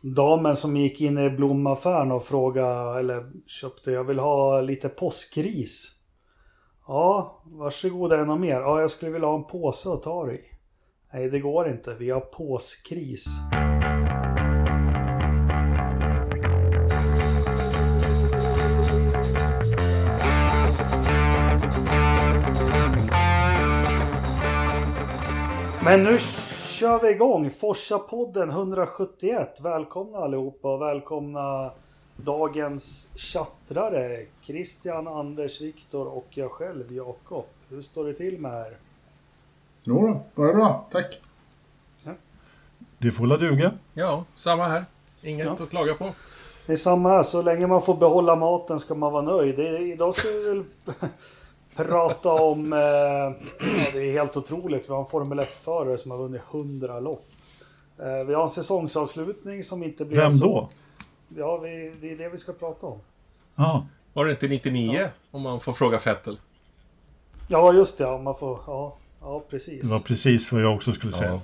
damen som gick in i blomaffären och frågade, eller köpte, jag vill ha lite påskris. Ja, varsågod är det något mer? Ja, jag skulle vilja ha en påse att ta det i. Nej, det går inte. Vi har påskris. Men nu kör vi igång Forsa-podden 171. Välkomna allihopa och välkomna dagens chattrare Christian, Anders, Viktor och jag själv Jakob. Hur står det till med er? Jo bara bra. Tack. Det får väl duga. Ja, samma här. Inget Ja. att klaga på. Det är samma här, så länge man får behålla maten ska man vara nöjd. Det, idag ska vi väl prata om, eh, ja, det är helt otroligt, vi har en Formel 1-förare som har vunnit 100 lopp. Eh, vi har en säsongsavslutning som inte blir Vem så... då? Ja, vi, det är det vi ska prata om. Ja, Var det inte 99? Om man får fråga Fettel. Ja, just det, ja, man får, ja, ja precis. det var precis vad jag också skulle säga. Ja.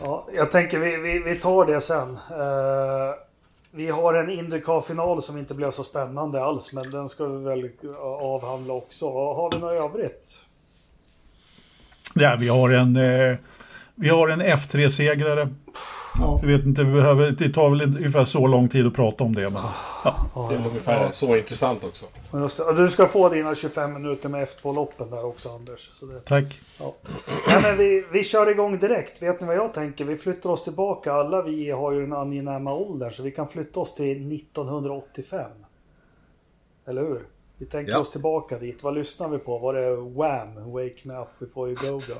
Ja, jag tänker vi, vi, vi tar det sen. Eh, vi har en Indycar-final som inte blev så spännande alls, men den ska vi väl eh, avhandla också. Har vi något övrigt? Ja, vi har en, eh, vi har en F3-segrare. Ja. Jag vet inte, vi behöver, det tar väl ungefär så lång tid att prata om det. Men, ja. Det är ungefär så intressant också. Du ska få dina 25 minuter med F2-loppen där också Anders. Så det, Tack. ja. Nej, men vi, vi kör igång direkt. Vet ni vad jag tänker? Vi flyttar oss tillbaka. Alla vi har ju den angenäma åldern så vi kan flytta oss till 1985. Eller hur? Vi tänker Ja. oss tillbaka dit. Vad lyssnar vi på? Var det Wham? Wake me up before you go go?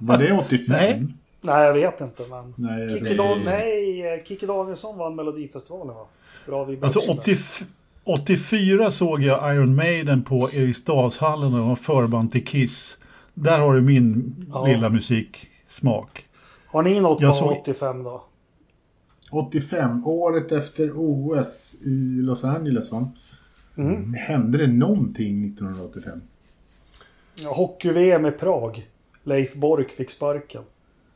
Var det 85? Nej. Nej, jag vet inte. Men... Nej, Kikki inte. nej, Kikki Danielsson vann Melodifestivalen va? Bra vi Alltså 80, 84 såg jag Iron Maiden på Eriksdalshallen och de var förband till Kiss. Där har du min Ja. lilla musiksmak. Har ni något Jag på såg- 85 då? 85, året efter OS i Los Angeles va? Mm. Hände det någonting 1985? Hockey-VM i Prag. Leif Bork fick sparken.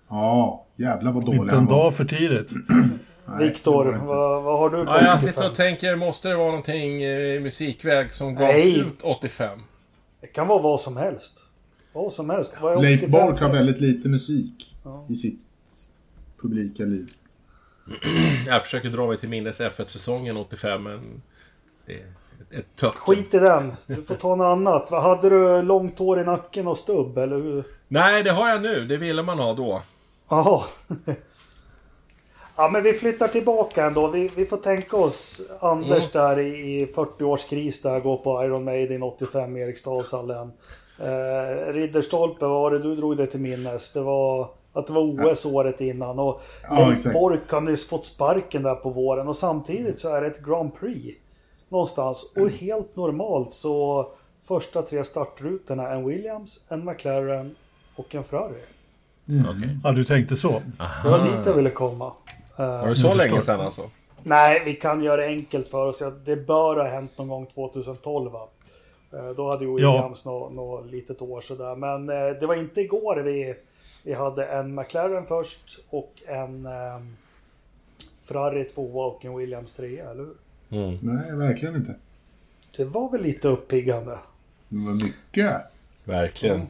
Ja, jävlar vad dålig Inte en han var. dag för tidigt. Viktor, vad, vad har du på Ja, jag 85? sitter och tänker, måste det vara någonting eh, i musikväg som gavs Nej. ut 85? Det kan vara vad som helst. Vad som helst. Vad är Leif 85 Bork har väldigt lite musik Ja. i sitt publika liv. Jag försöker dra mig till minnes F1-säsongen 85, men... Det är ett- töcken. Skit i den. Du får ta något annat. Vad Hade du långt hår i nacken och stubb, eller hur? Nej, det har jag nu. Det ville man ha då. Jaha. Ja, men vi flyttar tillbaka ändå. Vi, vi får tänka oss Anders där i, i 40-årskris där, går på Iron Maiden 85 i Eriksdalshallen. Eh, Ridderstolpe, vad var det du drog det till minnes? Det var att det var OS året innan och Ja, Leif. Bork har nyss fått sparken där på våren och samtidigt så är det ett Grand Prix någonstans och helt normalt så första tre startrutorna en Williams, en McLaren och en Ferrari. Okej. Ja, du tänkte så. Det var dit jag ville komma. Var det så länge sedan alltså? Nej, vi kan göra det enkelt för oss. Det bör ha hänt någon gång 2012 va? Eh, Då hade ju Williams något nå litet år sådär. Men eh, det var inte igår vi, vi hade en McLaren först och en eh, Ferrari 2 och en Williams 3, eller hur? Mm. Nej, verkligen inte. Det var väl lite uppiggande. Det var mycket. Verkligen. Ja.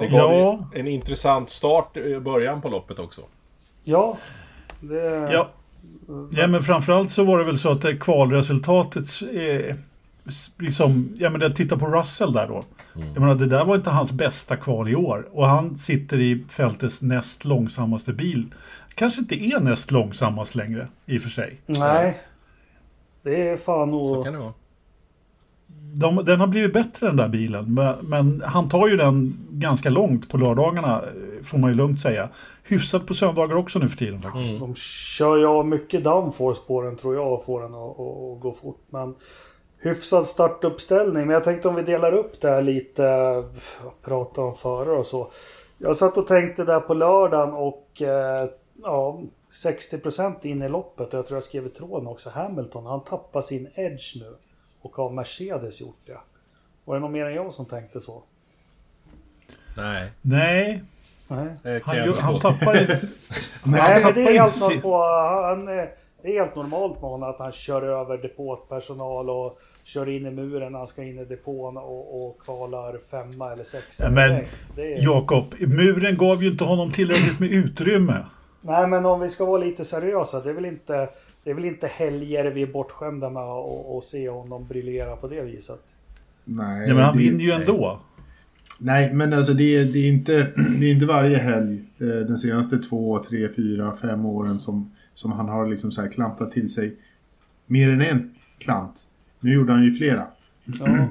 Det gav Ja. en intressant start i början på loppet också. Ja, det... Ja. ja, men framförallt så var det väl så att det kvalresultatet eh, liksom, ja men titta på Russell där då. Jag menar, det där var inte hans bästa kval i år. Och han sitter i fältets näst långsammaste bil. Kanske inte är näst långsammast längre, i och för sig. Nej. Det är fan Så nog... kan det vara. De, den har blivit bättre den där bilen, men, men han tar ju den ganska långt på lördagarna, eh, får man ju lugnt säga. Hyfsat på söndagar också nu för tiden faktiskt. Mm. De kör ju av mycket downforce på den tror jag och får den att, att, att gå fort. Men hyfsad startuppställning. Men jag tänkte om vi delar upp det här lite. Prata om förare och så. Jag satt och tänkte där på lördagen och eh, ja, 60% in i loppet. Och jag tror jag skrev i tråden också. Hamilton, han tappar sin edge nu. Och har Mercedes gjort det? Var det någon mer än jag som tänkte så? Nej. Nej, Nej. Han, förstå. han tappar inte... Nej, men det är helt, sin- på, han, det är helt normalt med honom att han kör över depåpersonal och kör in i muren när han ska in i depån och, och kvalar femma eller sexa. Men är, Jakob, muren gav ju inte honom tillräckligt med utrymme. Nej, men om vi ska vara lite seriösa. Det är väl inte, det är väl inte helger vi är bortskämda med att se honom briljera på det viset. Nej, Ja, men han det- vinner ju ändå. Nej, men alltså det är, det är, inte, det är inte varje helg eh, den senaste två, tre, fyra, fem åren som, som han har liksom så här klantat till sig mer än en klant. Nu gjorde han ju flera. Ja,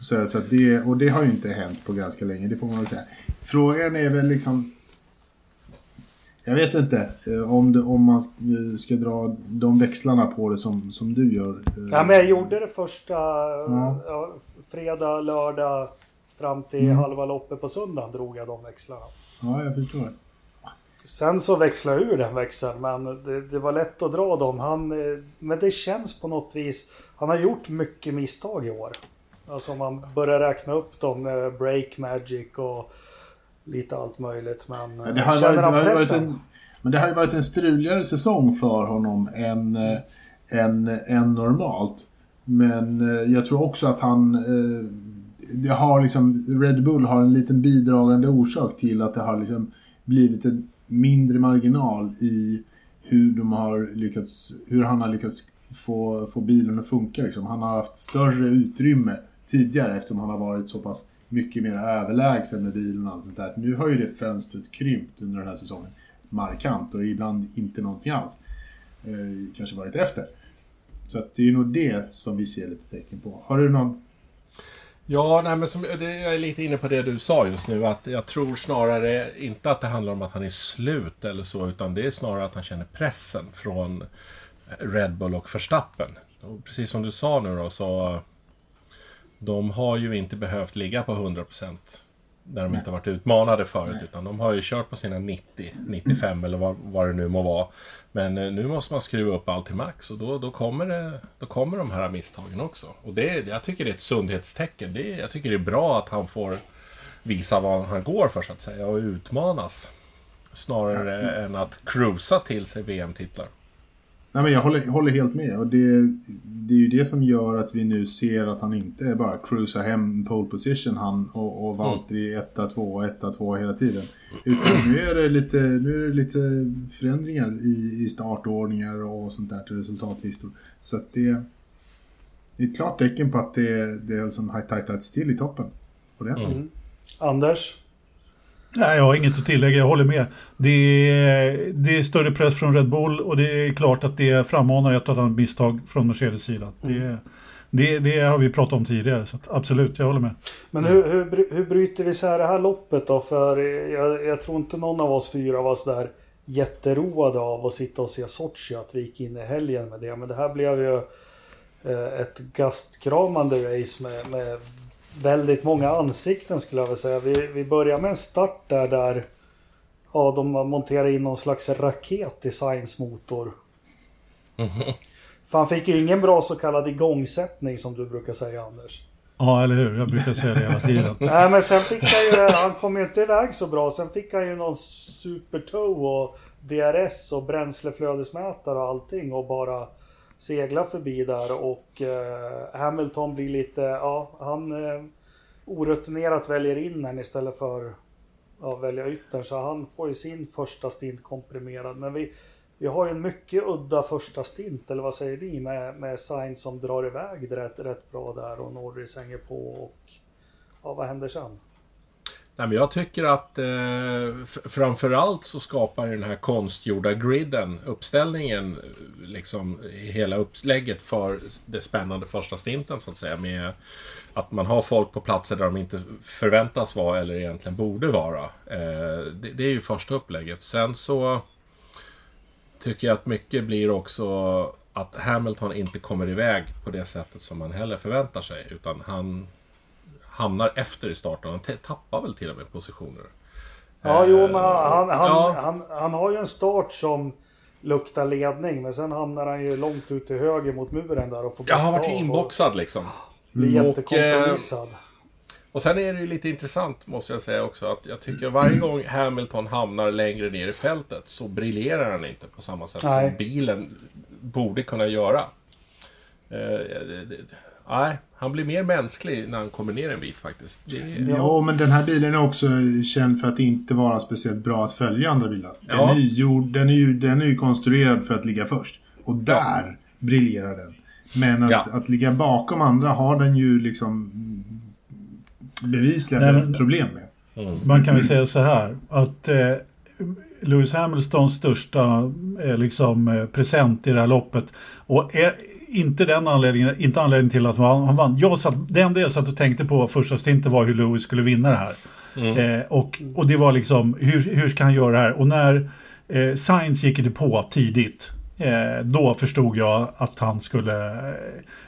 Så, så att det, och det har ju inte hänt på ganska länge, det får man väl säga. Frågan är väl liksom... Jag vet inte eh, om, det, om man eh, ska dra de växlarna på det som, som du gör. eh. ja men jag gjorde det första Ja. fredag, lördag fram till Mm. halva loppet på söndagen drog jag de växlarna. Ja, jag förstår. Sen så växlade jag ur den växeln, men det, det var lätt att dra dem. Han, men det känns på något vis. Han har gjort mycket misstag i år. Alltså om man börjar räkna upp dem, Break Magic och lite allt möjligt. Men Ja, eh, det har känner varit, han pressen? en, men det har ju varit en struligare säsong för honom än, eh, än, än normalt. Men eh, jag tror också att han... eh, Det har liksom, Red Bull har en liten bidragande orsak till att det har liksom blivit en mindre marginal i hur de har lyckats, hur han har lyckats få, få bilen att funka. Liksom. Han har haft större utrymme tidigare eftersom han har varit så pass mycket mer överlägsen med bilen och allt sånt där. Nu har ju det fönstret krympt under den här säsongen markant och ibland inte någonting alls. Eh, kanske varit efter. Så att det är nog det som vi ser lite tecken på. Har du någon... Ja, nej, men som, det, jag är lite inne på det du sa just nu. Att jag tror snarare inte att det handlar om att han är slut eller så. Utan det är snarare att han känner pressen från Red Bull och Verstappen. Och precis som du sa nu då så... De har ju inte behövt ligga på 100% där de inte har varit utmanade förut. Utan de har ju kört på sina 90, 95 eller vad, vad det nu må vara. Men eh, nu måste man skruva upp allt till max och då, då, kommer, det, då kommer de här misstagen också. Och det, jag tycker det är ett sundhetstecken. Det, jag tycker det är bra att han får visa vad han går för så att säga och utmanas. Snarare än att cruisa till sig VM-titlar. Nej men jag håller, håller helt med och det, det är ju det som gör att vi nu ser att han inte bara cruisar hem pole position han och, och Valtteri etta, två, etta, två hela tiden. Utan nu är det lite, nu är det lite förändringar i, i startordningar och sånt där till resultatlistor. Så att det, det är ett klart tecken på att det, det är som har tajtat till i toppen. Ordentligt. Mm. Anders? Nej, jag har inget att tillägga, jag håller med. Det är, det är större press från Red Bull och det är klart att det frammanar ett och annat misstag från Mercedes sida. Det, det, det har vi pratat om tidigare, så absolut, jag håller med. Men hur, hur, hur bryter vi isär det här loppet då? För jag, jag tror inte någon av oss fyra var sådär jätteroade av att sitta och se Sochi, att vi gick in i helgen med det. Men det här blev ju eh, ett gastkramande race med, med väldigt många ansikten skulle jag vilja säga. Vi, vi börjar med en start där, där ja, de monterar in någon slags raket i Sainz motor. För han fick ju ingen bra så kallad igångsättning som du brukar säga Anders. Ja, eller hur? Jag brukar säga det hela tiden. Nej men sen fick han ju, han kom ju inte iväg så bra. Sen fick han ju någon supertow och DRS och bränsleflödesmätare och allting och bara segla förbi där och eh, Hamilton blir lite, ja han eh, orutinerat väljer in den istället för ja, välja yttern så han får ju sin första stint komprimerad. Men vi, vi har ju en mycket udda första stint, eller vad säger ni? Med, med Sainz som drar iväg rätt, rätt bra där och Norris hänger på och ja, vad händer sen? Nej, men jag tycker att eh, framförallt så skapar den här konstgjorda griden, uppställningen, eh, liksom hela upplägget för det spännande första stinten så att säga. Med att man har folk på platser där de inte förväntas vara eller egentligen borde vara. Eh, det, det är ju första upplägget. Sen så tycker jag att mycket blir också att Hamilton inte kommer iväg på det sättet som man heller förväntar sig. Utan han hamnar efter i starten. Han tappar väl till och med positioner. Ja, Eh, jo, men han, han, ja. han, han har ju en start som luktar ledning, men sen hamnar han ju långt ut till höger mot muren där och får Jag har backa varit ju av och inboxad liksom. Blir Och, jättekompromissad. Och Och sen är det ju lite intressant, måste jag säga också, att jag tycker varje gång Hamilton hamnar längre ner i fältet så briljerar han inte på samma sätt Nej. som bilen borde kunna göra. Eh, Nej, han blir mer mänsklig när han kommer ner en bit faktiskt. Det är, Ja, men den här bilen är också känd för att inte vara speciellt bra att följa andra bilar. Den, Ja. är, ju gjord, den, är, ju, den är ju konstruerad för att ligga först. Och där briljerar den. Men att, Ja. att ligga bakom andra har den ju liksom bevisligen Nej, men- problem med. Man kan väl säga så här att eh, Lewis Hamiltons största eh, liksom, eh, present i det här loppet och är inte den anledningen, inte anledningen till att han, vann. Jag satt, det enda jag satt och tänkte på första stinten var hur Lewis skulle vinna det här. Eh, och, och det var liksom, hur, hur ska han göra det här? Och när eh, Sainz gick det på tidigt, eh, då förstod jag att han skulle eh,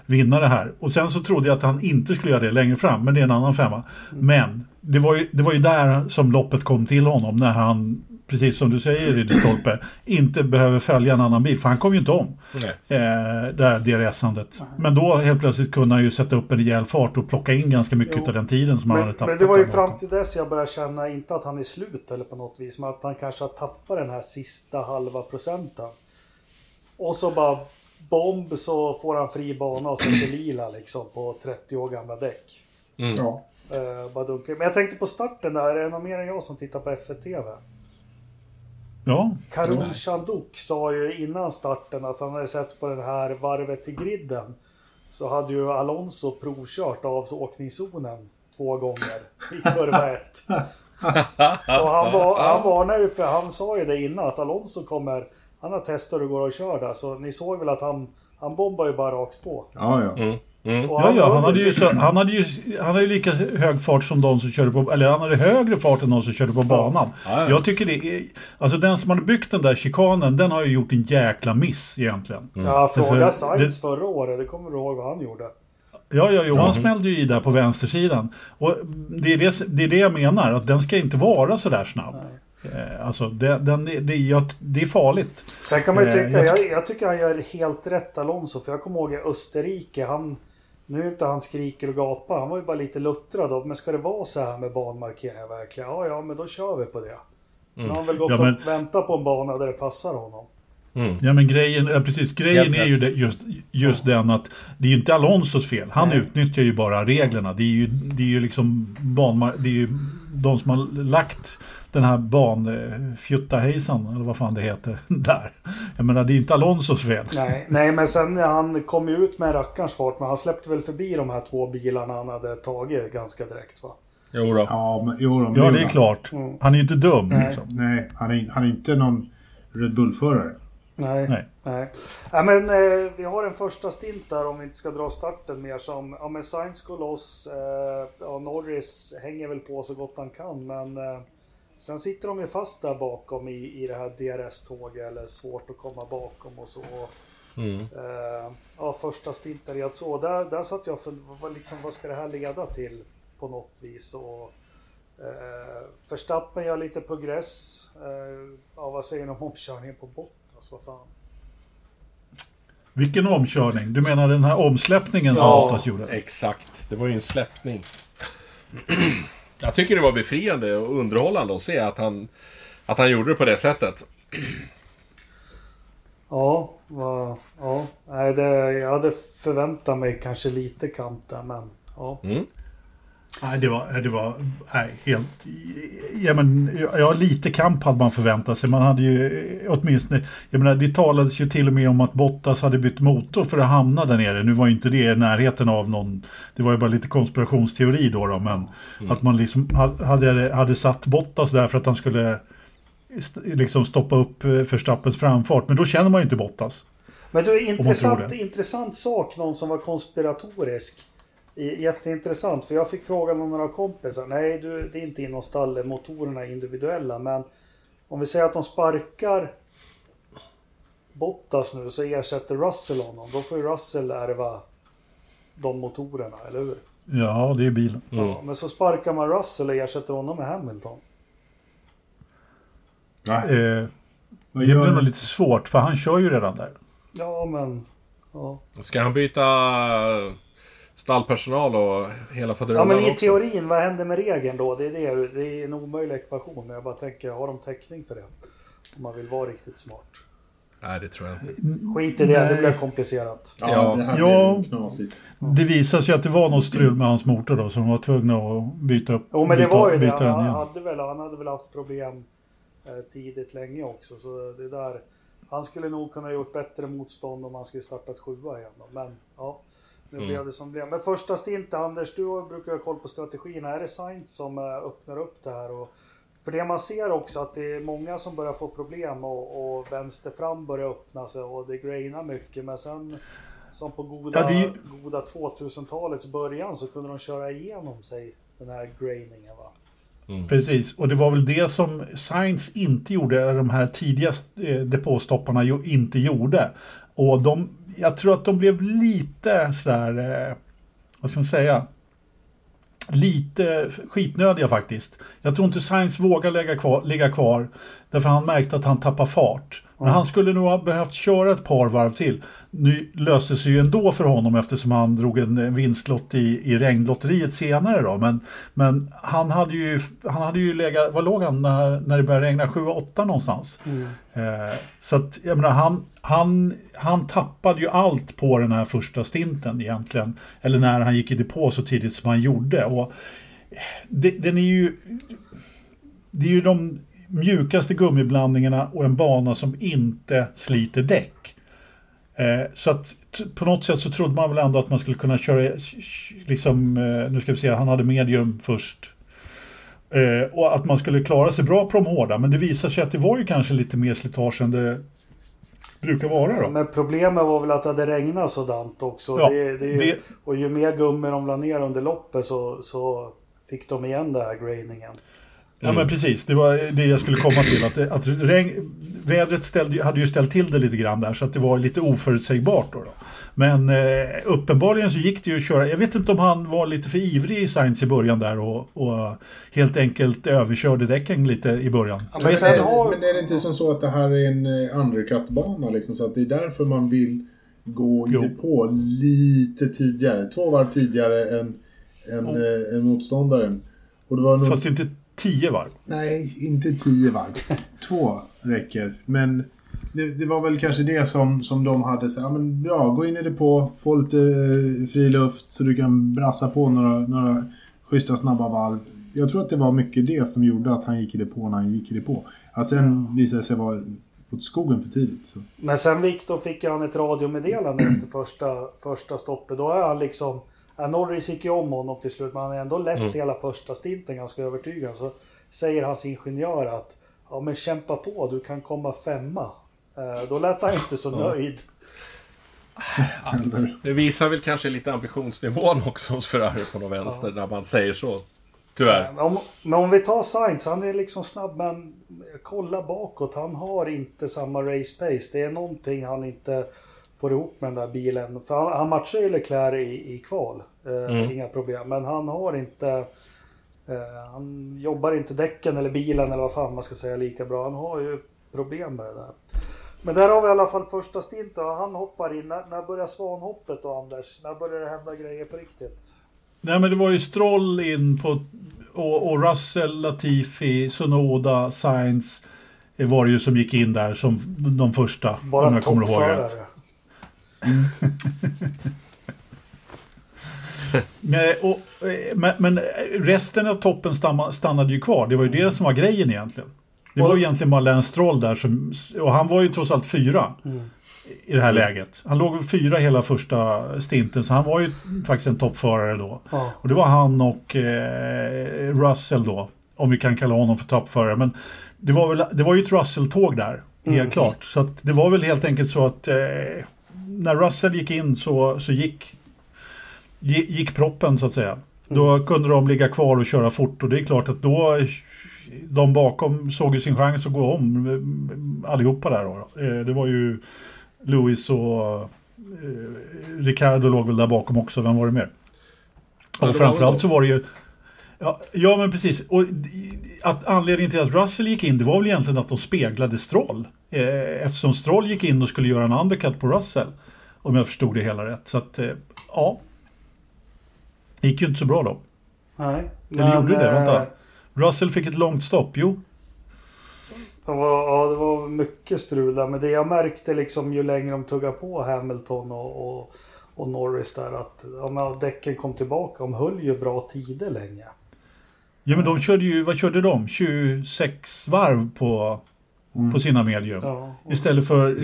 vinna det här. Och sen så trodde jag att han inte skulle göra det längre fram, men det är en annan femma. Men det var, ju, det var ju där som loppet kom till honom, när han, precis som du säger Ridderstolpe, inte behöver följa en annan bil, för han kom ju inte om nej. eh, det, här, det resandet. Men då helt plötsligt kunde han ju sätta upp en rejäl fart och plocka in ganska mycket Jo. av den tiden som han Men, hade tappat. men det var ju fram till dess jag började känna, inte att han är slut eller på något vis, men att han kanske har tappat den här sista halva procenten. Och så bara bomb så får han fri bana och sätter lila liksom på 30 år gamla däck. Mm. Ja. Eh, bara dunkar. Men jag tänkte på starten där, är det någon mer än jag som tittar på F1-TV? Ja, Karol Chanduk sa ju innan starten att han hade sett på den här varvet till griden. Så hade ju Alonso provkört avåkningszonen två gånger i kurva ett. Och han, var, han varnade ju för, han sa ju det innan att Alonso kommer, han har testat hur det går att köra där. Så ni såg väl att han, han bombar ju bara rakt på. Ja, ja. Mm. Mm. Ja, ja han, hade ju så, han, hade ju, han hade ju lika hög fart som de som körde på, eller han hade högre fart än de som körde på banan. Ja, ja. Jag tycker det är, alltså den som hade byggt den där chikanen, den har ju gjort en jäkla miss egentligen. Ja, För- fråga det- Sainz förra året, det kommer du ihåg vad han gjorde? Ja, ja, jo, han smällde ju i där på vänstersidan. Och det är det, det är det jag menar, att den ska inte vara så där snabb. Eh, Alltså, det, den, det, det, jag, det är farligt. Sen kan man ju Eh, tycka, jag jag, jag tycker han gör helt rätt Alonso. För jag kommer ihåg i Österrike, han... Nu är inte han skriker och gapar, han var ju bara lite luttrad av. Men ska det vara så här med banmarkeringar verkligen? Ja, ja, men då kör vi på det. Nu har han väl gått Ja, men- och väntat på en bana där det passar honom. Ja men grejen, ja, precis, grejen är ju det, just, just den att det är ju inte Alonsos fel. Han Nej. utnyttjar ju bara reglerna. Det är ju, det är ju liksom banmar, det är ju de som har lagt den här ban, eh, eller vad fan det heter, där. Jag menar, det är inte Alonsos fel. Nej, nej, men sen han kom ju ut med rackarns fart. Men han släppte väl förbi de här två bilarna han hade tagit ganska direkt va? Jo då. Ja, men, jo, de Ja, det är klart. Mm. Han är ju inte dum. Nej. Liksom. Nej, han är, han är inte någon Red Bull-förare. Nej. Nej. Nej. Ja, men eh, vi har en första stint där om vi inte ska dra starten mer som, ja men Sainz går loss, eh, ja, Norris hänger väl på så gott han kan men eh, sen sitter de ju fast där bakom i, i det här DRS-tåget eller svårt att komma bakom och så. Mm. Eh, ja, första stinten jag så där, där satt jag för vad, liksom, vad ska det här leda till på något vis och eh, Verstappen gör lite progress. Eh, ja, vad säger ni om omkörningen på Bottas? Vad fan? Vilken omkörning? Du menar den här omsläppningen som Ja, Bottas gjorde? Exakt. Det var ju en släppning. Jag tycker det var befriande och underhållande att se att han, att han gjorde det på det sättet. Ja, ja. Nej, det, jag hade förväntat mig kanske lite kamp där, men ja. Mm. Nej, det var, det var nej, helt... Ja, men, ja, lite kamp hade man förväntat sig. Man hade ju eh, åtminstone... Jag menar, det talades ju till och med om att Bottas hade bytt motor för att hamna där nere. Nu var ju inte det i närheten av någon... Det var ju bara lite konspirationsteori då, då men att man liksom ha- hade, hade satt Bottas där för att han skulle liksom stoppa upp eh, Verstappens framfart. Men då känner man ju inte Bottas. Men du, man tror intressant, det. intressant sak, någon som var konspiratorisk. Jätteintressant, för jag fick frågan om några kompisar. Nej, du, det är inte inom stallet, motorerna är individuella. Men om vi säger att de sparkar Bottas nu så ersätter Russell honom. Då får ju Russell ärva de motorerna, eller hur? Ja, det är bilen. Ja, men så sparkar man Russell och ersätter honom med Hamilton. Nej. Eh, det gör blir nog lite svårt, för han kör ju redan där. Ja, men... Ja. Ska han byta... stallpersonal och hela Ja faderullan men i också. teorin, vad händer med regeln då? Det är, det, det är en omöjlig ekvation. Men jag bara tänker, har de täckning för det? Om man vill vara riktigt smart. Nej, det tror jag inte. Skit i det, det Nej. blir komplicerat. Ja, Ja. det här Ja. knasigt. Det visade sig att det var något strul med hans motor då, så de var tvungna att byta upp. Jo men det byta, var ju det. Han igen. hade, väl, han hade väl haft problem eh, tidigt länge också. Så det där, han skulle nog kunna ha gjort bättre motstånd om han skulle startat sjua igen. Då. Men ja, nu Mm. blev det som det blev. Men första stint, Anders, du brukar ha koll på strategin. Är det Sainz som eh, öppnar upp det här? Och, för det man ser också att det är många som börjar få problem och, och vänster fram börjar öppna sig och det grainar mycket. Men sen som på goda, Ja, det goda 2000-talets början så kunde de köra igenom sig den här grainingen. Va? Precis, och det var väl det som Science inte gjorde, eller de här tidiga eh, depåstopparna inte gjorde. Och de, jag tror att de blev lite sådär, eh, vad ska man säga, lite skitnödiga faktiskt. Jag tror inte Science vågar lägga kvar, ligga kvar, därför han märkte att han tappar fart. Men han skulle nog ha behövt köra ett par varv till. Nu löste sig ju ändå för honom eftersom han drog en vinstlott i, i regnlotteriet senare då. Men, men han hade ju, han hade ju legat, vad låg han när, när det började regna? 7-8 någonstans. Eh, så att jag menar, han, han, han tappade ju allt på den här första stinten egentligen. Eller när han gick i depå så tidigt som han gjorde. Och det, den är ju, det är ju de mjukaste gummiblandningarna och en bana som inte sliter däck. Eh, så att på något sätt så trodde man väl ändå att man skulle kunna köra, liksom, eh, nu ska vi se, han hade medium först. Eh, och att man skulle klara sig bra på de hårda, men det visar sig att det var ju kanske lite mer slitage än det brukar vara då. Men problemet var väl att det hade regnat sådant också. Ja, det, det, ju- det- Och ju mer gummi de la ner under loppet så, så fick de igen det här grainingen. Ja men precis, det var det jag skulle komma till. Att, att regn, vädret ställde, hade ju ställt till det lite grann där så att det var lite oförutsägbart. Då, då. Men eh, uppenbarligen så gick det ju att köra. Jag vet inte om han var lite för ivrig i Sainz i början där och, och helt enkelt överkörde däcken lite i början. Ja, Men, sen men är det inte som så att det här är en eh, undercut-bana liksom, så att det är därför man vill gå i depå lite tidigare, två varv tidigare än, än, eh, än motståndaren. Och det var nog... Fast inte tio varv. Nej, inte tio varv. Två räcker. Men det, det var väl kanske det som, som de hade. Så, ja, men bra, gå in i depå, få lite eh, fri luft så du kan brassa på några, några schyssta snabba varv. Jag tror att det var mycket det som gjorde att han gick i depå när han gick i depå. Ja, sen visade det sig vara åt skogen för tidigt. Så. Men sen Viktor fick ju han ett radiomeddelande efter första, första stoppet. Då är han liksom... Ja, Norris gick ju om honom till slut, men han har ändå lett hela första stinten ganska övertygande. Så säger hans ingenjör att ja men kämpa på, du kan komma femma. Eh, då lät han inte så nöjd. Det visar väl kanske lite ambitionsnivån också hos Ferrari på något vänster när man säger så. Tyvärr. Men om, men om vi tar Sainz, han är liksom snabb men kolla bakåt. Han har inte samma race pace. Det är någonting han inte får ihop med den där bilen. För han, han matchar ju Leclerc i, i kval. Eh, Inga problem. Men han har inte... Eh, han jobbar inte däcken eller bilen eller vad fan man ska säga lika bra. Han har ju problem med det där. Men där har vi i alla fall första stinten. och Han hoppar in. När, när börjar svanhoppet då Anders? När börjar det hända grejer på riktigt? Nej men det var ju Stroll in på och, och Russell, Latifi, Sunoda, Sainz eh, var det ju som gick in där som de första. om Bara jag kommer ihåg rätt. Nej, och, eh, men, men resten av toppen stannade ju kvar. Det var ju det som var grejen egentligen. Det var ju egentligen bara Lance Stroll där som, och han var ju trots allt fyra i det här läget. Han låg fyra hela första stinten så han var ju faktiskt en toppförare då. Ja. Och det var han och eh, Russell då, om vi kan kalla honom för toppförare. Men det var, väl, det var ju ett Russell-tåg där, helt klart. Så det var väl helt enkelt så att eh, när Russell gick in så, så gick, gi- gick proppen så att säga. Då kunde de ligga kvar och köra fort och det är klart att då de bakom såg ju sin chans att gå om eh, allihopa där då. Eh, Det var ju Lewis och eh, Ricardo låg väl där bakom också, vem var det mer? Och framförallt så var det ju Ja, ja men precis. Och att anledningen till att Russell gick in det var väl egentligen att de speglade Stroll. Eh, Eftersom Stroll gick in och skulle göra en undercut på Russell. Om jag förstod det hela rätt. Så att, eh, ja. Det gick ju inte så bra då. Nej. Eller gjorde det? eh, Vänta. Russell fick ett långt stopp, jo. Det var, ja, det var mycket strul där. Men det jag märkte liksom ju längre de tuggade på Hamilton och, och, och Norris där att ja, däcken kom tillbaka. De höll ju bra tider länge. Ja men de körde ju, vad körde de? 26 varv på, på sina medium. Ja, och, Istället för,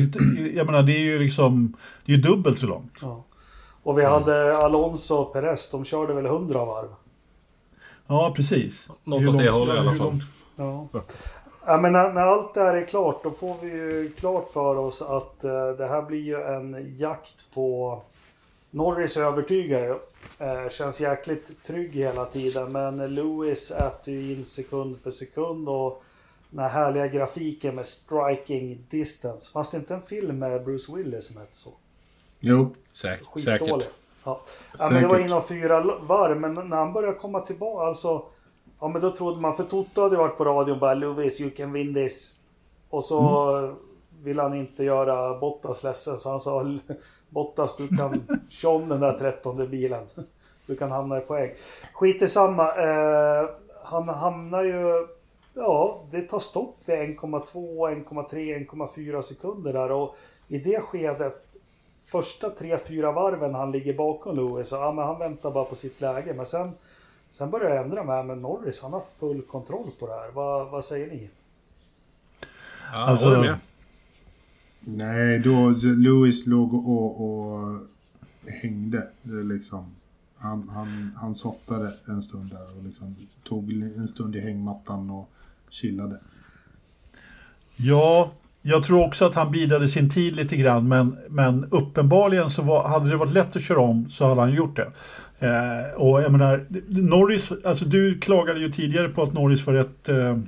jag menar det är ju liksom, det är ju dubbelt så långt. ja. och vi hade Alonso och Perez. De körde väl 100 varv. Ja, precis. Något Hur åt det hållet i alla fall. Ja. Ja, men när, när allt det här är klart då får vi ju klart för oss att eh, det här blir ju en jakt på Norris övertygar ju. Eh, känns jäkligt trygg hela tiden men Lewis äter ju in sekund för sekund och den här härliga grafiken med striking distance. Fanns det inte en film med Bruce Willis som hette så? Jo. Skitdålig. Säkert. Ja. ja men det var inom fyra varv men när han började komma tillbaka alltså Ja men då trodde man, för Toto hade varit på radion bara Lewis you can win this. Och så ville han inte göra Bottas ledsen så han sa Bottas du kan om den där trettonde bilen. Du kan hamna i poäng. Skit i samma. Eh, han hamnar ju Ja, det tar stopp vid 1,2, 1,3, 1,4 sekunder där och i det skedet första 3-4 varven han ligger bakom Lewis, så ja, men han väntar bara på sitt läge. Men sen, sen börjar jag ändra mig, men Norris han har full kontroll på det här. Vad, vad säger ni? Ja, Alltså- håller med. Nej, då Lewis låg och, och hängde. Det liksom, han, han, han softade en stund där och liksom tog en stund i hängmattan och chillade. Ja, jag tror också att han bidade sin tid lite grann men, men uppenbarligen så var, hade det varit lätt att köra om så hade han gjort det. Eh, och jag menar, Norris, alltså du klagade ju tidigare på att Norris var rätt eh,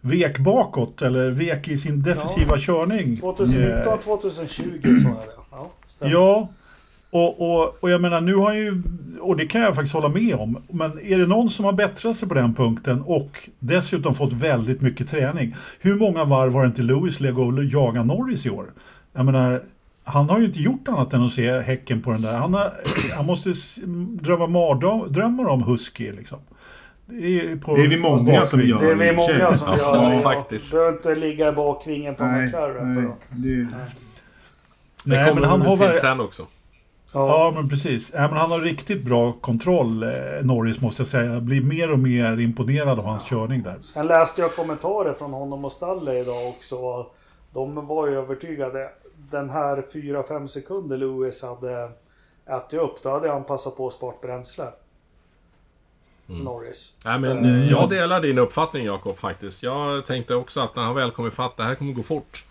vek bakåt eller vek i sin defensiva körning. 2019, Eh, 2020 sa jag det. Ja, stämmer. Ja, och, och, och jag menar nu har ju, och det kan jag faktiskt hålla med om, men är det någon som har bättrat sig på den punkten och dessutom fått väldigt mycket träning. Hur många varv har inte Lewis legat och jagat Norris i år? Jag menar, han har ju inte gjort annat än att se häcken på den där. Han, har, han måste drömma mardrömmar om Husky liksom. Det är, på, Det är vi många som gör. Det är vi många som Ja, gör det. faktiskt. Du behöver inte ligga i bakvingen på Nej, McLaren. nej, att- det, Nej, men han har till sen också. Ja. Ja, men precis. Ja, men han har riktigt bra kontroll, eh, Norris måste jag säga. Jag blir mer och mer imponerad av hans körning där. Sen läste jag kommentarer från honom och Stalle idag också. De var ju övertygade. Den här 4-5 sekunder Lewis hade ätit upp, då hade han passat på att spara bränsle. Norris. Nej, men Mm. jag delar din uppfattning Jakob faktiskt. Jag tänkte också att när han väl kom ifatt, det här kommer gå fort.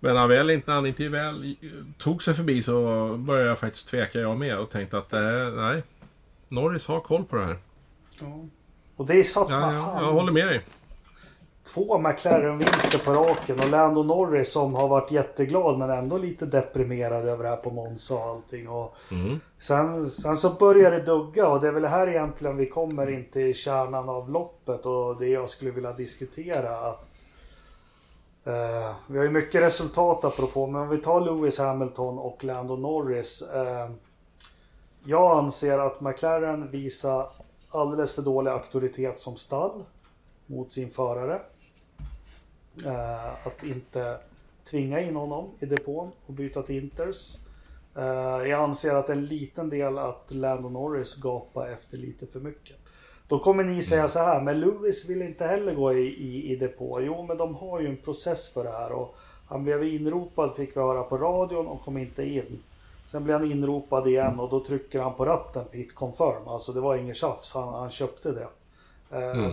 Men när han väl inte, han inte väl tog sig förbi så började jag faktiskt tveka jag med och tänkte att eh, nej, Norris har koll på det här. Ja. Och det är satt Ja, man ja, fan. jag håller med dig. Två McLaren-vinster på raken och Lando Norris som har varit jätteglad men ändå lite deprimerad över det här på Monza och allting. Och Mm. sen, sen så börjar det dugga och det är väl här egentligen vi kommer in till kärnan av loppet och det jag skulle vilja diskutera. att Uh, Vi har ju mycket resultat apropå men om vi tar Lewis Hamilton och Lando Norris. Uh, jag anser att McLaren visar alldeles för dålig auktoritet som stall mot sin förare. Uh, att inte tvinga in honom i depån och byta till Inters. Jag anser att en liten del att Lando Norris gapar efter lite för mycket. Då kommer ni säga så här, men Lewis vill inte heller gå i, i, i depå. Jo, men de har ju en process för det här och han blev inropad fick vi höra på radion och kom inte in. Sen blir han inropad igen och då trycker han på ratten hit confirm. Alltså det var ingen tjafs, han, han köpte det. Eh, Mm.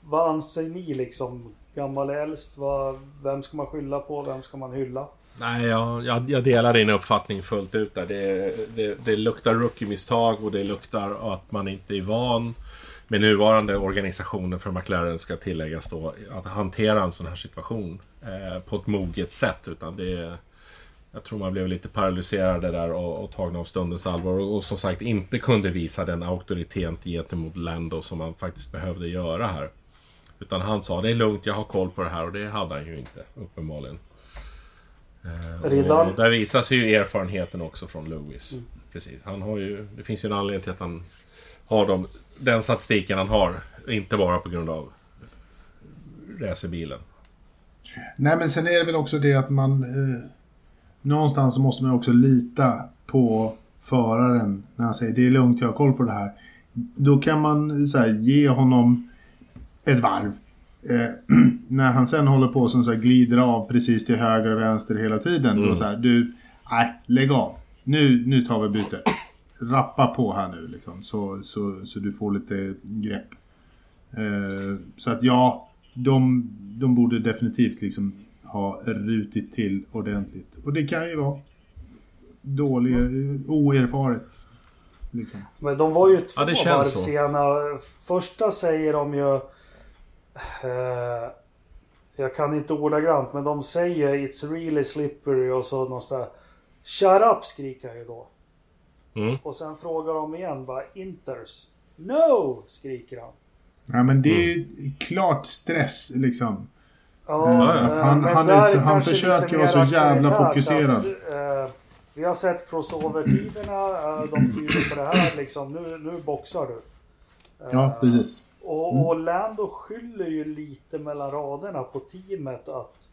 Vad anser ni liksom? Gammal äldst? Vad, vem ska man skylla på? Vem ska man hylla? Nej, jag, jag, jag delar din uppfattning fullt ut där. Det, det, det luktar rookie-misstag och det luktar att man inte är van med nuvarande organisationen för McLaren ska tilläggas då att hantera en sån här situation eh, på ett moget sätt. Utan det jag tror man blev lite paralyserade där och, och tagna av stundens allvar och, och som sagt inte kunde visa den auktoritet gentemot Lando som man faktiskt behövde göra här. Utan han sa det är lugnt, jag har koll på det här och det hade han ju inte uppenbarligen. Eh, Riddar. och där visas ju erfarenheten också från Lewis. Precis, han har ju, det finns ju en anledning till att han har de den statistiken han har. Inte bara på grund av racerbilen. Nej, men sen är det väl också det att man... Eh, någonstans måste man också lita på föraren när han säger det är lugnt, jag har koll på det här. Då kan man så här, ge honom ett varv. Eh, när han sen håller på som så här, glider av precis till höger och vänster hela tiden. Mm. Då så här, du, nej, lägg av. Nu, nu tar vi byte. Rappa på här nu liksom, så, så, så du får lite grepp. Eh, så att ja, de, de borde definitivt liksom ha rutit till ordentligt. Och det kan ju vara dålig, oerfaret. Liksom. Men de var ju två Ja, det varv så. sena. Första säger de ju... Eh, jag kan inte ordagrant, men de säger It's really slippery och så någonstans. Shut up skriker han ju då. Mm. Och sen frågar de igen bara Inters. No! skriker han. Ja, men det är ju klart stress liksom. Ja, Mm. eh, Han- han är han försöker vara så jävla fokuserad. Att, eh, vi har sett crossover-tiderna. Eh, de tyder på det här liksom. Nu, nu boxar du. Ja, precis. Och, och Lando skyller ju lite mellan raderna på teamet att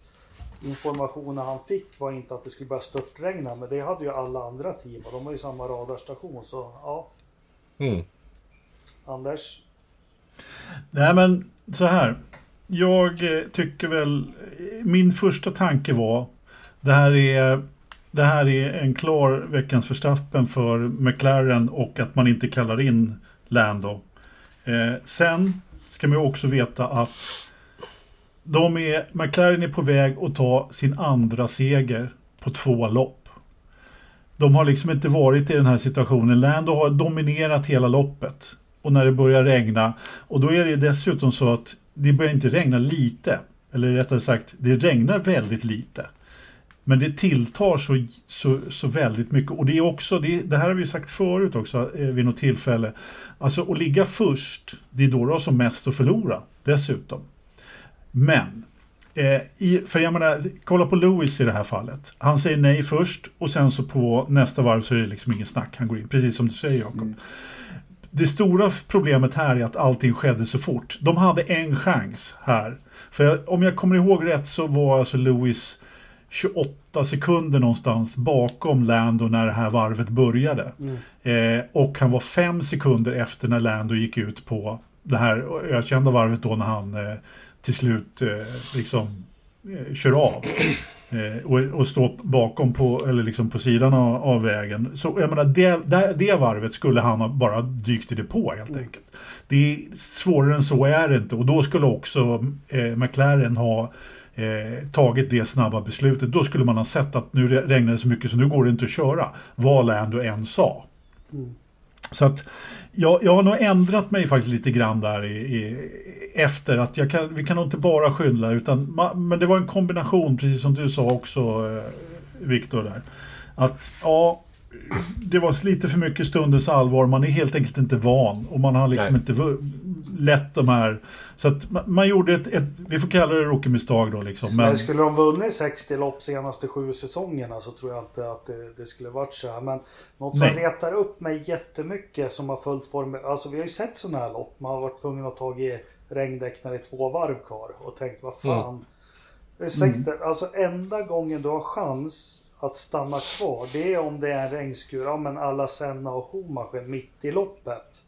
informationen han fick var inte att det skulle börja störtregna. Men det hade ju alla andra team och de har ju samma radarstation. Så ja, Mm. Anders. Nej men så här. Jag eh, tycker väl, min första tanke var, det här är, det här är en klar veckans förstappen för McLaren och att man inte kallar in Lando. Eh, sen ska man ju också veta att de är, McLaren är på väg att ta sin andra seger på två lopp. De har liksom inte varit i den här situationen. Lando har dominerat hela loppet. Och när det börjar regna. Och då är det dessutom så att det börjar inte regna lite. Eller rättare sagt, det regnar väldigt lite. Men det tilltar så, så, så väldigt mycket. Och det är också, det, det här har vi sagt förut också eh, vid något tillfälle. Alltså att ligga först, det är då du har som mest att förlora dessutom. Men, eh, i, för jag menar, kolla på Lewis i det här fallet. Han säger nej först och sen så på nästa varv så är det liksom ingen snack. Han går in, precis som du säger Jakob. Det stora problemet här är att allting skedde så fort. De hade en chans här. För jag, om jag kommer ihåg rätt så var alltså Lewis 28 sekunder någonstans bakom Lando när det här varvet började. Eh, och han var fem sekunder efter när Lando gick ut på det här ökända varvet då när han eh, till slut eh, liksom eh, kör av. Eh, och, och står bakom på, eller liksom på sidan av, av vägen. Så jag menar, det, det, det varvet skulle han ha bara dykt i det på helt enkelt. Det är, svårare än så är det inte och då skulle också eh, McLaren ha eh, tagit det snabba beslutet. Då skulle man ha sett att nu re- regnar det så mycket så nu går det inte att köra. Vad Lando än sa. Så att jag, jag har nog ändrat mig faktiskt lite grann där i, i, efter att jag kan, vi kan nog inte bara skylla utan ma, men det var en kombination precis som du sa också eh, Viktor där. Att ja, det var lite för mycket stundens allvar. Man är helt enkelt inte van och man har liksom Nej. inte lätt de här. Så att man, man gjorde ett, ett, vi får kalla det rookie-misstag då liksom. Men Men, skulle de vunnit 60 lopp senaste sju säsongerna så tror jag inte att det, det skulle varit så här. Men något som Nej. retar upp mig jättemycket som har följt form. Alltså vi har ju sett sådana här lopp. Man har varit tvungen att ta i regndäck när det är två varv kvar. Och tänkt vad fan. Ursäkta, alltså enda gången du har chans att stanna kvar. Det är om det är en regnskur. Ja men alla Senna och Schumacher mitt i loppet.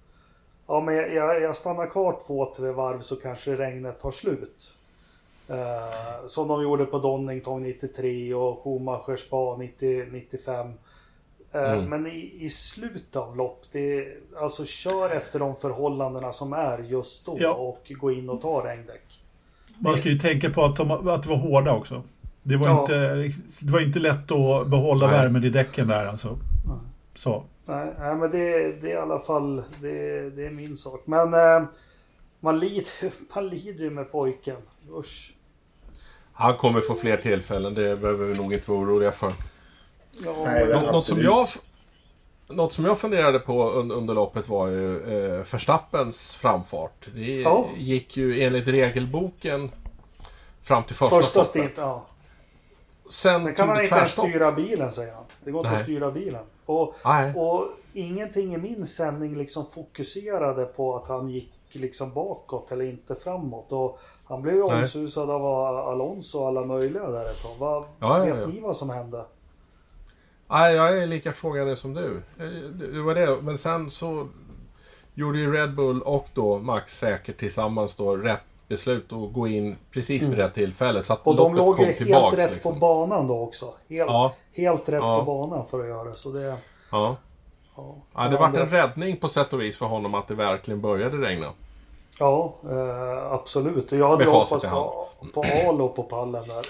Ja men jag, jag, jag stannar kvar två, tre varv så kanske regnet tar slut. Eh, som de gjorde på Donington 93 och Schumacher Spa 90, 95. Eh, Mm. Men i, i slutet av lopp, det, alltså kör efter de förhållandena som är just då Ja. och gå in och ta regndäck. man ska ju tänka på att, de, att det var hårda också. Det var, Ja. inte, det var inte lätt att behålla Nej. värmen i däcken där alltså. Så. Nej, nej men det, det är i alla fall det, det är min sak. Men eh, man, lider, man lider ju med pojken. Usch. Han kommer få fler tillfällen, det behöver vi nog inte vara oroliga för. Ja, Nej, Något, något, som jag, något som jag funderade på un, under loppet var ju eh, Verstappens framfart. Det Ja. gick ju enligt regelboken fram till första, första stoppet. stint, ja. Sen, Sen kan man inte ens styra bilen säger han. Det går inte Nej. att styra bilen. Och, och ingenting i min sändning liksom fokuserade på att han gick liksom bakåt eller inte framåt. Och han blev ju omsusad av Alonso och alla möjliga där ett tag. Vad, Ja, ja, vet ja. ni vad som hände? Nej, jag är lika frågande som du. Det var det. Men sen så gjorde ju Red Bull och då Max säkert tillsammans då rätt beslut att gå in precis vid rätt tillfälle. Så att Mm. Och de låg ju helt tillbaks. rätt liksom. på banan då också. Helt, Ja. helt rätt Ja. på banan för att göra det. Så det, Ja. ja. ja, det vart en räddning på sätt och vis för honom att det verkligen började regna. Ja, eh, absolut. Jag hade Med hoppats på, på Alo på pallen där.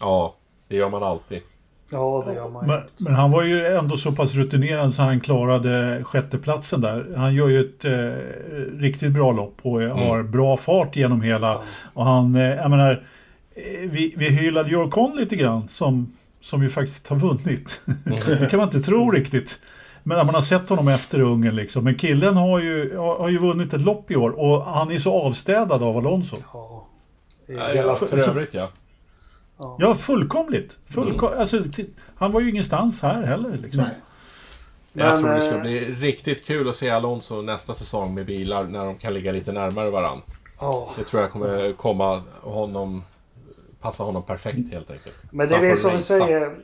Ja, det gör man alltid. Ja, det gör man ju. Men, men han var ju ändå så pass rutinerad så han klarade sjätteplatsen där. Han gör ju ett eh, riktigt bra lopp och har bra fart genom hela. Och han, eh, jag menar, eh, vi, vi hyllade ju Ocon lite grann som, som ju faktiskt har vunnit. det kan man inte tro riktigt. Men när man har sett honom efter Ungern liksom. Men killen har ju, har, har ju vunnit ett lopp i år och han är så avstädad av Alonso. Ja. Hela, för övrigt ja. Ja, fullkomligt. Fullkom alltså, t- han var ju ingenstans här heller liksom. Nej. Jag Men, tror det ska eh, bli riktigt kul att se Alonso nästa säsong med bilar när de kan ligga lite närmare varann. ja. Det tror jag kommer komma honom... Passa honom perfekt helt enkelt. Men det är som vi racea. säger.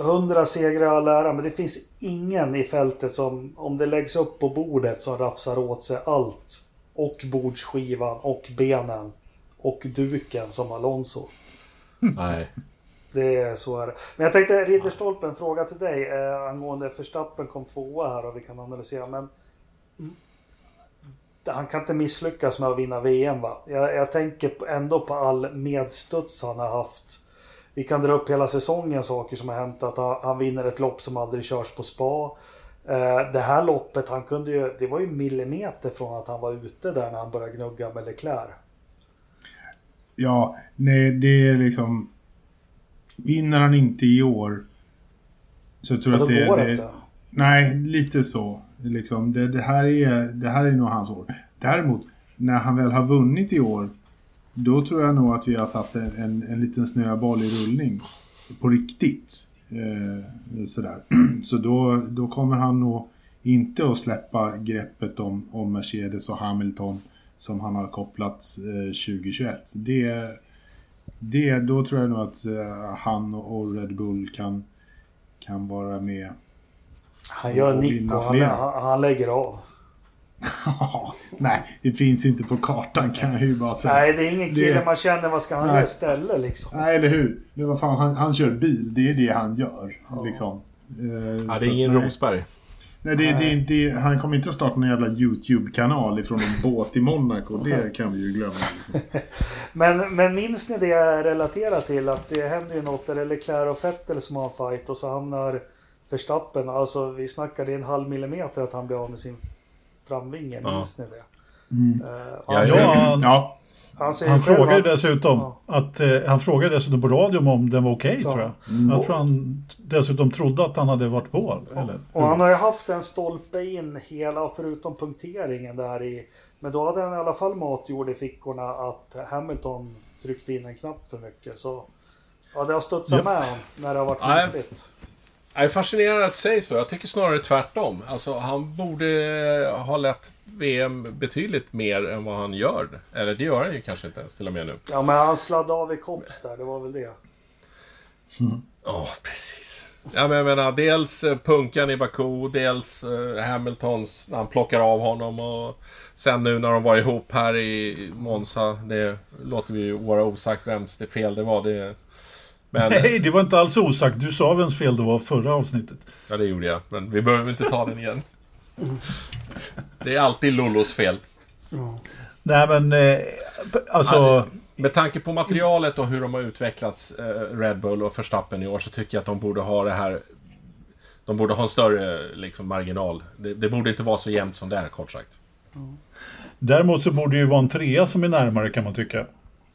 100 segrar all ära, men det finns ingen i fältet som, om det läggs upp på bordet, som rafsar åt sig allt. Och bordsskivan, och benen, och duken som Alonso. Nej. Det är så är det. Men jag tänkte Ridderstolpe, en fråga till dig eh, angående förstappen kom tvåa här och vi kan analysera. Men mm, han kan inte misslyckas med att vinna VM va? Jag, jag tänker ändå på all medstuds han har haft. Vi kan dra upp hela säsongen saker som har hänt. Att han, han vinner ett lopp som aldrig körs på spa. Eh, det här loppet, han kunde ju, det var ju millimeter från att han var ute där när han började gnugga med Leclerc. Ja, nej, det är liksom... Vinner han inte i år så jag tror Ja, jag att det, det det inte. Nej, lite så. Liksom, det, det, här är, det här är nog hans år. Däremot, när han väl har vunnit i år, då tror jag nog att vi har satt en, en, en liten snöboll i rullning. På riktigt. Eh, sådär. Så då, då kommer han nog inte att släppa greppet om, om Mercedes och Hamilton som han har kopplat eh, 2021. Det, det, då tror jag nog att eh, han och Red Bull kan, kan vara med Han gör Och nick vinna och han, fler. han, han lägger av. Nej, det finns inte på kartan kan jag ju bara säga. Nej, det är ingen kille Det- man känner. Vad ska han Nej. göra istället liksom? Nej, eller hur? Det var fan, han, han kör bil, det är det han gör. Liksom. Eh, Ja, det är ingen nej. Rosberg. Nej, det, det, det, han kommer inte att starta någon jävla YouTube-kanal ifrån en båt i Monaco. Det kan vi ju glömma. Liksom. Men, men minns ni det jag relaterar till? Att det händer ju något. Eller Leclerc och Vettel som har en fight och så hamnar Verstappen. Alltså vi snackade en halv millimeter att han blir av med sin framvinge. Ja. Minns ni det? Mm. Ja, han, Ja, han, Ja, han, säger han frågade att- dessutom Ja. att eh, han frågade dessutom på radion om den var okej Ja. tror jag. Mm. Jag tror han dessutom trodde att han hade varit på. Eller? Och han har ju haft en stolpe in hela förutom punkteringen där i. Men då hade han i alla fall matjord i fickorna att Hamilton tryckte in en knapp för mycket. Så ja, det har studsat Ja. med honom när det har varit Nej. Jag är fascinerad att du säger så. Jag tycker snarare tvärtom. Alltså, han borde ha lett VM betydligt mer än vad han gör. Eller det gör han ju kanske inte ens till och med nu. Ja men han sladdade av i Kops där, det var väl det. Ja, precis. Ja, men jag menar, dels eh, punkan i Baku, dels eh, Hamiltons när han plockar av honom och sen nu när de var ihop här i Monza. Det låter vi ju vara osagt vems det fel det var. Det, men, Nej, det var inte alls osagt. Du sa vems fel det var förra avsnittet. ja, det gjorde jag. Men vi behöver inte ta den igen. Det är alltid Lollos fel. Nej men, eh, alltså... Ja, Med tanke på materialet och hur de har utvecklats, eh, Red Bull och Verstappen i år, så tycker jag att de borde ha det här... De borde ha en större liksom, marginal. Det, det borde inte vara så jämnt som det är, kort sagt. Däremot så borde det ju vara en trea som är närmare kan man tycka.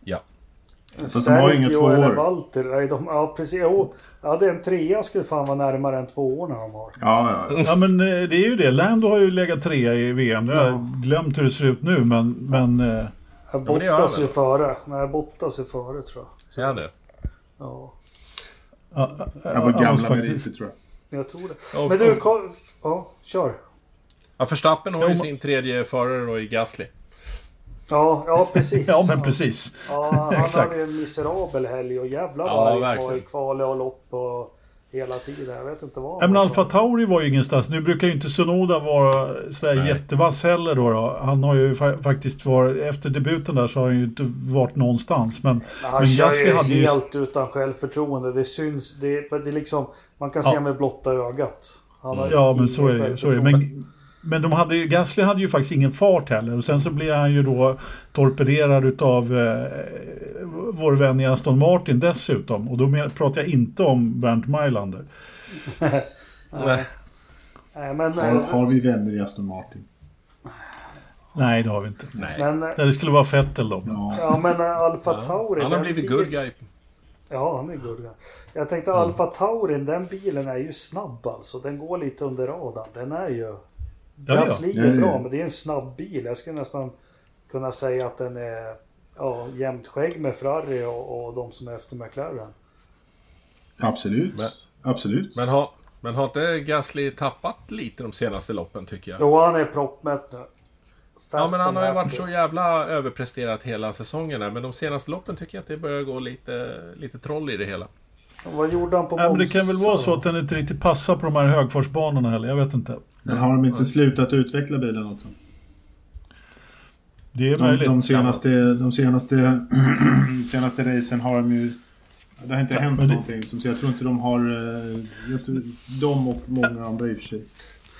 Ja. Fast de har ju inga Sergio tvåor. eller Walter, nej, de, ja precis. Jo, ja, det är en trea skulle fan vara närmare än två år när de har. ja, ja. Ja men eh, det är ju det. Lando har ju legat trea i VM. Jag har glömt hur det ser ut nu men... men eh, Ja, det Bottas han är väl? före. Nej, Bottas är före tror jag. Så är det. Ja. Ja, Jag var gamla meriter tror jag. Jag tror det. Ja, Men du, och- ja, kör. Ja, Verstappen har ju sin tredje förare då i Gasly. Ja, ja precis. Ja, men precis. Ja, han hade ju en miserabel helg och jävlar Ja, vad han var i kval och lopp och hela tiden. Jag vet inte vad Ja, men var Alfa. Tauri var ju ingenstans. Nu brukar ju inte Sonoda vara sådär Nej. jättevass heller då, då. Han har ju fa- faktiskt varit, efter debuten där så har han ju inte varit någonstans. Men, Men Han men kör ju hade ju... helt utan självförtroende. Det syns. Det, det liksom, man kan se Ja. med blotta ögat. Han har Ja, men så är det ju. Så är det. självförtroende. Men, men de hade ju, Gasly hade ju faktiskt ingen fart heller. Och sen så blir han ju då torpederad utav eh, vår vän i Aston Martin dessutom. Och då pratar jag inte om Bernt Mailander. Nej. Nej, men, Har, eh, har vi vänner i Aston Martin? Nej, det har vi inte. Nej. men, eh, Det skulle vara Fettel då. Ja. ja, men eh, Alfa Tauri. Han har blivit good guy. Ja, han är good guy. Jag tänkte Mm. Alfa Taurin, den bilen är ju snabb alltså. Den går lite under radarn. Den är ju... Ja, ja. Gasly är bra, men det är en snabb bil. Jag skulle nästan kunna säga att den är ja, jämnt skägg med Ferrari och, och de som är efter McLaren. Absolut. Men- Absolut. Men har, men har inte Gasly tappat lite de senaste loppen tycker jag? Jo, han är proppmätt nu. Ja, men han har ju varit så jävla överpresterat hela säsongen här. Men de senaste loppen tycker jag att det börjar gå lite, lite troll i det hela. Vad gjorde han på Ja, men det kan väl Monza vara så att den inte riktigt passar på de här högfartsbanorna heller. Jag vet inte. Men har de inte slutat utveckla bilen också? Det är De, möjligt. de senaste, de senaste, senaste racen har de ju... Det har inte hänt men det- någonting. Som, så jag tror inte de har... eh, Jag tror, de och många andra i och för sig.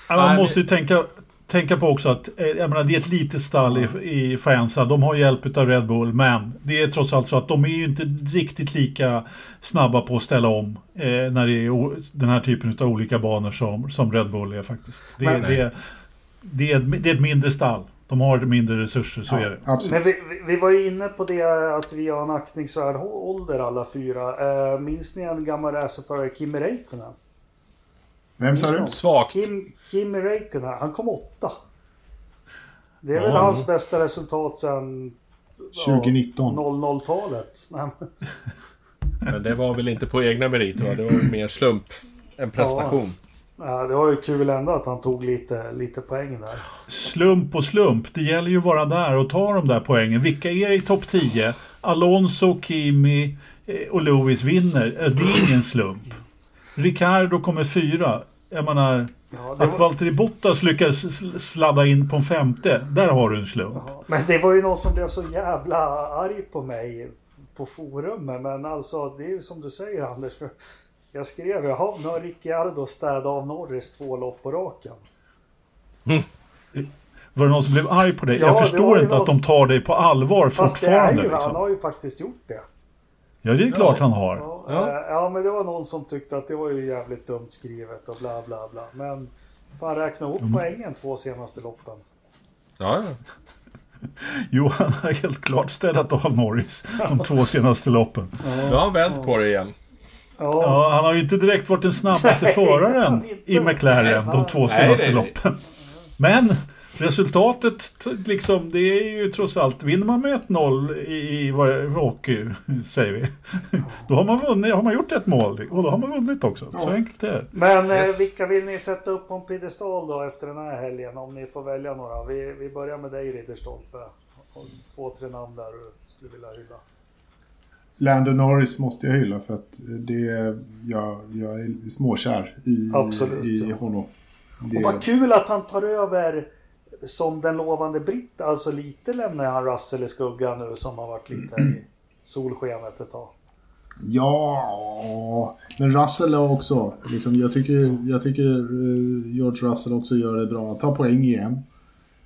Ja, man måste ju tänka, tänka på också att eh, jag menar, det är ett litet stall i, i Faenza. De har hjälp av Red Bull, men det är trots allt så att de är ju inte riktigt lika snabba på att ställa om eh, när det är o, den här typen av olika banor som, som Red Bull är faktiskt. Det, är- Men- det, är- det, är, ett- det är ett mindre stall. De har mindre resurser, så är det. Absolut. Men vi, vi- var ju inne på det att vi har en aktningsvärd ålder alla fyra. Eh, minns ni en gammal racerförare, Kimi Räikkönen? Vem sa du? Svagt. Kim, Kimi Räikkönen, han kom åtta. Det är väl Ja. hans bästa resultat sedan 2019. 00-talet. Nej, men- Men det var väl inte på egna meriter va? Det var väl mer slump än prestation. Ja, det var ju kul ändå att han tog lite, lite poäng där. Slump och slump. Det gäller ju att vara där och ta de där poängen. Vilka är i topp 10? Alonso, Kimi eh, och Lewis vinner. Det är ingen slump. Ricardo kommer fyra. Jag menar, Ja, att var, Valtteri Bottas lyckas sl- sladda in på en femte. Där har du en slump. men det var ju någon som blev så jävla arg på mig på forumet. Men alltså, det är ju som du säger Anders. Jag skrev, jaha, nu har Ricciardo städat av Norris två lopp på raken. Var det någon som blev arg på dig? Ja, jag förstår inte att någon- de tar dig på allvar Fast det är fortfarande. ju, han liksom. har ju faktiskt gjort det. Ja, det är klart han har. Ja, Ja. eh, ja, men det var någon som tyckte att det var ju jävligt dumt skrivet och bla bla bla. Men fan räkna ihop poängen två senaste loppen. Ja, ja. Jo, han har helt klart städat av Norris de två senaste loppen. Nu har han vänt på det igen. Ja, Ja, han har ju inte direkt varit den snabbaste föraren i McLaren de två senaste nej, nej. loppen. Men resultatet, liksom, det är ju trots allt, vinner man med 1-0 i, i det, hockey, säger vi, då har man vunnit, har man gjort ett mål och då har man vunnit också. Så enkelt är det. Men eh, Yes. vilka vill ni sätta upp på en piedestal då efter den här helgen? Om ni får välja några. Vi, vi börjar med dig Ridderstolpe. Och Två, tre namn där du skulle vilja hylla. Lando Norris måste jag hylla för att det... Jag, jag är småkär i, Absolut, i ja. honom. Det, Och vad kul att han tar över som den lovande britt. Alltså lite lämnar han Russell i skuggan nu som har varit lite i solskenet ett tag. Ja, men Russell också. Liksom, jag tycker, jag tycker eh, George Russell också gör det bra. Tar poäng igen.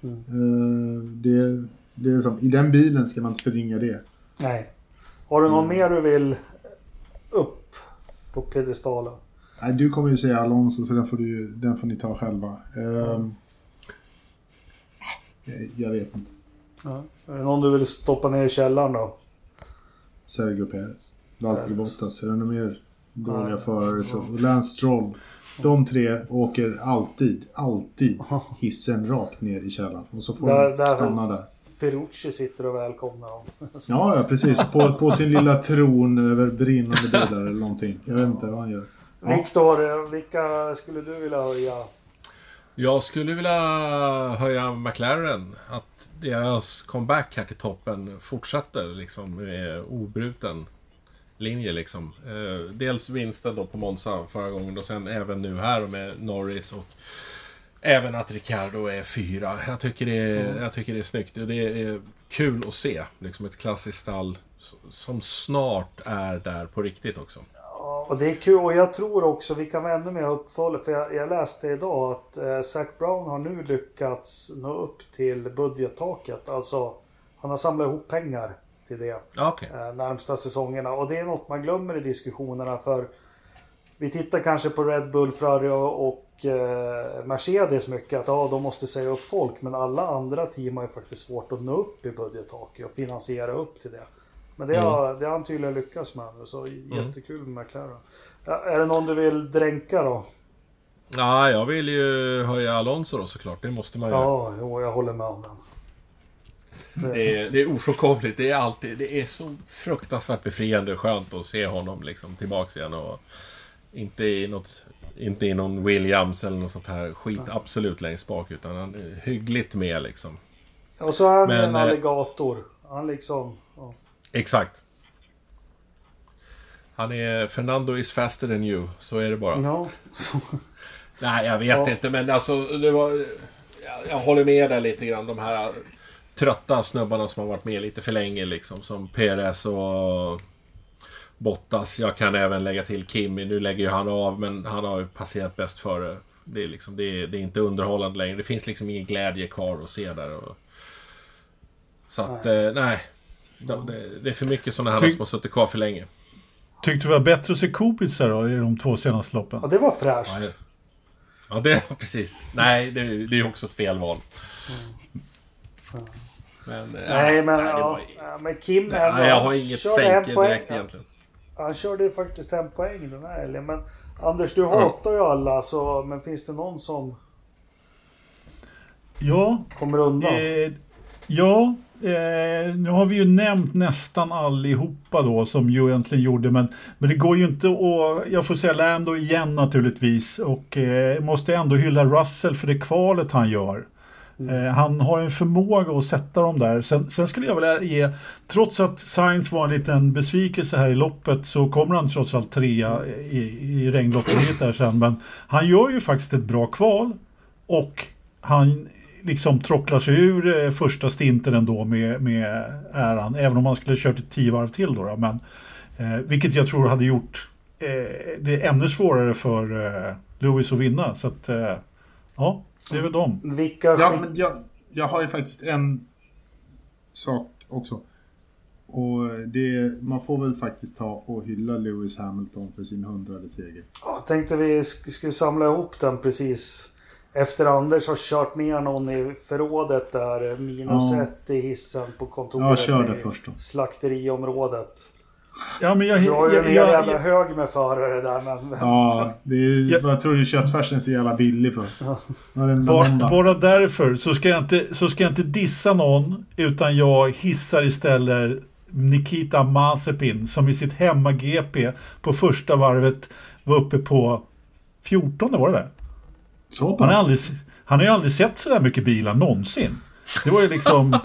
Eh, det, det är som, I den bilen ska man inte förringa det. Nej. Har du någon Mm. mer du vill upp på piedestalen? Nej, du kommer ju säga Alonso så den får, du, den får ni ta själva. Jag, jag vet inte. Ja. Är det någon du vill stoppa ner i källaren då? Sergio Perez. Valtteri. Bottas. Är det några mer dåliga Nej. förare så... Lance Stroll. De tre åker alltid, alltid hissen rakt ner i källaren. Och så får Där- de stanna där. Ferrucci sitter och välkomnar dem. Ja, ja precis. På, på sin lilla tron över brinnande bilar eller någonting. Jag vet inte vad han gör. Ja. Viktor, vilka skulle du vilja höja? Jag skulle vilja höja McLaren. Att deras comeback här till toppen fortsätter liksom med obruten linje liksom. Eh, dels vinsten då på Monza förra gången och sen även nu här med Norris och även att Ricardo är fyra. Jag tycker det är, mm. jag tycker det är snyggt det är kul att se. Liksom ett klassiskt stall som snart är där på riktigt också. Ja, och det är kul och jag tror också vi kan vara ännu mer uppföljare för jag, jag, läste idag att eh, Zac Brown har nu lyckats nå upp till budgettaket. Alltså han har samlat ihop pengar till det okay. eh, närmsta säsongerna. Och det är något man glömmer i diskussionerna för vi tittar kanske på Red Bull, Ferrari och eh, Mercedes mycket. Att ja, de måste säga upp folk. Men alla andra team har ju faktiskt svårt att nå upp i budgettaket och finansiera upp till det. Men det, mm. har, det har han tydligen lyckats med nu. Så mm. jättekul med McLaren. Är det någon du vill dränka då? Ja, jag vill ju höja Alonso då såklart. Det måste man ju. Ja, jo, jag håller med om den. Det är, det är ofrånkomligt. Det är alltid, det är så fruktansvärt befriande och skönt att se honom liksom tillbaks igen. Och inte i något inte i någon Williams eller något sånt här skit absolut längst bak. Utan han är hyggligt med liksom. Och så är han Men, en eh, alligator. Han liksom... Ja. Exakt. Han är... Fernando is faster than you. Så är det bara. No. Nej, jag vet ja. inte. Men alltså, det var... Jag, jag håller med där lite grann. De här trötta snubbarna som har varit med lite för länge liksom. Som Perez och Bottas. Jag kan även lägga till Kimi. Nu lägger ju han av men han har ju passerat bäst före. Det är, liksom, det är, det är inte underhållande längre. Det finns liksom ingen glädje kvar att se där. Och... Så att, nej. Eh, nej. Det, det, är för mycket sådana här Ty som har suttit kvar för länge. Tyckte du det var bättre att se Kubica då i de två senaste loppen? Ja, det var fräscht. Ja, ja det var precis. Nej, det, det är också ett fel val. Mm. Ja. Men, nej, ja, men, nej, ja, var... men Kim nej, ändå, Jag har inget sänke direkt egentligen. Han körde ju faktiskt en poäng den här helgen. Men Anders, du hatar ju alla så, men finns det någon som Ja. Kommer undan? Eh, ja. Eh, nu har vi ju nämnt nästan allihopa då som ju egentligen gjorde men, men det går ju inte att, jag får säga Lando igen naturligtvis och eh, måste ändå hylla Russell för det kvalet han gör. Mm. Eh, han har en förmåga att sätta dem där. Sen, sen, skulle jag vilja ge, trots att Sainz var en liten besvikelse här i loppet så kommer han trots allt trea i, i regnlotteriet där sen. Men han gör ju faktiskt ett bra kval och han liksom trocklar sig ur eh, första stinten ändå med, med äran. Även om han skulle kört ett tio varv till då. då men, eh, vilket jag tror hade gjort eh, det ännu svårare för eh, Lewis att vinna. Så att, eh, ja. Det är väl de. Vilka ja, men jag, jag har ju faktiskt en sak också. Och det, man får väl faktiskt ta och hylla Lewis Hamilton för sin hundrade seger. Jag tänkte vi skulle samla ihop den precis efter Anders har kört ner någon i förrådet där minus ja. ett i hissen på kontoret. Ja, kör det först då. Slakteriområdet. Ja, men jag, du har ju en hel jävla jag, hög med förare där. Men, ja, det är, jag, jag tror ju köttfärsen är så jävla billig för. Ja. Bara, bara därför så ska, jag inte, så ska jag inte dissa någon. Utan jag hissar istället Nikita Mazepin som i sitt hemma-GP på första varvet var uppe på 14, var det Så pass? Han, har aldrig, han har ju aldrig sett så där mycket bilar någonsin. Det var ju liksom...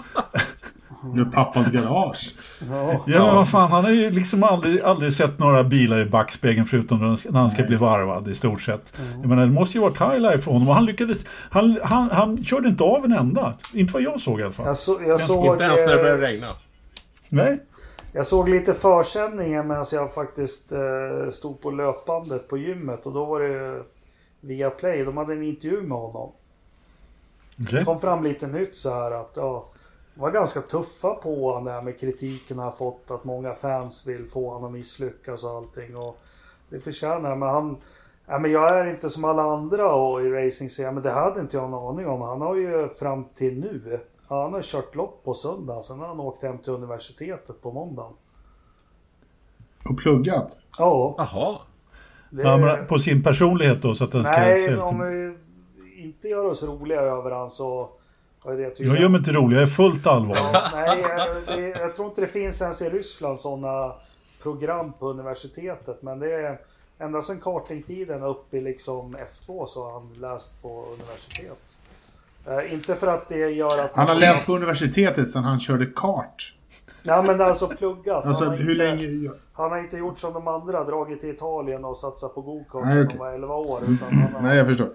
Med pappas garage. Ja, ja vad fan, han har ju liksom aldrig, aldrig sett några bilar i backspegeln förutom när han ska Nej. bli varvad i stort sett. Mm. Jag menar, det måste ju varit highlight för honom och han lyckades, han, han, han körde inte av en enda. Inte vad jag såg i alla fall. Jag, så, jag såg, inte ens när det började regna. Nej. Jag såg lite försändningen medan jag faktiskt eh, stod på löpbandet på gymmet och då var det via Play. De hade en intervju med honom. Okay. Det kom fram lite nytt så här att ja, var ganska tuffa på honom där med kritiken han fått. Att många fans vill få honom att misslyckas och allting. Och det förtjänar men han... Ja, men jag är inte som alla andra och i racing säger men det hade inte jag en aning om. Han har ju fram till nu. Han har kört lopp på söndag. Sen har han åkt hem till universitetet på måndagen. Och pluggat? Ja. Jaha. Det... Ja, på sin personlighet då så att den Nej, ska... Nej, om vi inte gör oss roliga över han så tycker Jag gör mig inte rolig, jag är fullt allvarlig. Ja, nej, jag, det, jag tror inte det finns ens i Ryssland sådana program på universitetet. Men det är ända sedan kartingtiden upp i liksom F2 så har han läst på universitet. Eh, inte för att det gör att... Han har läst på universitetet sedan han körde kart. Nej men alltså pluggat. Alltså, han, har hur inte, länge... han har inte gjort som de andra, dragit till Italien och satsat på gokart när han var 11 år. Utan han har, Nej, jag förstår.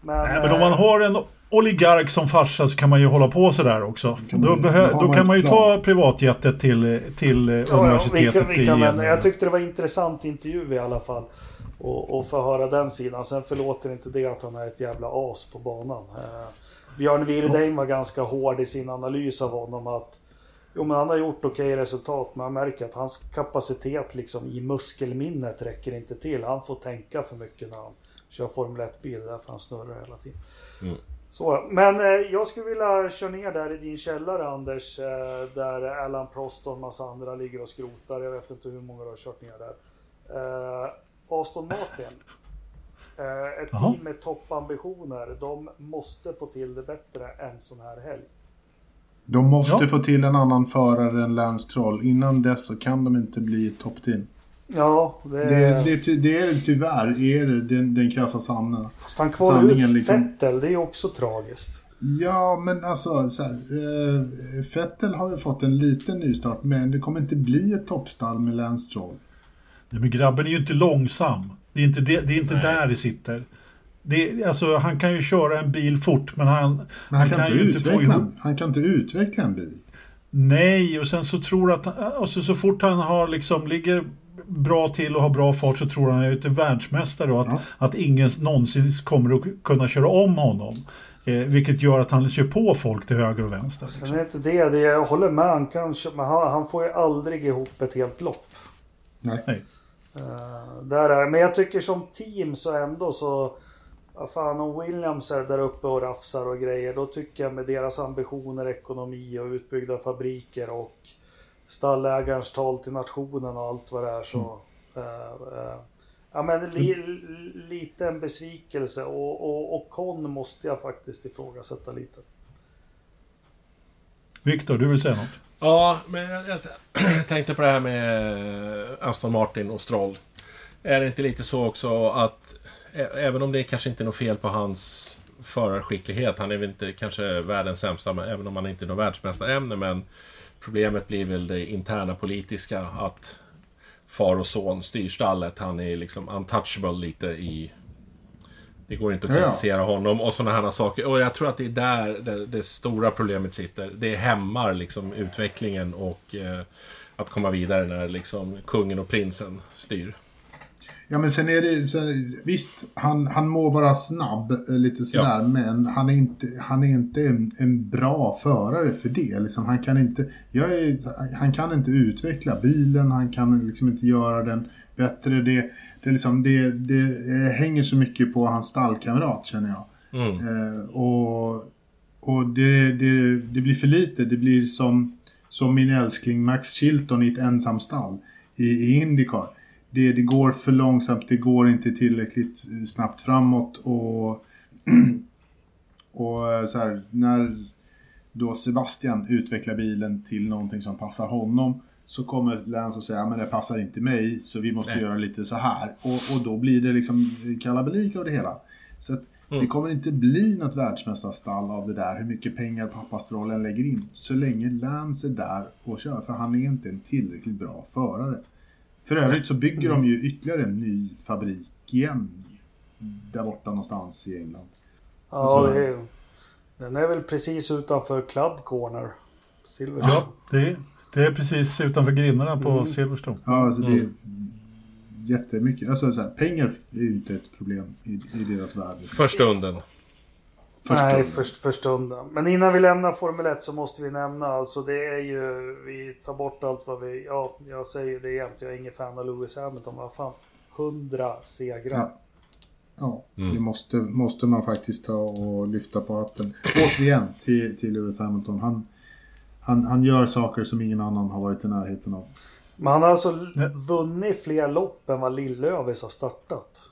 men, Nej, men om man eh, har en oligark som farsa så kan man ju hålla på sådär också. Kan Då, behö- då kan man ju plan. ta privatjetet till, till Ja, ja, vi universitetet kan, vi kan, i men Gävle. jag tyckte det var en intressant intervju i alla fall. Och, och få höra den sidan. Sen förlåter inte det att han är ett jävla as på banan. Eh, Björn Wirdheim var ganska hård i sin analys av honom. att Jo men han har gjort okej resultat men man märker att hans kapacitet liksom i muskelminnet räcker inte till. Han får tänka för mycket när han kör Formel 1-bil. Därför han snurrar hela tiden. Mm. Så, men eh, jag skulle vilja köra ner där i din källare Anders. Eh, där Alan Prost och en massa andra ligger och skrotar. Jag vet inte hur många du har kört ner där. Eh, Aston Martin. Eh, ett Jaha. team med toppambitioner. De måste få till det bättre en sån här helg. De måste Ja. få till en annan förare än Lance Troll. Innan dess så kan de inte bli ett toppteam. Ja, det, Det, det, det är tyvärr är det den, den krassa sanningen. fast han kvalar ut sanningen liksom. Vettel. Det är ju också tragiskt. Ja, men alltså så här, eh, Vettel har ju fått en liten nystart, men det kommer inte bli ett toppstall med Lance Stroll. Nej, men grabben är ju inte långsam. Det är inte, det, det är inte Nej. där det sitter. Det, alltså, han kan ju köra en bil fort men han, Men han, kan, inte ju inte få utveckla, ihop... han kan inte utveckla en bil. Nej, och sen så tror att alltså, så fort han har liksom ligger bra till och har bra fart så tror han är ute världsmästare och att, Ja. att ingen någonsin kommer att kunna köra om honom. Eh, vilket gör att han kör på folk till höger och vänster. Sen Liksom. är inte det, det jag håller med. Han, kan, men han, han får ju aldrig ihop ett helt lopp. Nej. Nej. Eh, där är, men jag tycker som team så ändå så... Ja, fan om Williams är där uppe och rafsar och grejer. Då tycker jag med deras ambitioner, ekonomi och utbyggda fabriker och stallägarens tal till nationen och allt vad det är så... eh, eh, ja men li, li, lite en besvikelse och, och, och Con måste jag faktiskt ifrågasätta lite. Viktor, du vill säga något? Ja, men jag, jag tänkte på det här med Aston Martin och Stroll. Är det inte lite så också att även om det kanske inte är något fel på hans förarskicklighet, han är väl inte kanske världens sämsta, men även om han inte är något världsmästarämne, men problemet blir väl det interna politiska, att far och son styr stallet. Han är liksom untouchable lite i... Det går inte att Ja, ja. kritisera honom och sådana här saker. Och jag tror att det är där det, det stora problemet sitter. Det hämmar liksom utvecklingen och eh, att komma vidare när liksom kungen och prinsen styr. Ja, men sen är det här, visst, han, han må vara snabb eh, lite sådär, men han är inte, han är inte en, en bra förare för det. Liksom, han, kan inte, jag är, han kan inte utveckla bilen, han kan liksom inte göra den bättre. Det, det, liksom, det, det hänger så mycket på hans stallkamrat, känner jag. Mm. Eh, och och det, det, det blir för lite. Det blir som, som min älskling Max Chilton i ett ensamstall i, i Indycar. Det, det går för långsamt, det går inte tillräckligt eh, snabbt framåt och, och eh, så här, när då Sebastian utvecklar bilen till någonting som passar honom så kommer Lance och säger att det passar inte mig så vi måste Nej. göra lite så här. Och, och då blir det liksom kalabalik av det hela. Så att Mm. det kommer inte bli något världsmästarstall av det där, hur mycket pengar pappa Stroll än lägger in. Så länge Lance är där och kör, för han är inte en tillräckligt bra förare. För övrigt så bygger de ju ytterligare en ny fabrik igen. Där borta någonstans i England. Ja, Alltså- det är, den är väl precis utanför Club Corner. Silverstone. Ja, det är, det är precis utanför grindarna på Mm. Silverstone. Ja, alltså det är Mm. jättemycket. Alltså så här, pengar är ju inte ett problem i, i deras värld. För stunden. Först Nej, för, för stunden. Men innan vi lämnar Formel 1 så måste vi nämna alltså det är ju, vi tar bort allt vad vi, ja, jag säger det jämt, jag är ingen fan av Lewis Hamilton, vad fan, 100 segrar. Ja. Ja, Mm. det måste, måste man faktiskt ta och lyfta på hatten. Återigen till, till Lewis Hamilton. Han, han, han gör saker som ingen annan har varit i närheten av. Men han har alltså Nej. vunnit fler lopp än vad Lill-Lövis har startat.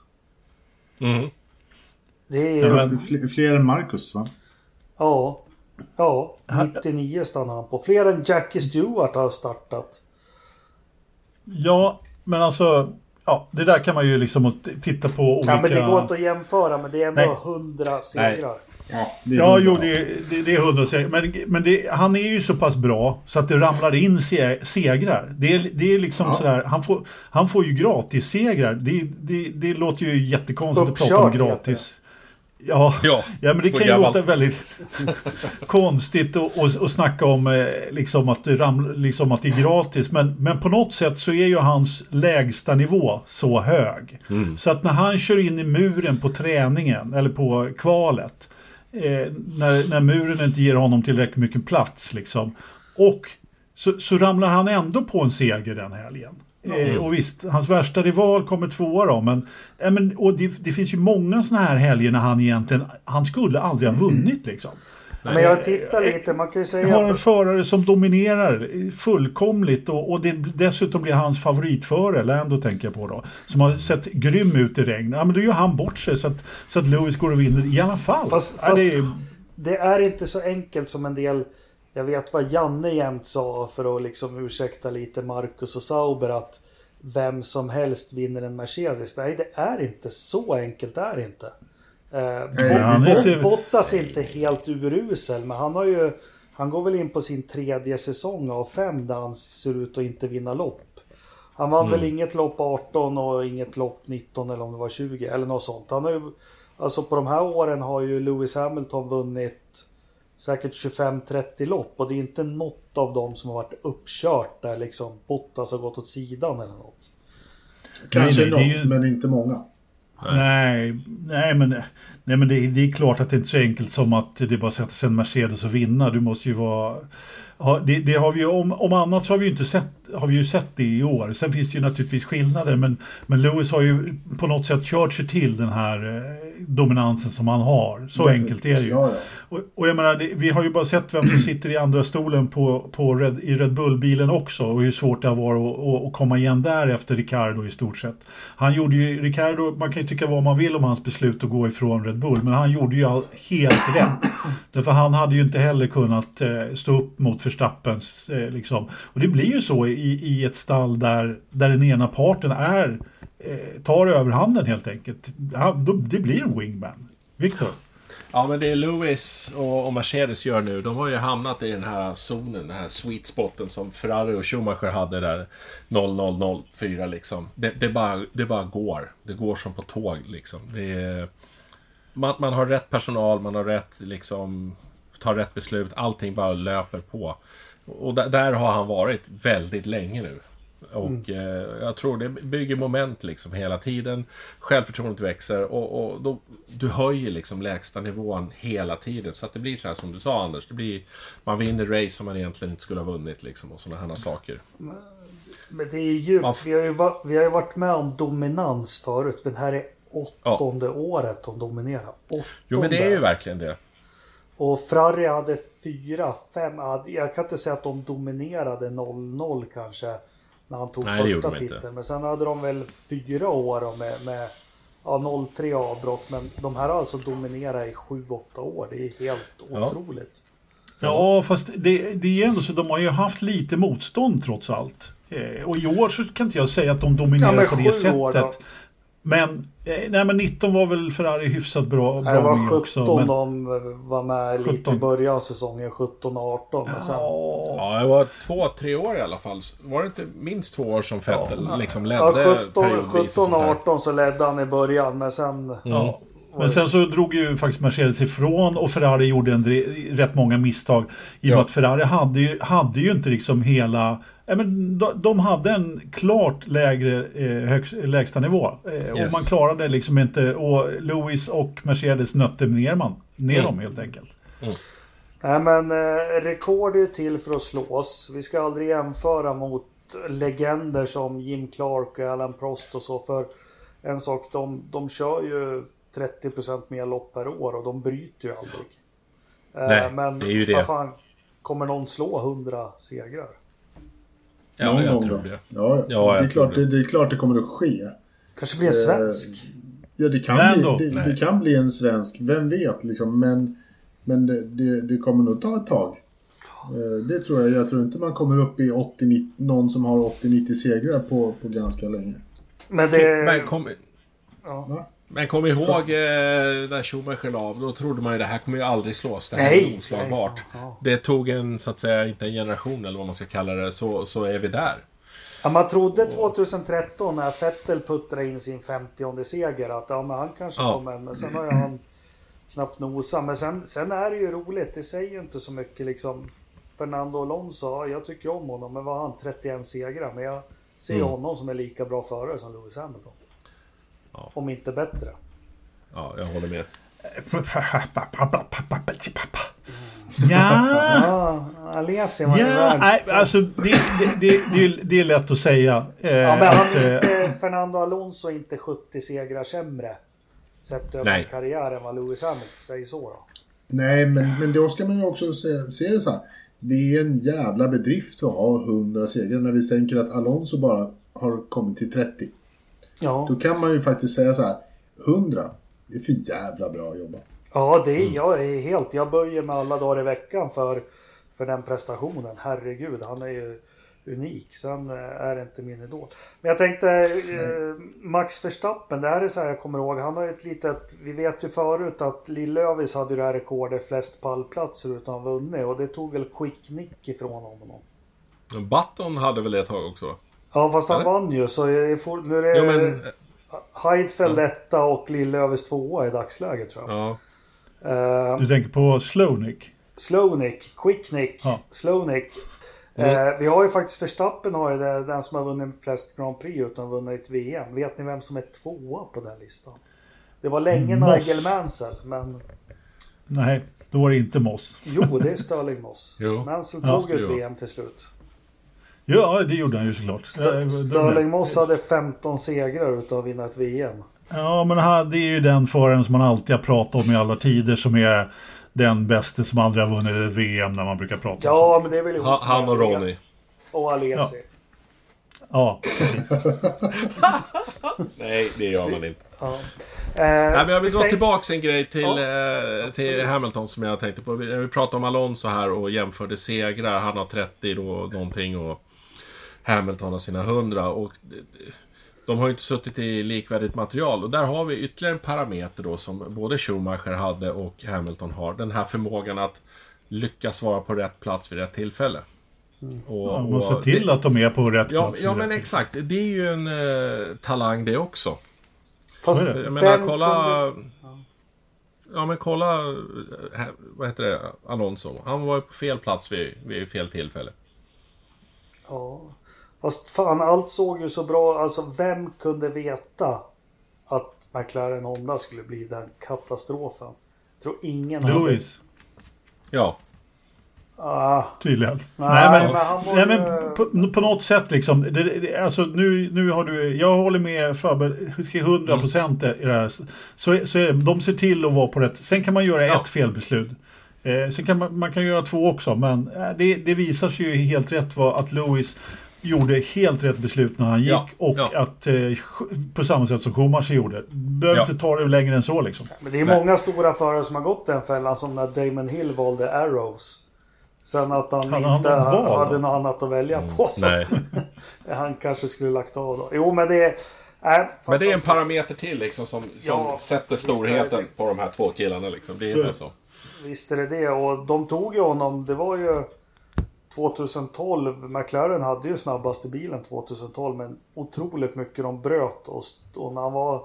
Mm. Det är Ja, ja, men- Fler, än Marcus va? Ja, 99 stannade han på. Fler än Jackie Stewart har startat. Ja, men alltså... Ja, det där kan man ju liksom titta på olika... Ja, men det går inte att jämföra, men det är ändå Nej. 100 segrar. Ja, det är Ja, jo, det, det, det är hundra segrar. Men, men det, han är ju så pass bra så att det ramlar in se, segrar. Det är, det är liksom Ja. sådär, han får, han får ju gratis segrar. Det, det, det låter ju jättekonstigt att Uppkörd prata om heter gratis. Ja, Ja, ja, men det kan ju låta väldigt konstigt att och, och snacka om eh, liksom att, det ram, liksom att det är gratis. Men, men på något sätt så är ju hans lägsta nivå så hög. Så att när han kör in i muren på träningen eller på kvalet. Eh, när, när muren inte ger honom tillräckligt mycket plats liksom. Och så, så ramlar han ändå på en seger den helgen. Eh, och visst, hans värsta rival kommer tvåa då, men, eh, men och det, det finns ju många sådana här helger när han egentligen, han skulle aldrig ha vunnit liksom. Men jag tittar lite, man kan ju Jag har en säga... förare som dominerar fullkomligt och, och det, dessutom blir hans favoritförare, Lando tänker jag på då, som har sett grym ut i regn. Ja men då gör han bort sig så att, så att Lewis går och vinner i alla fall. Fast- ja, fast- det är, Det är inte så enkelt som en del... Jag vet vad Janne jämt sa för att liksom ursäkta lite Marcus och Sauber att vem som helst vinner en Mercedes. Nej, det är inte så enkelt. Det är inte. Eh, är inte- Bottas är inte helt urusel, men han har ju... Han går väl in på sin tredje säsong av fem där han ser ut att inte vinna lopp. Han vann väl inget lopp 18 och inget lopp 19 eller om det var 20 eller något sånt. Han har ju, alltså på de här åren har ju Lewis Hamilton vunnit säkert 25-30 lopp och det är inte något av dem som har varit uppkört där liksom Bottas har gått åt sidan eller något. Kanske Nej, något, ju- men inte många. nej, nej men, nej, men det, det är klart att det inte är så enkelt som att det är bara att sätta sig en Mercedes och vinna. Du måste ju vara... Ja, det, det har vi ju, om, om annat så har vi ju inte sett, har vi ju sett det i år. Sen finns det ju naturligtvis skillnader men, men Lewis har ju på något sätt kört sig till den här eh, dominansen som han har. Så enkelt är det ju. Ja, ja. Och, och jag menar, det, vi har ju bara sett vem som sitter i andra stolen på, på Red, i Red Bull-bilen också och hur svårt det har varit att, att, komma igen där efter Ricardo i stort sett. Han gjorde ju, Ricardo, man kan ju tycka vad man vill om hans beslut att gå ifrån Red Bull, men han gjorde ju all, helt rätt. Därför han hade ju inte heller kunnat eh, stå upp mot Verstappens, eh, liksom. Och det blir ju så i, i ett stall där, där den ena parten är, eh, tar överhanden helt enkelt. Han, då, det blir en wingman. Viktor? Ja, men det Lewis och, och Mercedes gör nu, de har ju hamnat i den här zonen, den här sweet spoten som Ferrari och Schumacher hade där 0004 liksom. Det, det, bara, det bara går. Det går som på tåg liksom. Det är, man, man har rätt personal, man har rätt liksom, tar rätt beslut, allting bara löper på. Och där, där har han varit väldigt länge nu. Och eh, jag tror det bygger moment liksom hela tiden. Självförtroendet växer och, och då, du höjer liksom lägsta nivån hela tiden. Så att det blir så här som du sa Anders. Det blir, man vinner race som man egentligen inte skulle ha vunnit liksom och sådana här saker. Men det är ju, Ja. vi, har ju vi har ju varit med om dominans förut. Men det här är åttonde året de dominerar. Åttonde. Jo men det är ju verkligen det. Och Ferrari hade fyra, fem. ja, Jag kan inte säga att de dominerade 0-0 kanske. När han tog Nej, första de inte. titeln. Men sen hade de väl fyra år med, med ja, 0-3 avbrott. Men de här har alltså dominerat i 7-8 år. Det är helt Ja. otroligt. Ja, fast det, det är ändå så de har ju haft lite motstånd trots allt. Eh, och i år så kan inte jag säga att de dominerar Ja, på det sättet. Men, nej, men 19 var väl Ferrari hyfsat bra, Det bra var med 17 också. Men, de var med lite i 17. början av säsongen. 17 och 18. Men sen, ja, Ja, det var två, tre år i alla fall. Var det inte minst två år som Vettel liksom ledde ja, 17, periodvis och 17 sånt och där? 18 så ledde han i början. Men sen... ja. Men sen så drog ju faktiskt Mercedes ifrån och Ferrari gjorde en, rätt många misstag. I och med Ja. att Ferrari hade ju, hade ju inte liksom hela... Ja, men de, de hade en klart lägre eh, högst, lägsta nivå. Eh, Och Yes. man klarade liksom inte... Och Lewis och Mercedes nötte ner, man, ner Mm. dem helt enkelt. Nej men eh, rekord är ju till för att slås. Vi ska aldrig jämföra mot legender som Jim Clark och Alan Prost och så. För en sak, de, de kör ju 30% mer lopp per år och de bryter ju aldrig. Eh, Nej, men det är ju det. fan, kommer någon slå 100 segrar? Ja, Någon jag gång tror då. det. Ja, ja. Ja, det, är klart, det. det. är klart det kommer att ske. Kanske blir en svensk? Ja, det kan, bli, det, det kan bli en svensk. Vem vet liksom. Men Men det, det, det kommer nog ta ett tag. Eh, Det tror jag. Jag tror inte man kommer upp i 80-90, någon som har 80-90 segrar på, på ganska länge. Men det... Men kom, Ja. Men kom ihåg eh, när Schumacher la av. Då trodde man ju det här kommer ju aldrig slås. Det här Nej, är oslagbart. nej, ja. Det tog en, så att säga, inte en generation eller vad man ska kalla det. Så, så är vi där. Ja, man trodde 2013 när Vettel puttrade in sin 50 seger att ja, men han kanske Ja. kommer. Men sen har han knappt nosat. Men sen, sen är det ju roligt. Det säger ju inte så mycket liksom. Fernando Alonso, ja, jag tycker om honom. Men vad har han? 31 segrar. Men jag ser Mm. honom som en lika bra förare som Lewis Hamilton. Ja. Om inte bättre. Ja, jag håller med. Ja, Ja, Alesi var ja nej, alltså det, det, det, det, är, det är lätt att säga. Eh, Ja, men att, han är eh, inte, Fernando Alonso är inte 70 segrar sämre. Sett över Nej. karriären vad Lewis Hamilton säger så då. Nej, men, men då ska man ju också se, se det så här. Det är en jävla bedrift att ha 100 segrar när vi tänker att Alonso bara har kommit till 30. Ja. Då kan man ju faktiskt säga så här. 100, det är för jävla bra jobbat. Ja, det är, jag är helt... Jag böjer mig alla dagar i veckan för, för den prestationen. Herregud, han är ju unik. Sen eh, är det inte min idol. Men jag tänkte eh, Max Verstappen, det här är så här jag kommer ihåg. Han har ju ett litet... Vi vet ju förut att Lill-Lövis hade ju det här rekordet flest pallplatser utan att ha vunnit. Och det tog väl Quick Nick ifrån honom. Button hade väl det ett tag också? Ja, fast han Eller? vann ju. Så är for, nu är det Jo, men... Heidfeld etta och Lill-Lövis tvåa i dagsläget tror jag. Ja. Eh, du tänker på Slownick? Slownick, Quicknick, Ja. Slownick. Mm. Eh, vi har ju faktiskt Verstappen har ju det, den som har vunnit flest Grand Prix utan vunnit ett VM. Vet ni vem som är tvåa på den listan? Det var länge Moss. Nigel Mansell, men Nej, då var det inte Moss. jo, det är Sterling Moss. Jo. Mansell Ja, tog ett jo. VM till slut. Ja, det gjorde han ju såklart. St- Sterling Moss hade 15 segrar utan att vinna ett VM. Ja, men det är ju den föraren som man alltid har pratat om i alla tider som är den bästa som aldrig har vunnit ett VM när man brukar prata om Ja, men det är väl ihop Han, han och Ronny. Och Alesi. Ja, precis. Nej, det gör man inte. Ja. Eh, Nej, men jag vill stäng- tillbaks en grej till, Ja, eh, till Hamilton som jag tänkte på. Vi, vi pratade om Alonso här och jämförde segrar. Han har 30 då, någonting och Hamilton har sina 100. Och de har ju inte suttit i likvärdigt material. Och där har vi ytterligare en parameter då som både Schumacher hade och Hamilton har. Den här förmågan att lyckas vara på rätt plats vid rätt tillfälle. Och, Man måste och se till det- att de är på rätt Ja, plats. ja men rätt exakt. Det är ju en eh, talang det också. Fast det. Jag menar, kolla... kunde- Ja, men kolla... eh, Vad heter det? Alonso. Han var ju på fel plats vid, vid fel tillfälle. Ja. Fast fan, allt såg ju så bra. Alltså, vem kunde veta att McLaren Honda skulle bli den katastrofen? Jag tror ingen hade- Lewis, Ja. Ah, tydligen. Nej, Nej, men, men han var nej, ju- men på, på något sätt liksom. Det, det, alltså nu, nu har du, jag håller med Faber till 100 procent i det här. Så, så är det, de ser till att vara på rätt. Sen kan man göra Ja. ett felbeslut. Eh, sen kan man, man kan göra två också, men eh, det, det visar sig ju helt rätt vad att Lewis gjorde helt rätt beslut när han gick Ja, och ja. att eh, på samma sätt som Schumacher gjorde. Behöver Ja. inte ta det längre än så liksom. men det är Nej. många stora förare som har gått den fällan som när Damon Hill valde Arrows. Sen att han han inte då? hade något annat att välja på. Så Nej. Han kanske skulle lagt av då. Jo men det är... Äh, Men det är en parameter till liksom som, som Ja, sätter storheten det. på de här två killarna liksom. Det är Så- inte så. Visst är det det. Och de tog ju honom. Det var ju 2012. McLaren hade ju snabbaste bilen 2012. Men otroligt mycket de bröt. Och, och när han var...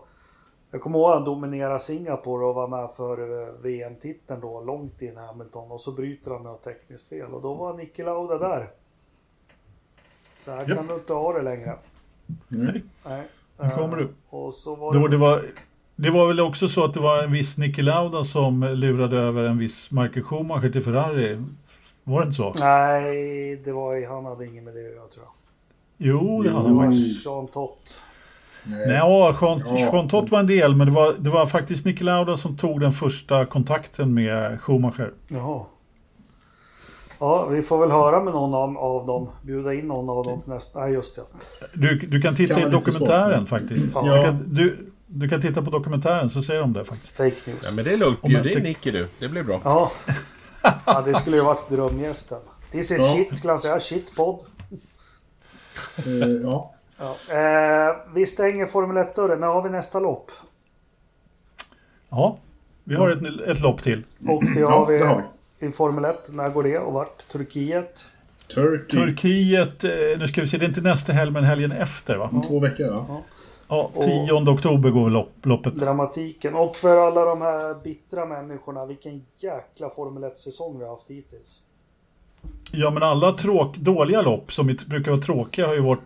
Jag kommer ihåg att han dominerade Singapore och var med för eh, VM-titeln då. Långt in Hamilton. Och så bryter han med något tekniskt fel. Och då var Niki Lauda där. Så här Japp. kan du inte ha det längre. Nej. Nej. Nu kommer Eh, du. Och så var Då det, var, det var väl också så att det var en viss Niki Lauda som lurade över en viss Michael Schumacher till Ferrari. Var det inte så? Nej, det var ju, han hade inget med det göra tror jag. Jo, det hade han var faktiskt. Jean Tott. Nej, ja, Jean, Ja. Tott var en del, men det var, det var faktiskt Niki Lauda som tog den första kontakten med Schumacher. Jaha. Ja, vi får väl höra med någon av, av dem. Bjuda in någon av dem till nästa. Nej, just det. Du, du kan titta Kan i dokumentären faktiskt. Ja. Du kan, du, Du kan titta på dokumentären så säger de det faktiskt. Fake news. Ja, men det är lugnt. Bjud jag in Nicky du. Det blir bra. Ja. Ja, det skulle ju varit drömgästen. This is Ja. shit, skulle han säga. Shitpodd. Eh, ja. Ja. Eh, vi stänger Formel 1-dörren. När har vi nästa lopp? Ja, vi har ett, ett lopp till. Och det ja, har vi det har vi. i Formel 1. När går det och vart? Turkiet? Turkey. Turkiet, eh, nu ska vi se, det är inte nästa helg men helgen efter va? Om två veckor, ja. Ja, 10 oktober går lopp, loppet. Dramatiken. Och för alla de här bittra människorna. Vilken jäkla Formel 1-säsong vi har haft hittills. Ja men alla tråk, dåliga lopp som brukar vara tråkiga har ju varit,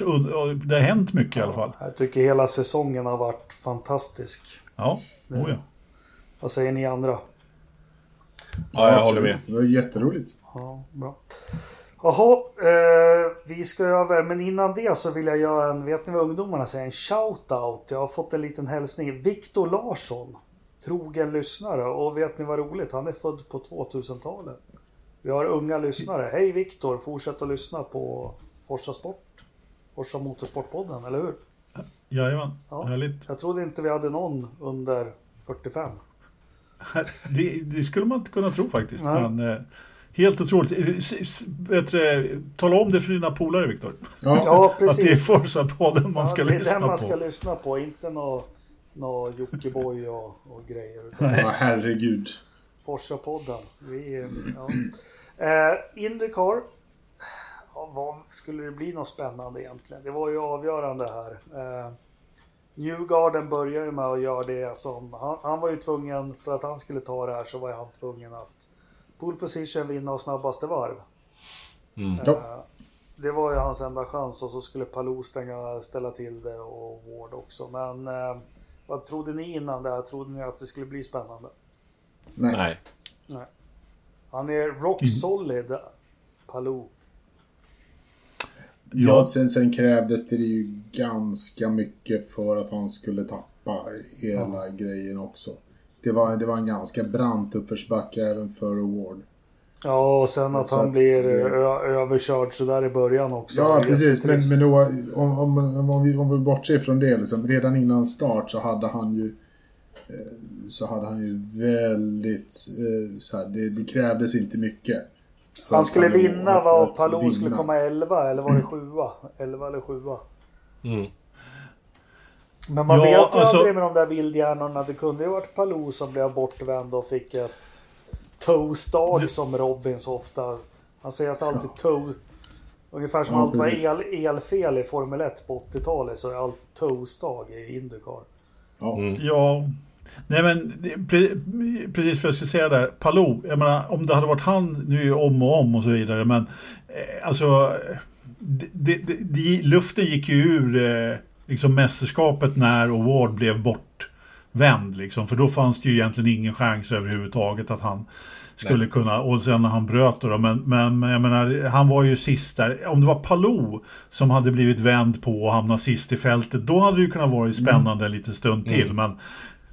det har hänt mycket i alla fall. Jag tycker hela säsongen har varit fantastisk. Ja, oh, ja. Vad säger ni andra? Ja, jag håller med. Det var jätteroligt. Ja, bra. Jaha, eh, vi ska över. Men innan det så vill jag göra en, vet ni vad ungdomarna säger? En shout-out. Jag har fått en liten hälsning. Viktor Larsson, trogen lyssnare. Och vet ni vad roligt? Han är född på 2000-talet. Vi har unga lyssnare. Hej Viktor, fortsätt att lyssna på Forsa Sport. Forsa Motorsportpodden, eller hur? Jajamän, Ja. härligt. Jag trodde inte vi hade någon under 45. Det, det skulle man inte kunna tro faktiskt. Nej. Men, eh, helt otroligt. Eh, Vet du, tala om det för dina polare Viktor. Ja, Ja, Att det är precis. Forza-podden man ska ja, det är lyssna den man på. ska lyssna på, inte nå nå Jockiboi och, och grejer. Ja herregud. Forsa-podden. Vi, ja. eh, Indycar. Ja, vad skulle det bli något spännande egentligen? Det var ju avgörande här. Eh, Newgarden började med att göra det som... Han, han var ju tvungen, för att han skulle ta det här så var han tvungen att pole position vinna och snabbaste varv. Mm. Ja. Eh, Det var ju hans enda chans och så skulle Palou stänga, ställa till det och Ward också. Men eh, vad trodde ni innan det här? Trodde ni att det skulle bli spännande? Nej. Nej. Han är rock Mm. solid, Palou. Ja, sen, sen krävdes det ju ganska mycket för att han skulle tappa hela grejen också. Det var, det var en ganska brant uppförsbacke även för Award. Ja, och sen att Så han att blir det- överkörd sådär i början också. Ja, precis. Men, men då, om, om, om, vi, om vi bortser från det, liksom, redan innan start så hade han ju eh, så hade han ju väldigt, eh, så här, det, det krävdes inte mycket. Han skulle Palou vinna att Palou skulle komma 11 eller var det 7 11 eller 7 Mm. Men man Ja, vet ju alltså- aldrig med de där vildhjärnorna. Det kunde ju varit Palou som blev bortvänd och fick ett toastdag som Robin så ofta. Han säger att alltid toe... Ungefär som Ja, allt var el, elfel i Formel 1 på 80-talet så är allt toastdag i Indycar. Ja. Mm. Ja, nej men det- pre- precis för jag skulle säga där, Palou, jag menar om det hade varit han, nu är ju om och om och så vidare, men eh, alltså det, det, det, det, luften gick ju ur eh, liksom mästerskapet när Award blev bortvänd liksom, för då fanns det ju egentligen ingen chans överhuvudtaget att han skulle Nej. kunna, och sen när han bröt då, men, men, jag menar, han var ju sist där. Om det var Palou som hade blivit vänd på och hamnat sist i fältet, då hade det ju kunnat vara spännande en liten stund till. Mm. Men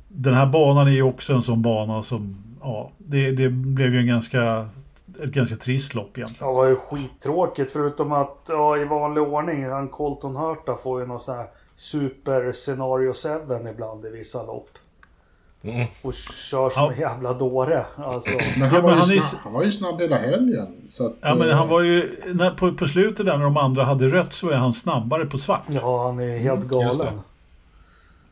den här banan är ju också en sån bana som, ja, det, det blev ju en ganska, ett ganska trist lopp egentligen. Ja, det var ju skittråkigt förutom att ja, i vanlig ordning, han Colton Hurta får ju någon sån här super scenario 7 ibland i vissa lopp. Mm. Och kör som Ja. en jävla dåre. Alltså, Men han, Ja, var men han är- snabb, han var ju snabb hela helgen. Så att, Ja, men eh, han var ju, när, på, på slutet där när de andra hade rött så var han snabbare på svart. ja, han är helt det. galen.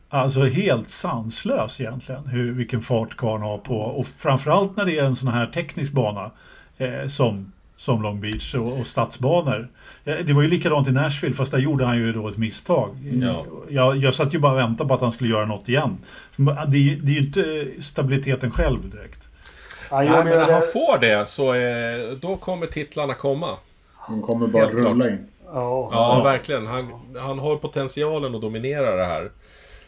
Alltså helt sanslös egentligen, hur, vilken fart karln har på. Och framförallt när det är en sån här teknisk bana eh, som, som Long Beach och, och stadsbanor. Det var ju likadant i Nashville, fast där gjorde han ju då ett misstag. Ja. Jag, jag satt ju bara och väntade på att han skulle göra något igen. Det är, ju- det är ju inte stabiliteten själv direkt. Han Nej, men när det. han får det så eh, då kommer titlarna komma. De kommer bara Helt klart. rulla in. Ja, Ja, verkligen. Han, han har potentialen att dominera det här.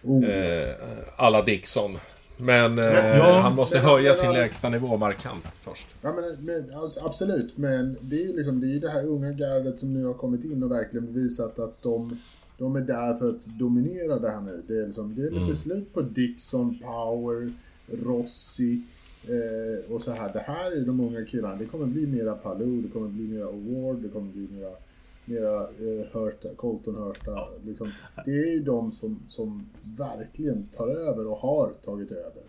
Oh. Eh, alla Dixon. Men eh, Ja. han måste Det- höja det- sin lägstanivå markant först. Ja, men, men, alltså, absolut, men det är ju liksom, det, är det här unga gardet som nu har kommit in och verkligen bevisat att de, de är där för att dominera det här nu. Det är, liksom, det är lite Mm. slut på Dixon, Power, Rossi eh, och så här. Det här är de unga killarna. Det kommer bli mera Palou, det kommer bli mera Award, det kommer bli mera, mera eh, Hurta, Colton Hurta. Liksom, det är ju de som, som verkligen tar över och har tagit över.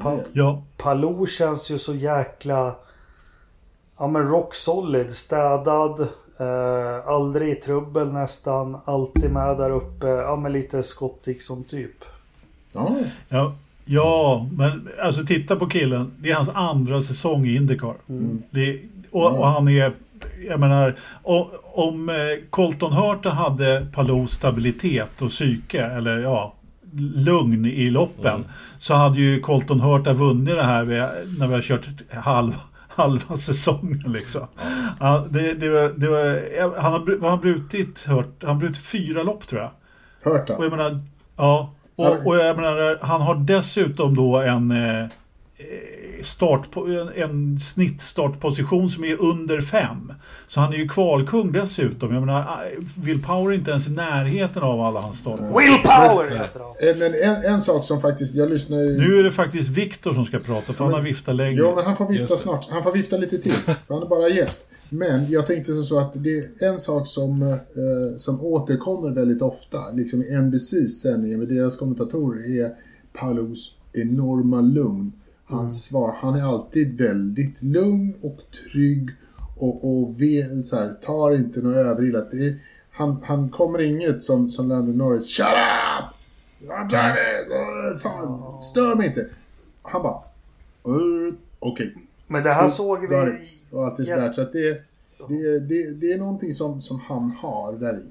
Pa- mer. Ja, Palou känns ju så jäkla... Ja men rock solid, städad. Eh, aldrig i trubbel nästan. Alltid med där uppe. Ja men lite Scott Dixon typ. Ja, ja, ja, men alltså titta på killen. Det är hans andra säsong i Indycar. Det, och, och han är, jag menar, om eh, Colton Hurta hade Palous stabilitet och psyke, eller ja, lugn i loppen, så hade ju Colton Hurta vunnit det här när vi har kört halv, halva säsongen liksom. Ja, det, det var, det var, han har, han brutit, Hurt, han har brutit fyra lopp tror jag. Hurta. Och jag menar, ja. Och, och jag menar, han har dessutom då en eh, start på, en, en snittstartposition som är under fem. Så han är ju kvalkung dessutom. Jag menar, eh, Will Power är inte ens i närheten av alla hans starter. Willpower heter han. Eh, Men en, en sak som faktiskt, jag lyssnar ju... Nu är det faktiskt Viktor som ska prata, för han har viftat länge. Ja, men han får vifta snart. Han får vifta lite till, för han är bara gäst. Men jag tänkte så att det är en sak som, eh, som återkommer väldigt ofta, liksom i NBCs sändningar med deras kommentatorer, är Paulus enorma lugn. Hans svar, han är alltid väldigt lugn och trygg och, och ve, så här, tar inte något överilat. Han, han kommer inget som, som Landon Norris, Shut up! I'm trying to... Fan, stör mig inte. Han bara, "Uh, okej. Men det här såg vi... Och allt det sådär. Så att det, det, det, det är någonting som, som han har där i.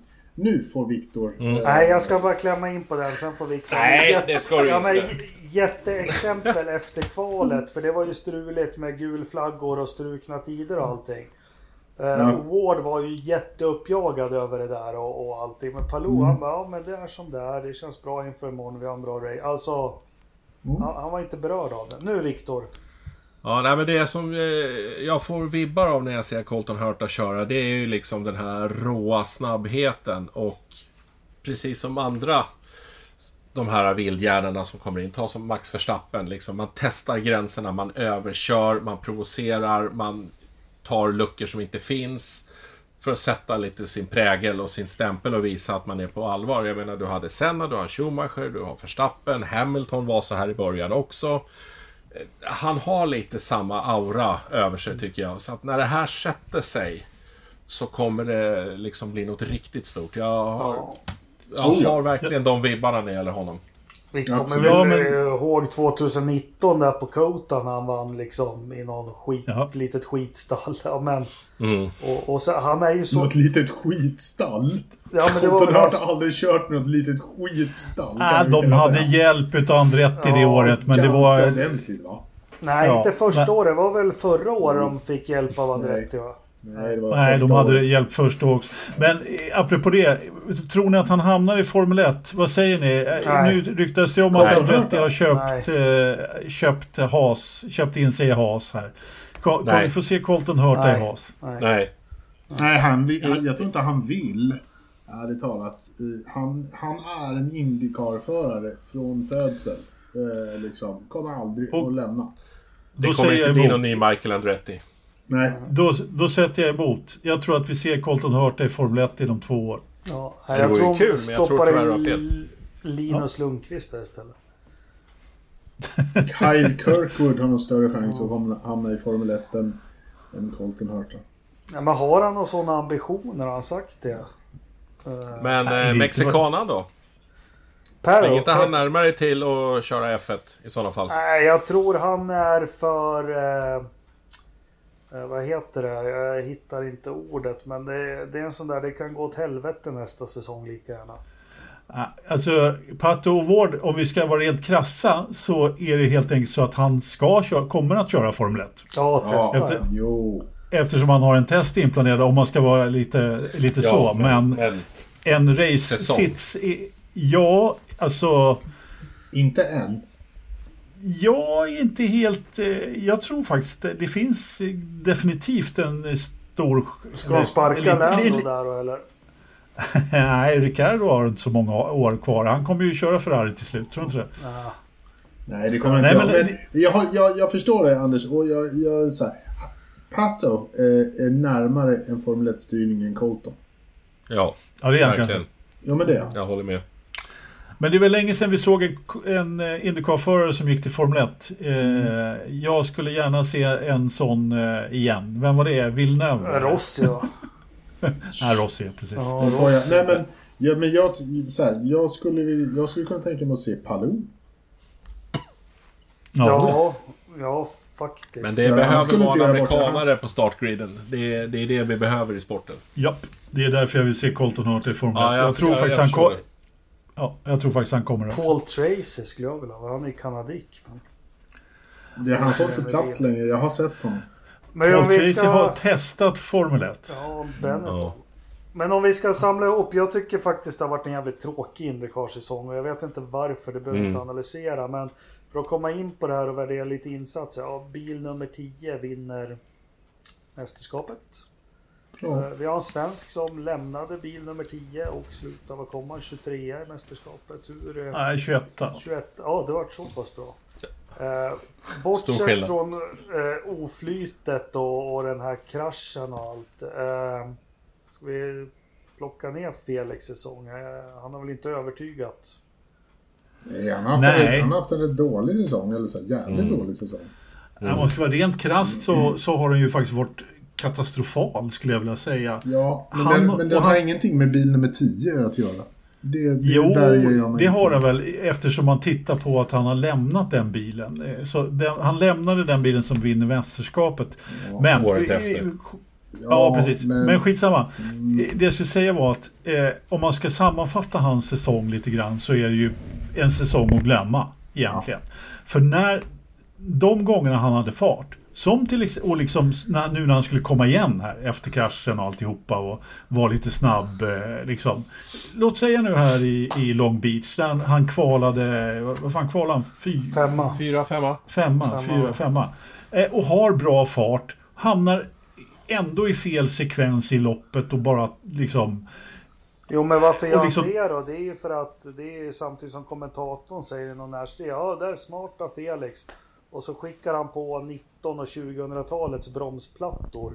Nu får Viktor... eh, Nej, jag ska bara klämma in på den, sen får vi... Nej, det ska du ja, men, inte. j- Jätteexempel efter kvalet, för det var ju struligt med gulflaggor och strukna tider och allting. Eh, Ja. Ward var ju jätteuppjagad över det där och, och allting. Men Palou han bara, ja men det är som det är, det känns bra inför imorgon, vi har en bra race. Alltså, Mm. han, han var inte berörd av det. Nu Viktor. Ja, nej, men det som eh, jag får vibbar av när jag ser Colton Hurta köra, det är ju liksom den här råa snabbheten och precis som andra de här vildhjärnorna som kommer in, ta som Max Verstappen, liksom, man testar gränserna, man överkör, man provocerar, man tar luckor som inte finns för att sätta lite sin prägel och sin stämpel och visa att man är på allvar. Jag menar, du hade Senna, du har Schumacher, du har Verstappen, Hamilton var så här i början också han har lite samma aura över sig tycker jag. Så att när det här sätter sig så kommer det liksom bli något riktigt stort. Jag har, Ja. jag har verkligen de vibbarna när det gäller honom. Vi kommer Absolut. väl Ja, men- ihåg 2019 där på Kota när han vann liksom i någon skit, Ja. litet skitstall. Ja, men, Mm. och, och så, han är ju så... Något litet skitstall. Ja, men det var väl hans- har aldrig kört med något litet skitstall. Ah, vi de hade säga. hjälp utav Andretti det Ja, året, men det Ganska var... ordentligt va? Nej, Ja, inte första men- året. Det var väl förra året de fick hjälp av Andretti va? Nej, Nej, de hade året. hjälp först också. Men eh, apropå det, tror ni att han hamnar i Formel 1? Vad säger ni? Eh, Nej. Nu ryktas det om att. Andretti har köpt, eh, köpt, Haas, köpt in sig i Haas här. Nej. vi få se Colton Hurta i. Haas? Nej. Nej. Nej, han, jag tror inte han vill. Ärligt talat. Eh, Han, han är en Indycar-förare från födsel. Eh, liksom. Kommer aldrig Och- att lämna. Det Då kommer säger inte bli någon ny Michael Andretti. Nej. Då, då sätter jag emot. Jag tror att vi ser Colton Hurta i Formel 1 inom två år. Ja, Det vore ju kul, men jag tror stoppar tyvärr du har fel. Linus Lundqvist där istället. Kyle Kirkwood har nog större chans att hamna, hamna i Formel 1 än, än Colton Hurta. Ja, men har han några sådana ambitioner? Har han sagt det? Uh, Men eh, det- mexikanan då? per, Är inte han närmare till att köra F1 i sådana fall? Nej, jag tror han är för... Eh, eh, vad heter det? Jag hittar inte ordet. Men det, är- det är en sån där, det kan gå åt helvete nästa säsong lika gärna. Ah, Alltså, Pato Ward, om vi ska vara rent krassa, så är det helt enkelt så att han ska köra, kommer att köra Formel 1. Ja, testa. efter- ja. Jo. Eftersom han har en test inplanerad, om man ska vara lite, lite så. Men, men en race-sits, i- ja, alltså... Inte än. Jag är inte helt... eh, Jag tror faktiskt det, det finns eh, definitivt en eh, stor... Ska de sparka lite- Lando där då eller? Nej, Ricardo har inte så många år kvar. Han kommer ju köra Ferrari till slut, tror du inte det? Nej, det kommer Nej, inte men jag. Men jag, jag, jag förstår det Anders. Och jag, jag så här, Pato eh, är närmare en Formel 1-styrning än Colton. Ja, Ja, det är han verkligen. Ja, men det är han. Jag håller med. Men det är väl länge sedan vi såg en, en eh, Indycar-förare som gick till Formel 1. Eh, Jag skulle gärna se en sån eh, igen. Vem var det? Villeneuve? Rossi va? Nej, Rossi, precis. Ja, Rossi. nej men, ja, men jag, så här, jag, skulle, jag skulle kunna tänka mig att se Palou. Ja. Ja, ja faktiskt. Men det Ja, behöver vara inte en amerikanare på startgriden. Det är, det är det vi behöver i sporten. Japp. Det är därför jag vill se Colton Hurt i Formel 1. Ja, jag, jag- tror jag- faktiskt jag han. Ja, jag tror faktiskt han kommer. Paul Tracy skulle jag vilja ha. Han är ju kanadick. Men, Det, han får inte plats längre, jag har sett honom. men Paul Tracy ska... har testat Formel 1. Ja, Benetton. Ja. Men om vi ska samla ihop. Jag tycker faktiskt det har varit en jävligt tråkig Indycar-säsong. Och jag vet inte varför, det behöver Mm. inte analysera. Men för att komma in på det här och värdera lite insatser. Ja, bil nummer 10 vinner mästerskapet. Ja. Eh, Vi har en svensk som lämnade bil nummer 10 och slutade, vad kom han, 23 i mästerskapet. Hur, eh, Nej, 21. 21, ja det var så pass bra. Eh, bortsett från eh, oflytet och, och den här kraschen och allt. Eh, ska vi plocka ner Felix säsong? Eh, han har väl inte övertygat? Nej, han har haft, Nej. En, han har haft en rätt dålig säsong, eller så jävligt Mm. dålig säsong. Mm. Om man ska vara rent krasst så, så har den ju faktiskt varit katastrofal skulle jag vilja säga. Ja, men Han- den, men den har han- ingenting med bil nummer 10 att göra. Det, det Jo, det har han väl eftersom man tittar på att han har lämnat den bilen. Eh, Så den, han lämnade den bilen som vinner mästerskapet. Ja. Men, året efter. Ja, precis. Men, Men, skitsamma. Mm. Det jag skulle säga var att eh, om man ska sammanfatta hans säsong lite grann så är det ju en säsong att glömma egentligen. För när de gångerna han hade fart som till ex- och liksom nu när han skulle komma igen här efter kraschen och alltihopa och var lite snabb eh, liksom. Låt säga nu här i, i Long Beach där han, kvalade, vad fan kvalade han? Fy, Femma. Fyra, femma. Femma, Femma. fyra, femma. Eh, och har bra fart. Hamnar ändå i fel sekvens i loppet och bara liksom... Jo men varför gör liksom- han det då? Det är ju för att det är samtidigt som kommentatorn säger i någon närstrid. Ja det är smart av Felix. Och så skickar han på 19 och 2000-talets bromsplattor.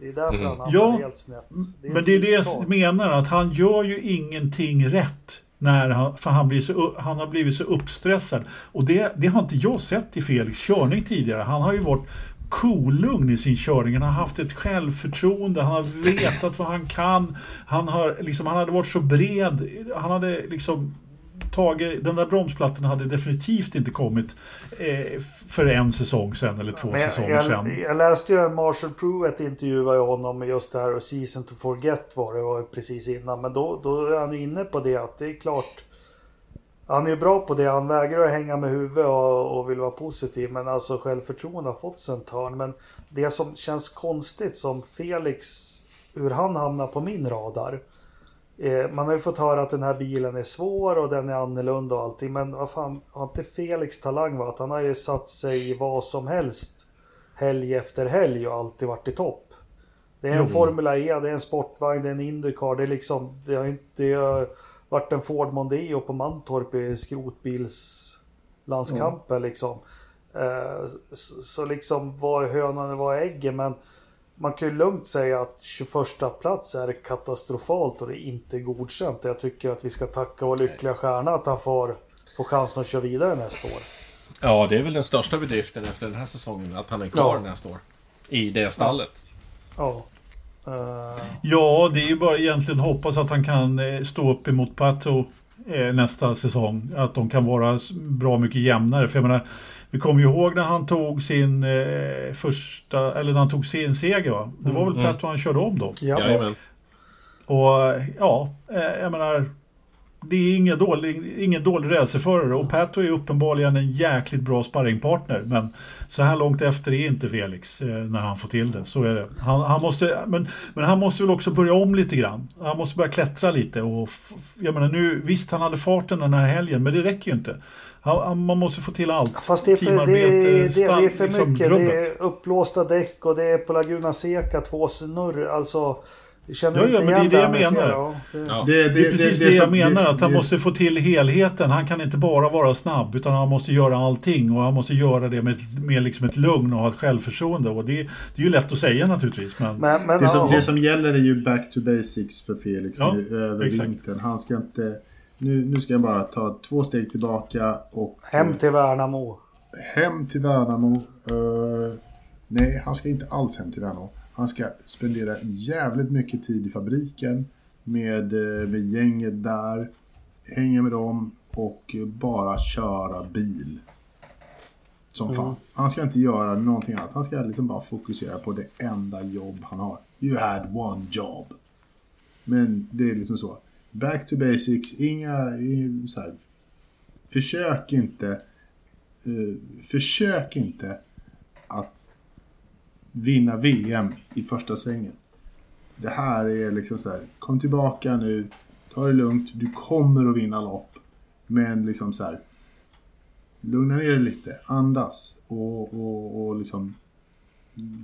Det är därför Mm. han hamnar Ja, helt snett. Men ett det är det jag menar, att han gör ju ingenting rätt. När han, för han, blir så, han har blivit så uppstressad. Och det, det har inte jag sett i Felix körning tidigare. Han har ju varit kolugn i sin körning. Han har haft ett självförtroende. Han har vetat vad han kan. Han, har, liksom, han hade varit så bred. Han hade liksom tagit... Den där bromsplattan hade definitivt inte kommit eh, för en säsong sedan eller två jag, säsonger jag, sedan. jag läste ju Marshall Pruitt intervjua honom med just det här och Season to Forget var det var precis innan. Men då, då är han ju inne på det att det är klart. Han är ju bra på det. Han vägrar att hänga med huvudet och, och vill vara positiv. Men alltså självförtroende har fått sig en törn. Men det som känns konstigt som Felix, hur han hamnar på min radar. Eh, man har ju fått höra att den här bilen är svår och den är annorlunda och allting. Men vad fan, har inte Felix talang va? Att han har ju satt sig i vad som helst helg efter helg och alltid varit i topp. Det är en Jo. Formula E, det är en sportvagn, det är en Indycar. Det är liksom, det har inte varit en Ford Mondeo på Mantorp i skrotbilslandskamper liksom. Eh, så, så liksom vad är hönan och vad är äggen? Men man kan ju lugnt säga att 21 plats är katastrofalt och det är inte godkänt. Jag tycker att vi ska tacka vår lyckliga stjärna att han får, får chansen att köra vidare nästa år. Ja, det är väl den största bedriften efter den här säsongen. Att han är kvar Ja. nästa år. I det stallet. Ja. Eh, Ja, det är ju bara egentligen hoppas att han kan eh, stå upp emot Pato eh, nästa säsong. Att de kan vara bra mycket jämnare. För jag menar, vi kommer ju ihåg när han tog sin eh, första, eller när han tog sin seger va? Det var väl Mm. Han körde om då. ja. Jajamän. Och ja, eh, jag menar, det är ingen dålig, ingen dålig racerförare och Pato är uppenbarligen en jäkligt bra sparringpartner. Men så här långt efter är inte Felix eh, när han får till det. Så är det. Han, han måste, men, men han måste väl också börja om lite grann. Han måste börja klättra lite. Och jag menar nu, visst han hade farten den här helgen, men det räcker ju inte. Man måste få till allt. Fast det är, för, det, Teamarbete, är, det, det är stand- för liksom mycket. Det rubbet. är uppblåsta däck och det är på Laguna Seca två snurr. Alltså känner Ja, inte ja, men det är det jag menar. ja, det- Ja. Det, Det är precis det, jag menar, att han det- måste få till helheten. Han kan inte bara vara snabb, utan han måste göra allting. Och han måste göra det med, med liksom ett lugn och ha ett självförtroende. Och det, det är ju lätt att säga naturligtvis, men... Men, men Det som, ja, det som gäller är ju back to basics för Felix Ja, över exakt. vintern. Han ska inte... Nu, nu ska jag bara ta två steg tillbaka och... hem till Värnamo. hem till Värnamo. Eh, nej, han ska inte alls hem till Värnamo. Han ska spendera jävligt mycket tid i fabriken med, eh, med gänget där. Hänga med dem och bara köra bil. Som fan. Han ska inte göra någonting annat. Han ska liksom bara fokusera på det enda jobb han har. You had one job. Men det är liksom så. Back to basics. Inga... i- Så här, försök inte... eh, försök inte att vinna VM i första svängen. Det här är liksom så här. Kom tillbaka nu. Ta det lugnt. Du kommer att vinna lopp. Men liksom så här. Lugna ner dig lite. Andas. Och, och, och liksom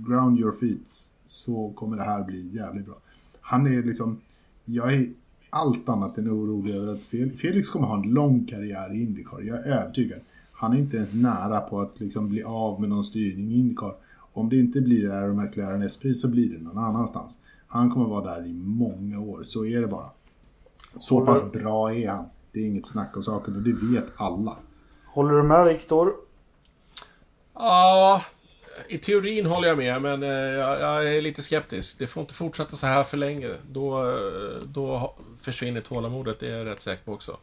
ground your feet. Så kommer det här bli jävligt bra. Han är liksom. Jag är allt annat än orolig över att Fel- Felix kommer ha en lång karriär i Indycar. Jag är övertygad. Han är inte ens nära på att liksom bli av med någon styrning i Indycar. Om det inte blir där de McLaren SP så blir det någon annanstans. Han kommer vara där i många år. Så är det bara. Så Håller- pass bra är han. Det är inget snack om saken och det vet alla. Håller du med Viktor? Ja, i teorin håller jag med, men eh, jag, jag är lite skeptisk. Det får inte fortsätta så här för länge. Då, eh, då försvinner tålamodet, det är jag rätt säker på också.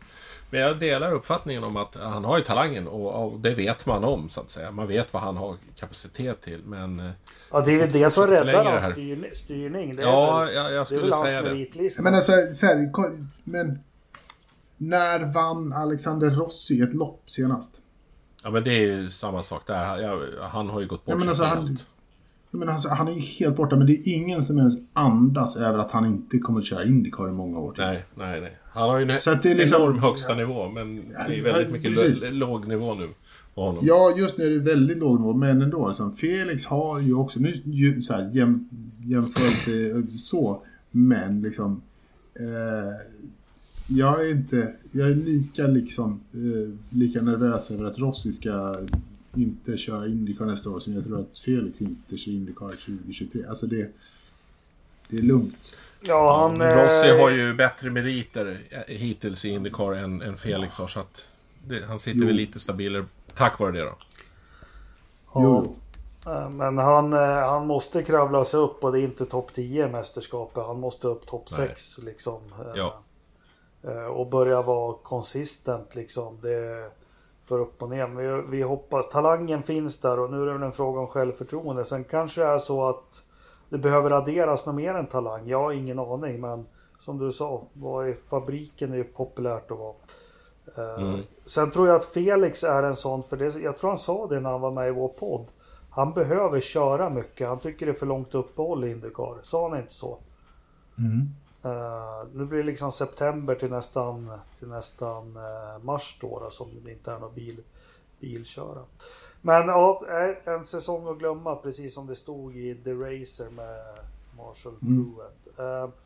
Men jag delar uppfattningen om att han har ju talangen och, och det vet man om, så att säga. Man vet vad han har kapacitet till, men... eh, Ja, det är väl det som räddar hans här. styrning. styrning. Det Ja, väl, jag, jag det är skulle säga det. Men alltså, så här, men när vann Alexander Rossi ett lopp senast? Ja, men det är ju samma sak där. Jag, han har ju gått bort Ja, men alltså, han-. Men alltså, han är ju helt borta, men det är ingen som ens andas över att han inte kommer att köra Indycar i många år till. Nej, nej, nej. Han har ju en Så att det är liksom- enorm högsta nivå, men det är Ja, väldigt mycket precis. låg nivå nu på honom. Ja, just nu är det väldigt låg nivå, men ändå. Liksom, Felix har ju också, nu ju, så här, jäm, jämförelse så, men liksom... Eh, jag är inte, jag är lika liksom, eh, lika nervös över att Rossi ska inte köra Indycar nästa år som jag tror att Felix inte kör Indycar 2023. Alltså det, det är lugnt. ja, han... Men Rossi eh, har ju bättre meriter hittills i Indycar än, än Felix har, så att det, han sitter Jo. väl lite stabilare tack vare det då. Ja. Jo. Eh, Men han, eh, han måste kravla sig upp och det är inte topp 10 i mästerskapet. Han måste upp topp Nej. 6 liksom. Ja. Eh, Och börja vara konsistent liksom. Det är för upp och ner. Men vi, vi hoppas. Talangen finns där och nu är det väl en fråga om självförtroende. Sen kanske det är så att det behöver adderas något mer än talang. Jag har ingen aning men som du sa, vad i fabriken är ju populärt att vara. Eh, Mm. Sen tror jag att Felix är en sån, för det, jag tror han sa det när han var med i vår podd. Han behöver köra mycket. Han tycker det är för långt uppehåll i Indycar. Sa han inte så? Mm. Eh, nu blir det liksom september till nästan, till nästan eh, mars då, då som det inte är någon bil, bilköra. Men ja, eh, en säsong att glömma precis som det stod i The Racer med Marshall Mm. Pruett.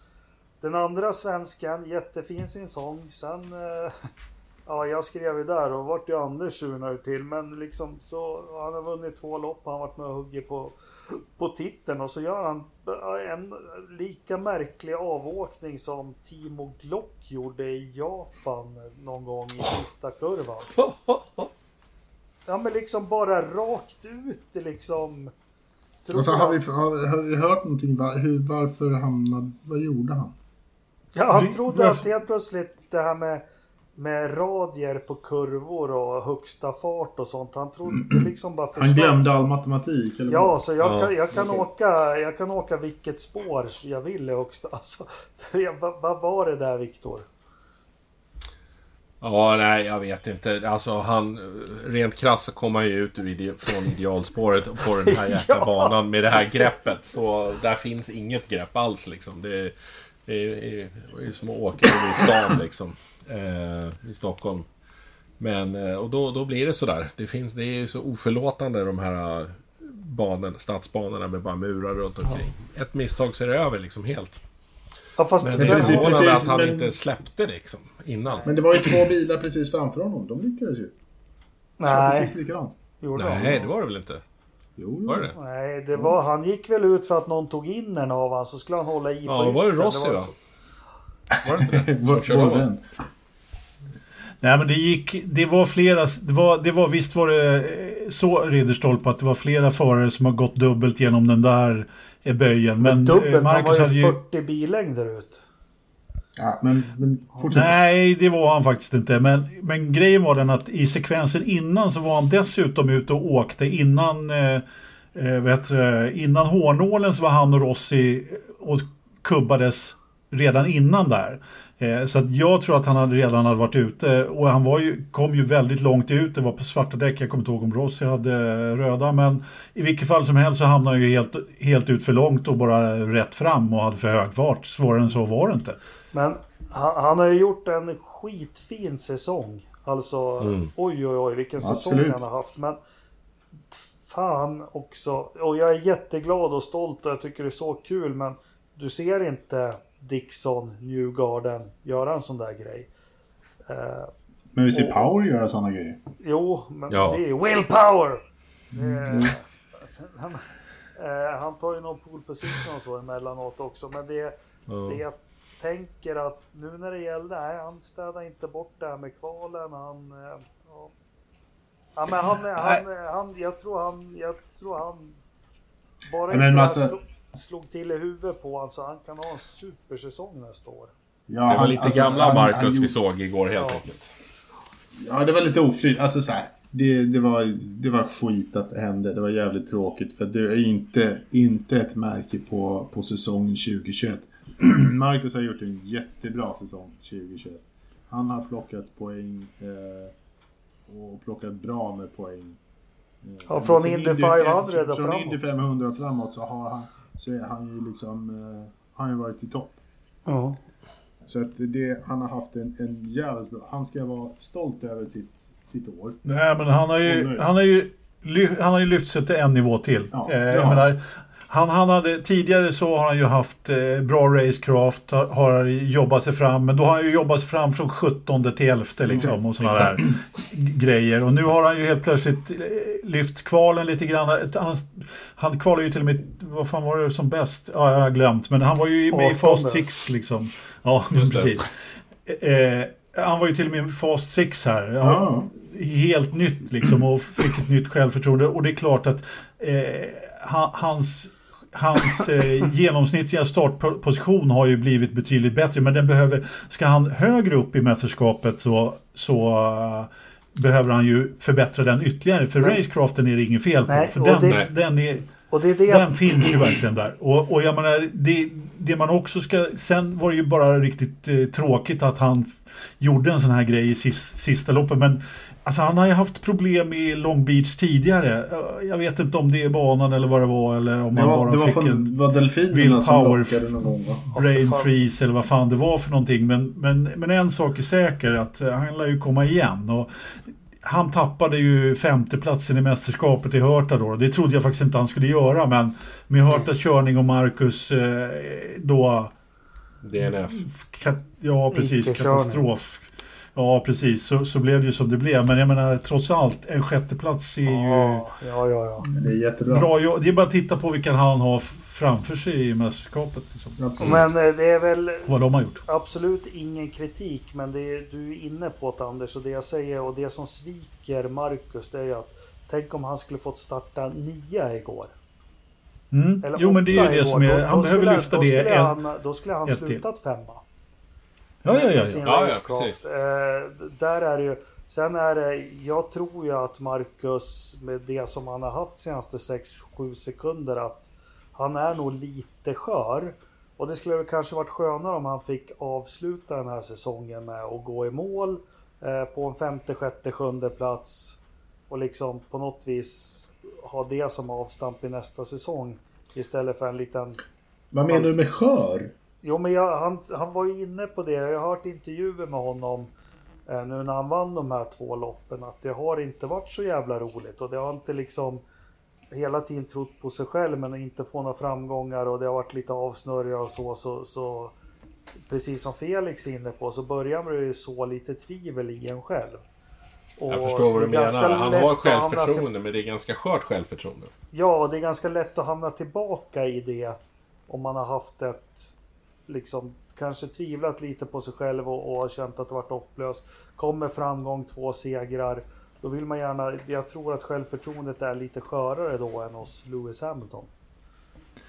Den andra svenskan, jättefin sin sång. Sen, ja jag skrev ju där och vart ju Anders surnar till. Men liksom så, han har vunnit två lopp, han har varit med och huggit på, på titeln och så gör han en lika märklig avåkning som Timo Glock gjorde i Japan någon gång i sista kurvan. Ja men liksom bara rakt ut liksom. Tror Alltså, har, vi, har, har vi hört någonting? Va, hur, varför hamnade... Vad gjorde han? Ja, han trodde varför- att helt plötsligt det här med, med radier på kurvor och högsta fart och sånt. Han trodde liksom bara Han glömde all matematik? Eller Ja, vad? så jag, Ja, kan, jag, kan okej. åka, jag kan åka vilket spår jag vill i högsta. Alltså, vad, vad var det där Viktor? Ja, nej, jag vet inte. Alltså han... Rent krasst så kom han ju ut ur ide, från idealspåret på den här jäkla Ja. banan med det här greppet. Så där finns inget grepp alls liksom. Det är, det är, det är som att åka i stan liksom. Eh, I Stockholm. Men, eh, och då, då blir det sådär. Det, finns, det är så oförlåtande de här eh, banorna, stadsbanorna med bara murar runt omkring. Ett misstag så är det över liksom helt. Ja, fast Men det är precis, förvånande precis, att han men- inte släppte liksom innan. Men det var ju två bilar precis framför honom. De lyckades ju. Nej, precis likadant. gjorde Nej, det var det väl inte? Jo, Var det? Nej, det var, han gick väl ut för att någon tog in en av han så skulle han hålla i Ja, på då var det. Rossi var va? så- Var det inte det? Som körde? Nej men det gick, det var flera, det var, det var visst var det eh, så Ridderstolpe att det var flera förare som har gått dubbelt genom den där eh, böjen. Men eh, Dubbelt, han Marcus var hade ju ju... 40 billängder ut. Ja, men, men. Nej, det var han faktiskt inte. Men, men grejen var den att i sekvensen innan så var han dessutom ute och åkte innan, eh, eh, heter det, innan hårnålen så var han och Rossi och kubbades redan innan där. Eh, så att jag tror att han hade redan hade varit ute och han var ju, kom ju väldigt långt ut. Det var på svarta däck. Jag kommer inte ihåg om Rossi hade röda. Men i vilket fall som helst så hamnade han ju helt, helt ut för långt och bara rätt fram och hade för hög fart. Svårare än så var det inte. Men han, han har ju gjort en skitfin säsong. Alltså, Mm. oj oj oj vilken säsong Absolut. han har haft. Men fan också. Och jag är jätteglad och stolt och jag tycker det är så kul. Men du ser inte Dixon, Newgarden göra en sån där grej. Eh, Men vi ser Power göra sådana grejer. jo, men Ja. det är ju willpower! Eh, han, eh, han tar ju någon pole position och så emellanåt också. Men det, det jag tänker att nu när det gällde, nej han städar inte bort det här med kvalen. Han, ja. ja men han, han, han, jag tror han, jag tror han bara inte men här massa- slog, till i huvudet på honom så han kan ha en supersäsong nästa år. Ja, Det var han- lite alltså, gamla han- Marcus han vi gjorde- såg igår helt Ja. enkelt. Ja, det var lite oflyt. Alltså så här. Det, det, var, det var skit att det hände. Det var jävligt tråkigt. För det är inte, inte ett märke på, på säsongen 2021. Marcus har gjort en jättebra säsong 2021. Han har plockat poäng eh, och plockat bra med poäng. Eh, Ja, från Indy 500 och Från framåt. Indy 500 och framåt så har han, så är han ju liksom, eh, han har ju varit i topp. Ja. Så att det, han har haft en, en jävligt bra... Han ska vara stolt över sitt, sitt år. Nej, men han har ju, han har ju, ly- han har ju lyft sig till en nivå till. Ja, eh, jag menar, han, han hade, tidigare så har han ju haft eh, bra racecraft, har, har jobbat sig fram, men då har han ju jobbat sig fram från 17 till 11 liksom och sådana där grejer. Och nu har han ju helt plötsligt eh, lyft kvalen lite grann. Han, han kvalade ju till och med, vad fan var det som bäst? Ja, jag har glömt, men han var ju med i Fast 18. Six liksom. Ja, precis. Eh, han var ju till och med i Fast Six här. Ja, Ja. helt nytt liksom och fick ett nytt självförtroende. Och det är klart att eh, ha- hans, hans eh, genomsnittliga startposition har ju blivit betydligt bättre. Men den behöver, ska han högre upp i mästerskapet så, så eh, behöver han ju förbättra den ytterligare. För racecraften är det inget fel på. Nej, för den, det- den, är, det det den finns ju verkligen där. Och, och jag menar, det, det man också ska... Sen var det ju bara riktigt eh, tråkigt att han gjorde en sån här grej i sis, sista loppet. Men alltså, han har ju haft problem i Long Beach tidigare. Jag vet inte om det är banan eller vad det var. Eller om han bara det var, fick från, en var delfinerna som Power lockade någon gång va? rain fan. freeze eller vad fan det var för någonting. Men, men, men en sak är säker, att eh, han lär ju komma igen. Och han tappade ju femteplatsen i mästerskapet i Hörta då. Det trodde jag faktiskt inte han skulle göra. Men med Hörtas körning och Marcus eh, då... DNF. Ja, precis. Katastrof. Ja, precis. Så, så blev det ju som det blev. Men jag menar, trots allt, en sjätteplats är ju... Ja, ja, ja. det är jättebra. Bra, det är bara att titta på vilka han har framför sig i mästerskapet. Liksom. Men eh, det är väl Vad de har gjort. absolut ingen kritik. Men det är, du är inne på det Anders. Och det jag säger och det som sviker Marcus det är ju att tänk om han skulle fått starta nia igår. Mm. Eller Jo, men det är ju det igår. som är... Då- Han då behöver skulle- lyfta då det. Skulle en- han, då skulle han slutat femma. Ja, ja, ja. sin ja. Ja, precis. Eh, där är det ju. Sen är det, jag tror ju att Marcus med det som han har haft senaste 6-7 sekunder att han är nog lite skör. Och det skulle väl kanske varit skönare om han fick avsluta den här säsongen med att gå i mål eh, på en femte, sjätte, sjunde plats. Och liksom på något vis ha det som avstamp i nästa säsong. Istället för en liten Vad menar du med skör? Jo, men jag, han, han var ju inne på det. Jag har hört intervjuer med honom eh, nu när han vann de här två loppen. Att det har inte varit så jävla roligt och det har inte liksom hela tiden trott på sig själv men inte få några framgångar och det har varit lite avsnurriga och så. Så, så precis som Felix är inne på, så börjar man ju så lite tvivel i en själv. Jag Och förstår vad du menar. Han har självförtroende, men det är ganska skört självförtroende. Ja, det är ganska lätt att hamna tillbaka i det om man har haft ett, liksom, kanske tvivlat lite på sig själv och, och har känt att det varit hopplöst. Kommer framgång, två segrar. Då vill man gärna, jag tror att självförtroendet är lite skörare då än hos Lewis Hamilton.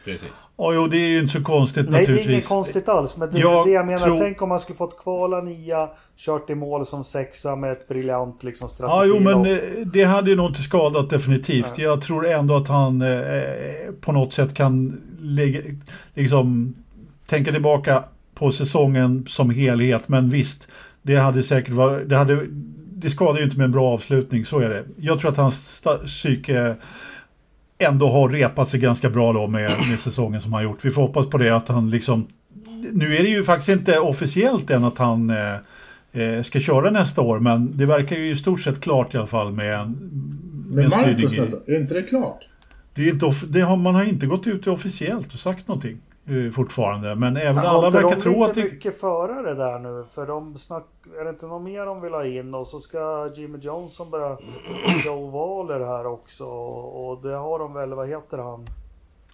Precis. Ja, jo, det är ju inte så konstigt Nej, det är naturligtvis. inget konstigt alls. Men det är Jag det jag menar. tror- Tänk om man skulle fått kvala nia, kört i mål som sexa med ett briljant liksom, Ja, strategi. jo, men eh, det hade ju nog inte skadat definitivt. Nej. Jag tror ändå att han eh, på något sätt kan lägga, liksom, tänka tillbaka på säsongen som helhet. Men visst, det hade säkert varit, det, hade, det skadar ju inte med en bra avslutning, så är det. Jag tror att hans psyke ändå har repat sig ganska bra då med, med säsongen som han gjort. Vi får hoppas på det att han liksom... Nu är det ju faktiskt inte officiellt än att han eh, eh, ska köra nästa år, men det verkar ju i stort sett klart i alla fall med, en- med styrning Marcus nästa, är inte det klart? det är inte, det har, man har inte gått ut officiellt och sagt någonting fortfarande, men även Men alla verkar tro att det... mycket förare där nu? För de snack... Är det inte något mer de vill ha in? Och så ska Jimmy Johnson börja köra ovaler här också. Och det har de väl, vad heter han?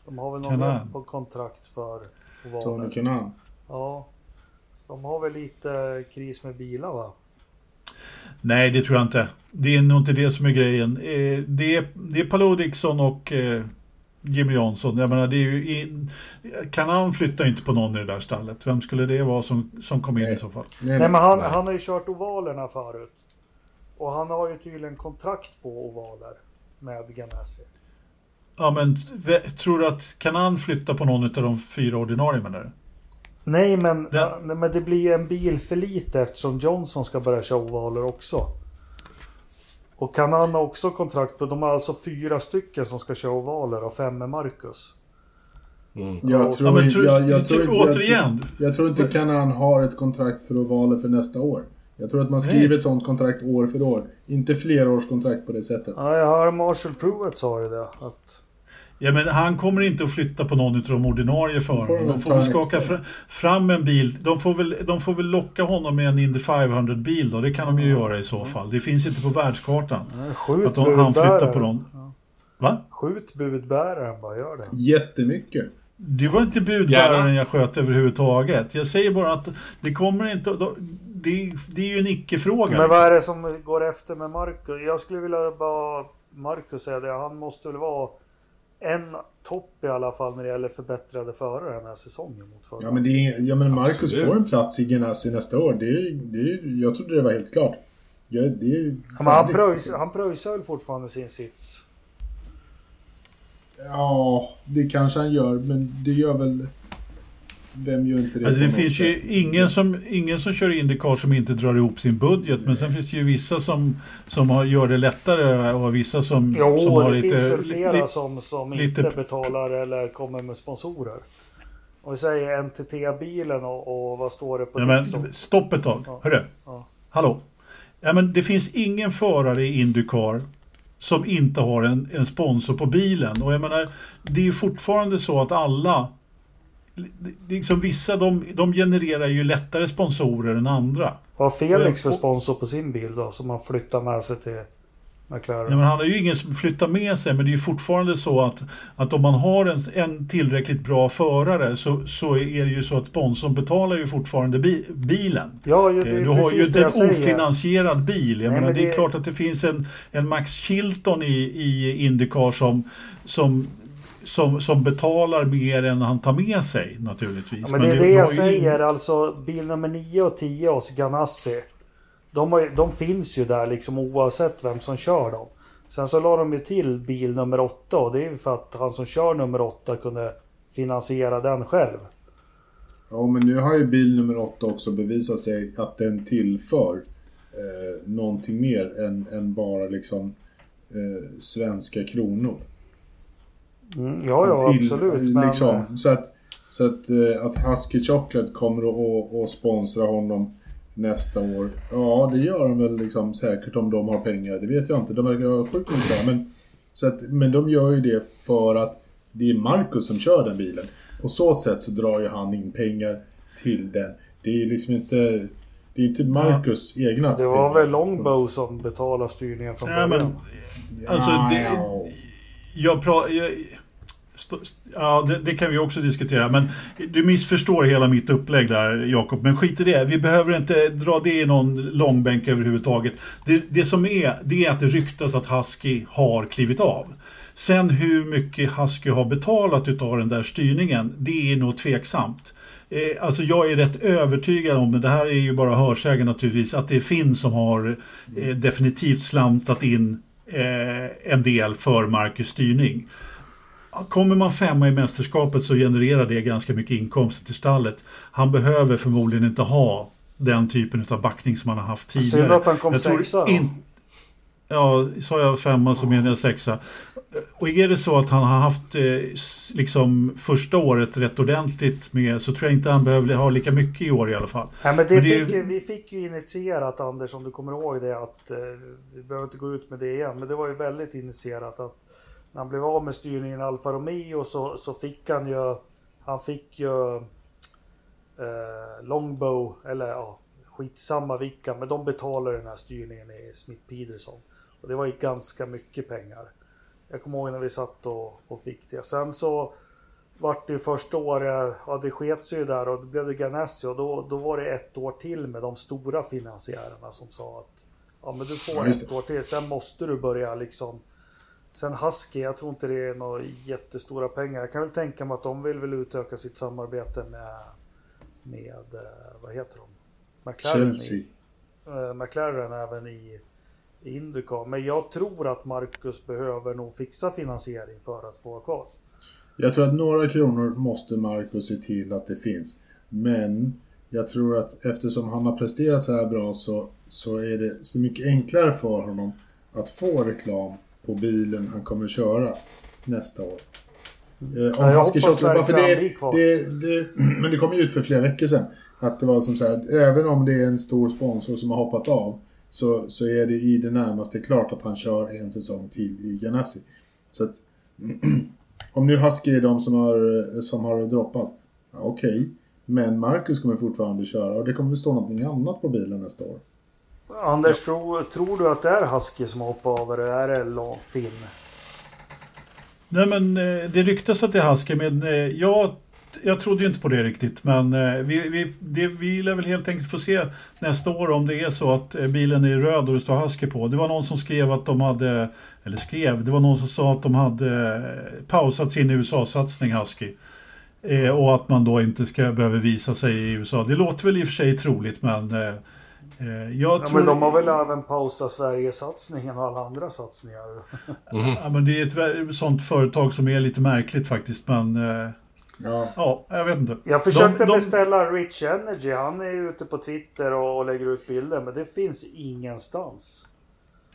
De har väl någon mer på kontrakt för Tony ovaler? Kanan. Ja. De har väl lite kris med bilar va? Nej, det tror jag inte. Det är nog inte det som är grejen. Eh, Det är, det är Paolo Dixon och eh, Jimmy Johnson. Jag menar, det är ju... i- Kanan flyttar inte på någon i det där stallet. Vem skulle det vara som, som kom in Nej. i så fall? Nej, Nej men han, Nej. han har ju kört ovalerna förut. Och han har ju tydligen kontrakt på ovaler med Ganassi. Ja, men tror du att Kanan flyttar på någon av de fyra ordinarie menar du? Nej men, Den- men det blir ju en bil för lite eftersom Johnson ska börja köra ovaler också. Och kan han ha också kontrakt på, de har alltså fyra stycken som ska köra ovaler och fem med Marcus. Mm. Jag tror, Ja, men tro- jag, jag, tror, tro- jag, återigen. tror, jag tror inte Kanan har ett kontrakt för ovaler för nästa år. Jag tror att man skriver Nej. ett sånt kontrakt år för år. Inte flerårskontrakt på det sättet. Ja, jag hör Marshall Pruitt sa ju det. Att, Ja, men han kommer inte att flytta på någon av de ordinarie förarna. de får väl skaka fram en bil. De får, väl, de får väl locka honom med en Indy 500-bil då. Det kan de ju göra i så fall. Det finns inte på världskartan. skjut Att de, han flyttar på någon. Va? Skjut budbäraren bara, gör det. Jättemycket. Det var inte budbäraren Gärna. jag sköt överhuvudtaget. Jag säger bara att det kommer inte... Det, det är ju en icke-fråga. Men vad är det som går efter med Marcus? Jag skulle vilja bara Marcus säga det. Han måste väl vara en topp i alla fall när det gäller förbättrade förare den här säsongen mot förra. Ja men, det är, ja, men Marcus Absolut. får en plats i Ganassi nästa år. Det är, det är, jag trodde det var helt klart. Ja, det är Ja, men han, pröjs, han pröjsar väl fortfarande sin sits? Ja, det kanske han gör, men det gör väl... Vem gör inte det? Alltså det finns ju ingen som, ingen som kör Indycar som inte drar ihop sin budget. Men sen finns det ju vissa som, som har, gör det lättare och vissa som, Jo, som har det lite... finns väl flera lite- som, som lite- inte betalar eller kommer med sponsorer. Om vi säger NTT-bilen och, och vad står det på Ja, det? men stopp ett tag. Ja. Hörru. Ja. Hallå. Ja, men det finns ingen förare i Indycar som inte har en, en sponsor på bilen. Och jag menar, det är ju fortfarande så att alla... Liksom vissa de, de genererar ju lättare sponsorer än andra. Vad har Felix för sponsor på sin bil då? Som han flyttar med sig till McLaren? Ja, men han har ju ingen som flyttar med sig, men det är ju fortfarande så att, att om man har en, en tillräckligt bra förare så, så är det ju så att sponsorn betalar ju fortfarande bi, bilen. Ja, ju, Eh, det är Du har ju en ofinansierad bil. Jag Nej, menar, men det är det- klart att det finns en, en Max Chilton i, i Indycar som, som, som, som betalar mer än han tar med sig naturligtvis. Ja, men det är det har jag säger. ing- Alltså bil nummer 9 och 10 hos Ganassi. De, har, de finns ju där liksom oavsett vem som kör dem. Sen så la de ju till bil nummer 8 och det är ju för att han som kör nummer 8 kunde finansiera den själv. Ja, men nu har ju bil nummer åtta också bevisat sig att den tillför eh, någonting mer än, än bara liksom eh, svenska kronor. Mm, ja, ja till, absolut. Men, liksom, eh, så att, så att, eh, att Husky Chocolate kommer att sponsra honom nästa år. Ja, det gör de väl liksom säkert om de har pengar. Det vet jag inte. De verkar ha sjukt mycket pengar. Men, så att, men de gör ju det för att det är Marcus som kör den bilen. På så sätt så drar ju han in pengar till den. Det är liksom inte... Det är inte Marcus egna Det var pengar. väl Longbow som betalade styrningen från början. men, alltså, det, Ja. jag pra, jag, ja, det, det kan vi också diskutera. Men du missförstår hela mitt upplägg där, Jakob. Men skit i det. Vi behöver inte dra det i någon långbänk överhuvudtaget. Det, det som är, det är att det ryktas att Husky har klivit av. Sen hur mycket Husky har betalat utav den där styrningen, det är nog tveksamt. Eh, alltså jag är rätt övertygad om, men det här är ju bara hörsägen naturligtvis, att det är Finn som har eh, definitivt slantat in eh, en del för Marcus styrning. Kommer man femma i mästerskapet så genererar det ganska mycket inkomster till stallet. Han behöver förmodligen inte ha den typen av backning som han har haft tidigare. Synd att han kom sexa in- Ja, sa jag femma så menar jag sexa. Och är det så att han har haft eh, liksom första året rätt ordentligt med så tror jag inte han behöver ha lika mycket i år i alla fall. Nej, men det Men det fick, ju- vi fick ju initierat Anders, om du kommer ihåg det, att eh, vi behöver inte gå ut med det igen, men det var ju väldigt initierat att när han blev av med styrningen Alfa Romeo så, så fick han ju, han fick ju eh, Longbow, eller ja, skitsamma vilka, men de betalade den här styrningen i Smith Peterson. Och det var ju ganska mycket pengar. Jag kommer ihåg när vi satt och, och fick det. Sen så vart det första året, ja det sket sig ju där och då blev det Ganassi och då, då var det ett år till med de stora finansiärerna som sa att ja men du får Ja, ett år till, sen måste du börja liksom Sen Husky, jag tror inte det är några jättestora pengar. Jag kan väl tänka mig att de vill väl utöka sitt samarbete med, med eh, vad heter de? McLaren, Chelsea. I, eh, McLaren även i, i Indycar. Men jag tror att Marcus behöver nog fixa finansiering för att få vara kvar. Jag tror att några kronor måste Marcus se till att det finns. Men jag tror att eftersom han har presterat så här bra så, så är det så mycket enklare för honom att få reklam på bilen han kommer köra nästa år. Eh, om hoppas köra, för det, det, det, Men det kom ju ut för flera veckor sedan. Att det var som så här, även om det är en stor sponsor som har hoppat av så, så är det i det närmaste klart att han kör en säsong till i Ganassi. Så att om nu Husky är de som har, som har droppat, ja, okej. Men Marcus kommer fortfarande köra och det kommer stå någonting annat på bilen nästa år. Anders, tror, tror du att det är Husky som hoppar över eller är det Finn? Nej men eh, det ryktas att det är Husky men eh, jag, jag trodde ju inte på det riktigt. Men eh, vi, vi, det, vi lär väl helt enkelt få se nästa år om det är så att bilen är röd och det står Husky på. Det var någon som skrev att de hade, eller skrev, det var någon som sa att de hade pausat sin USA-satsning Husky. Och att man då inte ska behöva visa sig i USA. Det låter väl i och för sig troligt men jag Ja, tror... men de har väl även pausat Sverigesatsningen och alla andra satsningar. Ja, men det är ett sånt företag som är lite märkligt faktiskt. Men eh, Ja, ja, jag vet inte. Jag försökte De- de- beställa Rich Energy. Han är ute på Twitter och, och lägger ut bilder. Men det finns ingenstans.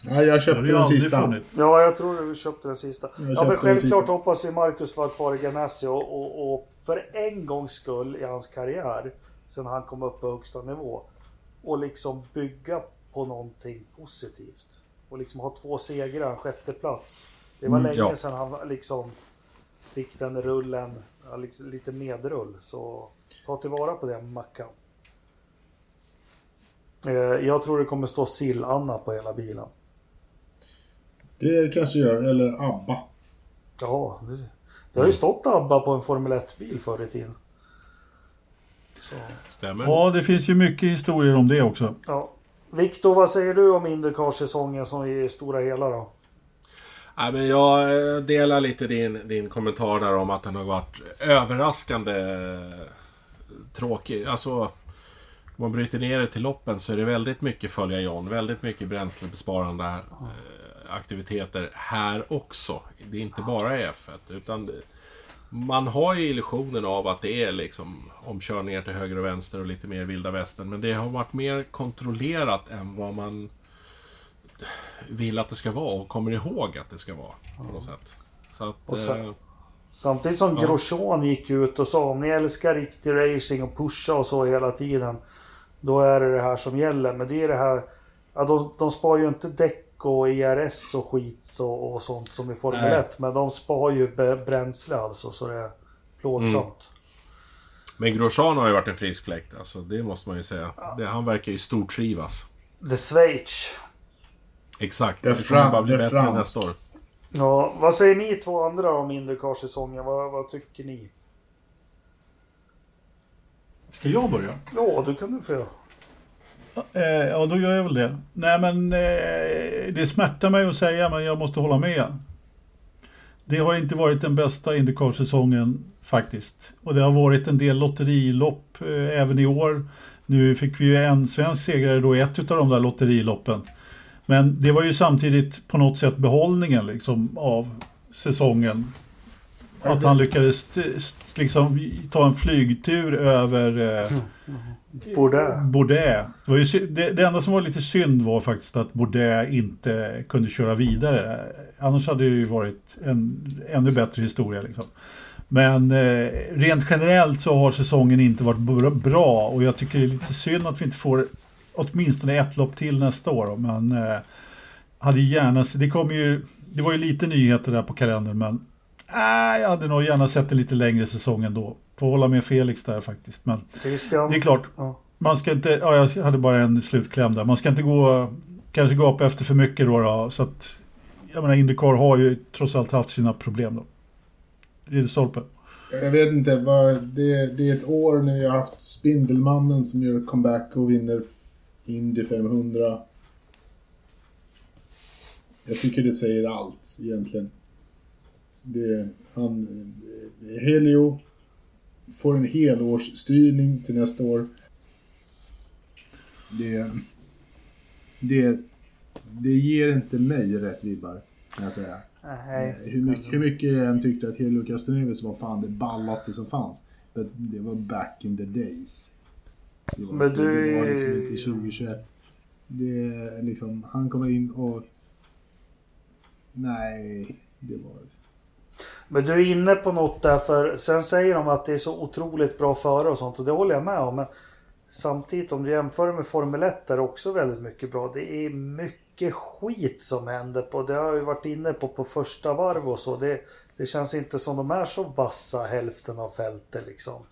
ja jag köpte den sista. funnits. Ja, jag tror du köpte den sista. Jag Ja, men självklart sista. hoppas vi Marcus får vara kvar i Ganassi och, och, och för en gångs skull i hans karriär, sen han kom upp på högsta nivå, och liksom bygga på någonting positivt. Och liksom ha två segrar, en sjätte plats. Det var Mm, länge ja. sedan han liksom fick den rullen, liksom lite medrull. Så ta tillvara på det, Mackan. Eh, Jag tror det kommer stå sill-Anna på hela bilen. Det kanske gör, eller ABBA. Ja, det, det har ju stått ABBA på en Formel 1-bil förr i tiden. Så, Stämmer. Ja, det finns ju mycket historier om det också. ja. Viktor, vad säger du om Indycar-säsongen som i stora hela då? Nej, men jag eh, delar lite din, din kommentar där om att den har varit överraskande eh, tråkig. Alltså, om man bryter ner det till loppen så är det väldigt mycket följa John. Väldigt mycket bränslebesparande eh, aktiviteter här också. Det är inte bara i F1. Utan det, man har ju illusionen av att det är liksom omkörningar till höger och vänster och lite mer vilda västern. Men det har varit mer kontrollerat än vad man vill att det ska vara och kommer ihåg att det ska vara. På något sätt. Så att... Sen- eh, Samtidigt som Ja. Grosjean gick ut och sa om ni älskar riktig racing och pusha och så hela tiden. Då är det det här som gäller. Men det är det här. Ja, de, de spar ju inte däck och ERS och skit och, och sånt som i Formel Nej. 1. Men de spar ju bränsle alltså så det är plågsamt. Men Grosjean har ju varit en frisk fläkt. Alltså, det måste man ju säga. Det, han verkar ju stortrivas. The Schweiz. Exakt. Det kommer bara bli det är bättre nästa år. Ja, vad säger ni två andra om Indycar-säsongen? Vad, vad tycker ni? Ska jag börja? Ja, du kan du få göra. Eh, ja, då gör jag väl det. Nej, men eh, det smärtar mig att säga, men jag måste hålla med. Det har inte varit den bästa Indycar-säsongen faktiskt. Och det har varit en del lotterilopp eh, även i år. Nu fick vi ju en svensk segrare då i ett av de där lotteriloppen. Men det var ju samtidigt på något sätt behållningen liksom av säsongen. Att han lyckades liksom ta en flygtur över eh, Borde. Bourdais. Det, var ju, sy- det, det enda som var lite synd var faktiskt att Bourdais inte kunde köra vidare. Annars hade det ju varit en ännu bättre historia. Liksom. Men eh, rent generellt så har säsongen inte varit bra- bra och jag tycker det är lite synd att vi inte får åtminstone ett lopp till nästa år. då. Men eh, hade gärna, det kom ju, det var ju lite nyheter där på kalendern men äh, jag hade nog gärna sett en lite längre säsong ändå. Får hålla med Felix där faktiskt. Men Christian. det är klart, Ja. man ska inte, ja jag hade bara en slutkläm där. Man ska inte gå, kanske gå upp efter för mycket då. då så att, jag menar Indycar har ju trots allt haft sina problem då. Ridderstolpe. Jag vet inte, vad, det, det är ett år när vi har haft Spindelmannen som gör comeback och vinner Indy 500. Jag tycker det säger allt egentligen. Det, han, eh, Helio får en helårsstyrning till nästa år. Det, det, det ger inte mig rätt vibbar, kan jag säga. Nej. Eh, Hur mycket, hur mycket jag än tyckte att Helio Castroneves var fan det ballaste som fanns. Det, det var back in the days. Det var, Men du- det var liksom inte 2021. Det är liksom, han kommer in och... Nej, det var... Men du är inne på något där för sen säger de att det är så otroligt bra före och sånt och det håller jag med om. Men samtidigt om du jämför med Formel 1 där det också väldigt mycket bra. Det är mycket skit som händer på. Det har jag ju varit inne på på första varv och så. Det, det känns inte som de är så vassa hälften av fältet liksom.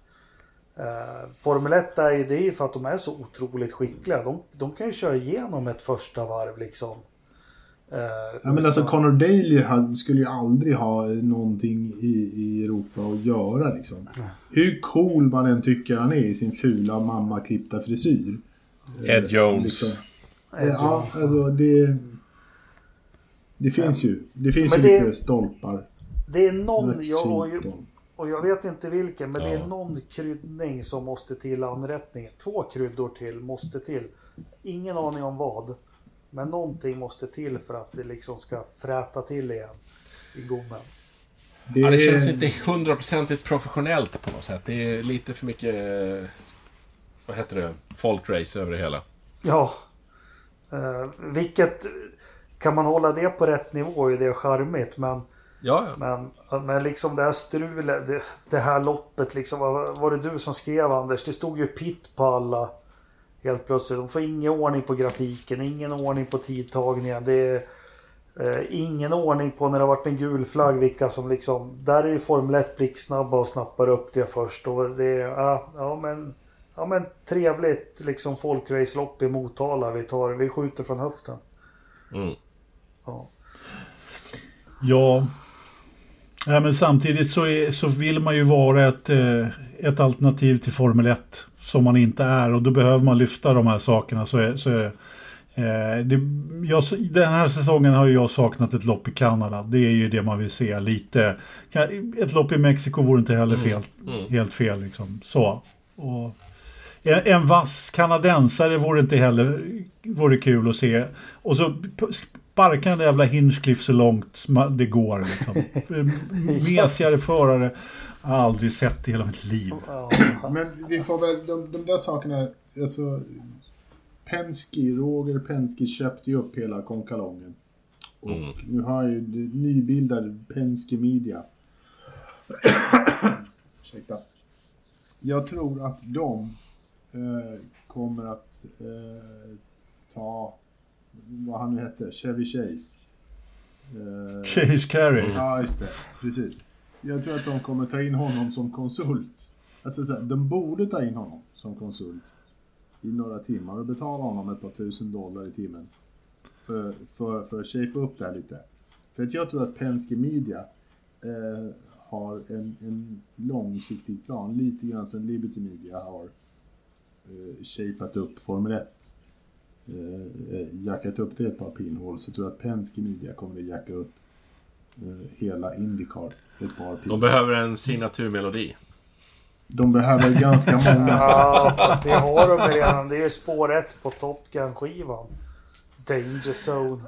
Uh, Formel 1 är ju det är ju för att de är så otroligt skickliga. De, de kan ju köra igenom ett första varv liksom. Eh, Ja, men alltså Connor Daly skulle ju aldrig ha någonting i, i Europa att göra liksom. Hur cool man än tycker han är i sin fula mammaklippta frisyr. Ed Jones. Liksom. Ed Ja, Jones. alltså det... Det finns ju. Det finns Men ju det- lite stolpar. Det är någon, jag, och, jag vet inte vilken, men det Ja. är någon kryddning som måste till anrättningen. Två kryddor till måste till. Ingen aning om vad. Men någonting måste till för att det liksom ska fräta till igen i gommen. Det, Ja, det känns inte hundraprocentigt professionellt på något sätt. Det är lite för mycket... Vad heter det? Folkrace över det hela. Ja. Eh, vilket, kan man hålla det på rätt nivå är det charmigt. Men, Ja, ja. men, men liksom det här strulet, det, det här loppet liksom. Var, var det du som skrev Anders? Det stod ju pitt på alla. Helt plötsligt. De får ingen ordning på grafiken, ingen ordning på tidtagningen. Det är eh, ingen ordning på när det har varit en gul flagg vilka som liksom. Där är ju Formel 1 blixtsnabba och snappar upp det först. Och det är, ja, ja men. Ja men trevligt liksom folkracelopp i Motala. Vi tar, vi skjuter från höften. Mm. Ja. Ja. ja, men samtidigt så, är, så vill man ju vara ett, eh, ett alternativ till Formel 1 som man inte är och då behöver man lyfta de här sakerna. Så är, så är det. Eh, det jag, den här säsongen har jag saknat ett lopp i Kanada. Det är ju det man vill se lite. Ett lopp i Mexiko vore inte heller fel, Mm. helt fel. Liksom. Så. Och en, en vass kanadensare vore inte heller vore kul att se. Och så sparka den där jävla Hinchcliffe så långt det går. Liksom. Mesigare förare aldrig sett i hela mitt liv. Men vi får väl, de, de där sakerna, alltså... Penske, Roger Penske köpte ju upp hela konkalongen. Och Mm. nu har ju det nybildad Penske Media. Ursäkta. Jag tror att de eh, kommer att eh, ta, vad han nu hette, Chevy Chase. Eh, Chase Carey. Ja, just det. Precis. Jag tror att de kommer ta in honom som konsult. Alltså, så här, de borde ta in honom som konsult i några timmar och betala honom ett par tusen dollar i timmen. För, för, för att shapea upp det här lite. För att jag tror att Penske Media eh, har en, en långsiktig plan, lite grann som Liberty Media har eh, shapat upp Formel 1. Eh, eh, jackat upp det ett par pinhål så tror jag att Penske Media kommer att jacka upp eh, hela Indycar. De behöver en signaturmelodi. De behöver ganska många. Ja, fast det har de redan. Det är ju spår ett på Top Gun-skivan. Danger Zone.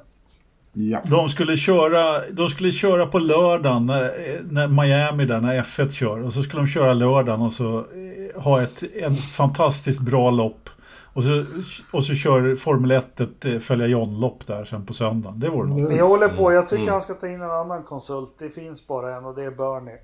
Ja. De skulle köra, de skulle köra på lördagen när, när Miami där, när F1 kör. Och så skulle de köra lördagen och så eh, ha ett en fantastiskt bra lopp. Och så, och så kör Formel 1 ett eh, följa John-lopp där sen på söndagen. Det vore något. Vi håller på. Jag tycker Mm. han ska ta in en annan konsult. Det finns bara en och det är Bernie.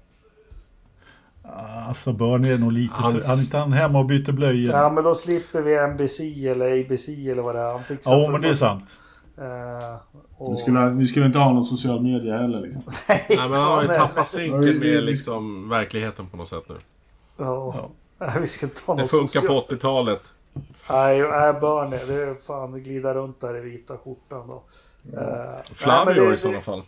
Alltså Bernie är nog lite... Hans- Han är inte han hemma och byter blöjor? Ja, men då slipper vi NBC eller ABC eller vad det är. Han fixar Ja, men det är sant. Eh, och... Vi skulle, vi skulle inte ha någon social media heller liksom. Nej, Nej, men han har ju tappat Ja, synken med liksom verkligheten på något sätt nu. Ja. Nej, vi ska inte ha Det någon funkar social- på 80-talet. Nej, nej Bernie. Det är fan glida runt där i vita skjortan då. Eh, nej, men Flavio det- i sådana fall.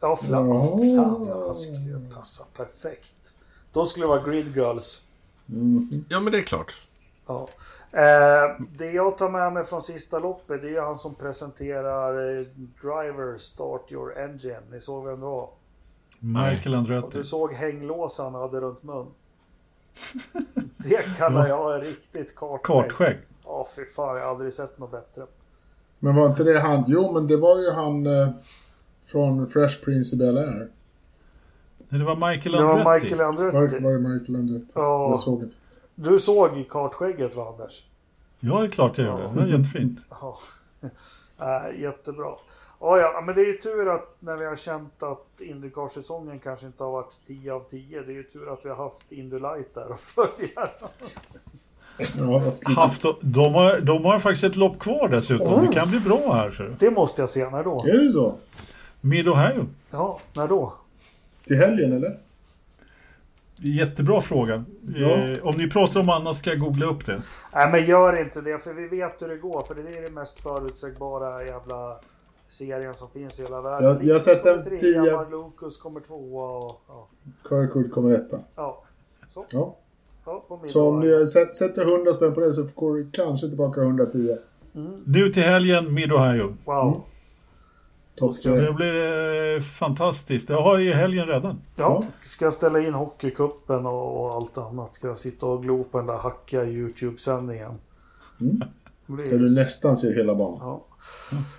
Ja, Flavio. Ja. Ja, han skulle ju passa perfekt. De skulle vara Grid Girls. Mhm. Ja, men det är klart. Ja. Eh, det jag tar med mig från sista loppet det är han som presenterar eh, Driver Start Your Engine. Ni såg vem det var? Michael Och Andretti. du såg hänglåsen han hade runt mun. Det kallar jag riktigt kartskägg. Kartskägg. Ja, fy fan. Jag har aldrig sett något bättre. Men var inte det han? Jo, men det var ju han eh, från Fresh Prince of Bel-Air. Nej, Det var Michael Det var Andretti. Michael Var, Andretti. var det Michael Andretti? Ja. Jag såg det. Du såg kartskägget va, Anders? Ja, det är klart jag gjorde. Det var jättefint. Ja. Äh, jättebra. Ja, ja, men det är ju tur att när vi har känt att Indycar-säsongen kanske inte har varit 10 av 10. Det är ju tur att vi har haft Indy Light där och följa. Haft de, har, de har faktiskt ett lopp kvar dessutom. Det kan bli bra här. Så. Det måste jag se. När då? Är det så? Mid-Ohio. Ja, när då? Till helgen eller? Jättebra fråga. Ja. Eh, om ni pratar om annat ska jag googla upp det. Nej, men gör inte det för vi vet hur det går. För det är det mest förutsägbara jävla serien som finns i hela världen. Jag- jag har sett en Kommer tio- Mark kommer tvåa och... Ja. Kirkwood kommer etta. ja. Så, Ja. Ja Så om ni sätter, sätter 100 spänn på det så får du kanske tillbaka 110. Nu till helgen, Mid-Ohio. Wow. Topp jag tre. Det blir eh, fantastiskt. Jag har ju helgen redan. Ja, ska jag ställa in hockeycupen och, och allt annat? Ska jag sitta och glo på den där hackiga YouTube-sändningen? Mm. Det Där du nästan ser hela banan. Ja.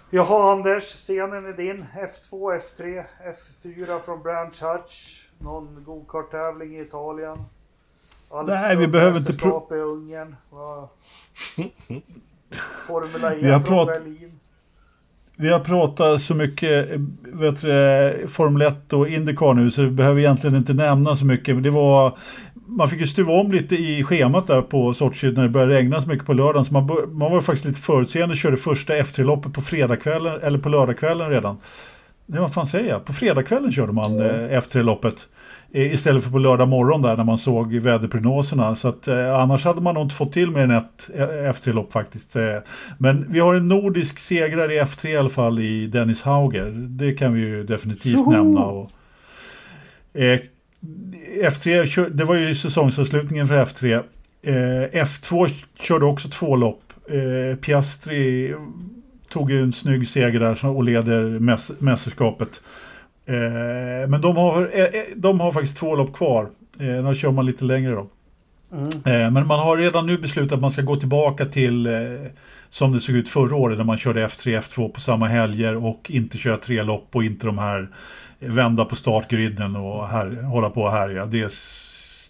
Jaha Anders, scenen är din. F2, F3, F4 från Branch Hutch. Någon go-kart-tävling i Italien. Nej, vi behöver inte pro- i Ungern. Formula E Vi har från prat- Berlin. Vi har pratat så mycket vet du, Formel 1 och Indycar nu så vi behöver egentligen inte nämna så mycket. Men det var, man fick ju stuva om lite i schemat där på Sochi när det började regna så mycket på lördagen. Så man, man var faktiskt lite förutseende och körde första F3-loppet på fredagskvällen eller på lördagskvällen redan. Nej, vad fan säger jag? På fredagskvällen körde man Ja. eh, F3-loppet. Istället för på lördag morgon där när man såg väderprognoserna. Så att, eh, annars hade man nog inte fått till mer än ett eh, F3-lopp faktiskt. Eh, men vi har en nordisk segrare i F3 i alla fall i Dennis Hauger. Det kan vi ju definitivt Tjoho! nämna. Och, eh, F3, kö- det var ju säsongsavslutningen för F3. Eh, F2 körde också två lopp. Eh, Piastri tog ju en snygg seger där och leder mäs- mästerskapet. Eh, men de har, eh, eh, de har faktiskt två lopp kvar. Eh, då kör man lite längre då. Mm. Men man har redan nu beslutat att man ska gå tillbaka till som det såg ut förra året när man körde F3 F2 på samma helger och inte köra tre lopp och inte de här vända på startgriden och här, hålla på och härja. Det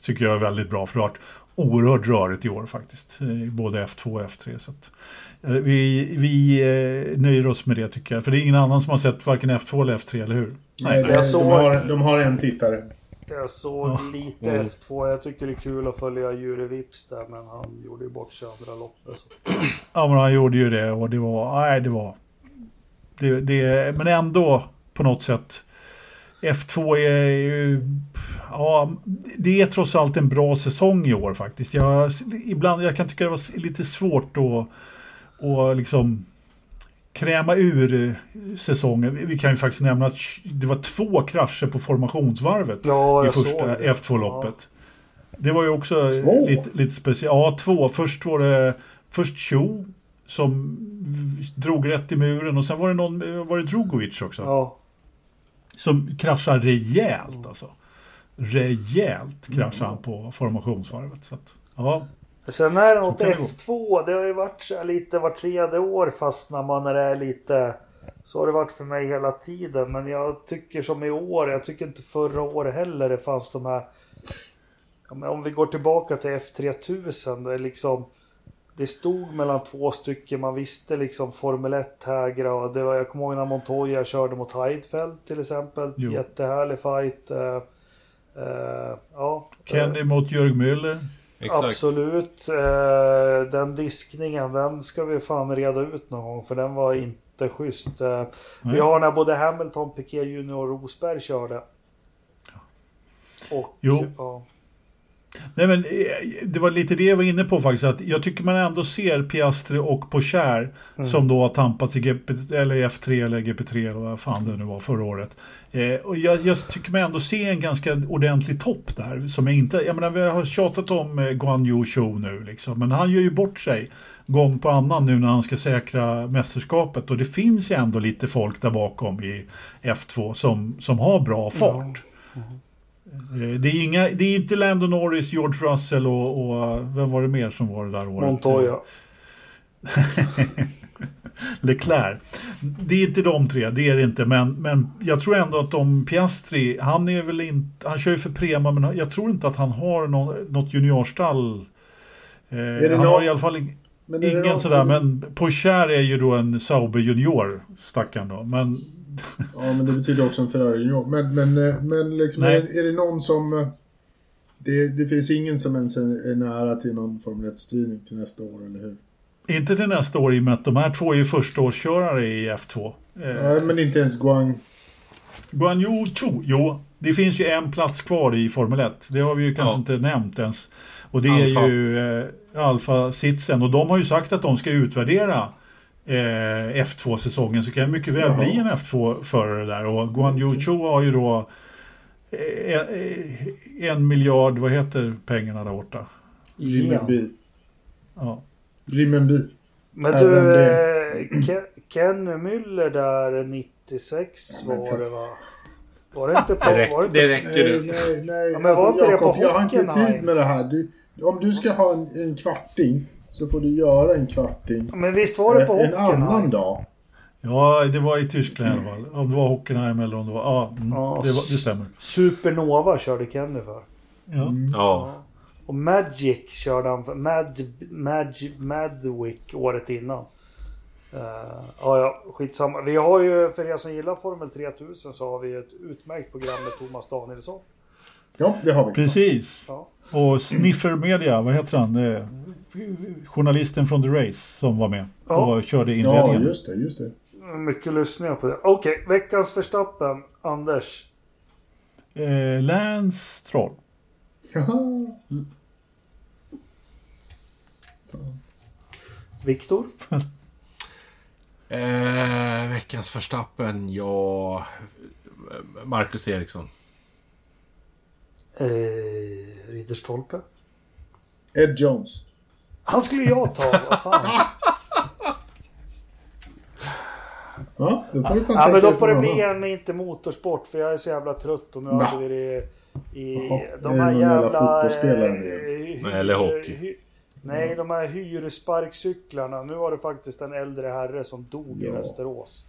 tycker jag är väldigt bra för det har varit oerhört rörigt i år faktiskt. Både F2 och F3. Så att, vi vi nöjer oss med det tycker jag. För det är ingen annan som har sett varken F2 eller F3, eller hur? Nej, det, jag de, såg- har, de har en tittare. Jag såg lite Mm. F2. Jag tycker det är kul att följa Jure Vips där. Men han gjorde ju bort sig andra loppet. Så. Ja, men han gjorde ju det och det var, nej det var, det, det, men ändå på något sätt. F2 är ju, ja, det är trots allt en bra säsong i år faktiskt. Jag, ibland, jag kan tycka det var lite svårt att, att liksom kräma ur säsongen. Vi kan ju faktiskt nämna att det var två krascher på formationsvarvet Ja, i första såg det. F2-loppet. Det var ju också Två? lite, lite speciellt. Ja, två. Först var det först Cho som drog rätt i muren och sen var det någon, var det Drogovic också? Ja. Som kraschade rejält alltså. Rejält kraschade han på formationsvarvet. Så att, ja. Sen är det något kan det gå. F2. Det har ju varit så här lite var tredje år fastnar man när det är lite... Så har det varit för mig hela tiden. Men jag tycker som i år. Jag tycker inte förra året heller det fanns de här... Om vi går tillbaka till F3000. Det är liksom... Det stod mellan två stycken. Man visste liksom Formel 1 hägra. Och det var, jag kommer ihåg när Montoya körde mot Heidfeld till exempel. Jo. Jättehärlig fight. eh, eh, ja. Kenny mot Jörg Müller. Exakt. Absolut. Eh, den diskningen, den ska vi fan reda ut någon gång. För den var inte schysst. Eh, vi har när både Hamilton, Piquet Junior och Rosberg körde. Och, Jo. Ja, Nej, men eh, det var lite det jag var inne på faktiskt. Att jag tycker man ändå ser Piastri och Pocher som då har tampats i GP, eller F3 eller GP3 eller vad fan det nu var förra året. Eh, och jag, jag tycker man ändå ser en ganska ordentlig topp där. Som jag inte, jag menar vi har tjatat om eh, Guan Yu Zhou nu liksom. Men han gör ju bort sig gång på annan nu när han ska säkra mästerskapet. Och det finns ju ändå lite folk där bakom i F2 som, som har bra fart. Eh, Det är, inga, det är inte Lando Norris, George Russell och, och vem var det mer som var det där året? Montoya. Leclerc. Det är inte de tre, det är det inte. Men, men jag tror ändå att de Piastri, han är väl inte, han kör ju för Prema men jag tror inte att han har någon, något juniorstall. Eh, han någon- har i alla fall det ingen någon- sådär, men Pocher är ju då en Sauber junior, stackarn då. Men Ja, men det betyder också en Ferrari Junior. Men, men, eh, men liksom, är, det- är det någon som... eh, Det, det finns ingen som ens är är nära till någon Formel 1-styrning till nästa år, eller hur? inte till nästa år i och med att de här två är ju förstaårskörare i F2. Eh, Nej, men inte ens Guang. Guan Yu Zhou, jo, det finns ju en plats kvar i Formel 1. Det har vi ju kanske Ja. inte nämnt ens. Och det Alfa. är ju eh, Alfa-sitsen. Och de har ju sagt att de ska utvärdera eh, F2-säsongen. Så det kan mycket väl Jaha. bli en F2-förare där. Och Guan Yu Zhou har ju då eh, eh, en miljard, vad heter pengarna där borta? Rimmenby. Ja. Rimmenby. Men du, det. eh, Ke- Kenny Müller där 96 Ja, men var det va? Var det inte på... Det, räck, var det inte, det räcker Nej, du. nej, nej. Ja, men alltså, var inte det på jag har inte tid med det här. Du, om du ska ha en, en kvarting så får du göra en kvarting Men visst var det på eh, en annan dag. ja, det var i Tyskland i alla fall. Om det var Hockenheim eller om det var... Ja, mm, Ja. det, var, det stämmer. Supernova körde Kenny för. Ja. Ja. Och Magic körde han för. Mad, Mag, Madwick året innan. Uh, ja, ja, skitsamma. Vi har ju, för er som gillar Formel 3000 så har vi ett utmärkt program med Thomas Danielsson. Ja, det har vi. Precis. Ja. Och Sniffer Media, vad heter han? Journalisten från The Race som var med Ja. och körde Ja, inledningen. just det, just det. Mycket lyssningar på det. Okej, veckans Verstappen. Anders. eh, Lance Stroll. Jaha. Viktor. Eh, veckans Verstappen, ja... Marcus Eriksson. Eh, Ridderstolpe. Ed Jones. Han skulle jag ta. Vad fan. Ja, då får du fan Ja, men då får det bli en med inte motorsport för jag är så jävla trött och nu hade vi det i Jaha, de här jävla eh, eller hockey. Nej, de här hyrsparkcyklarna. Nu var det faktiskt en äldre herre som dog i Ja. Västerås.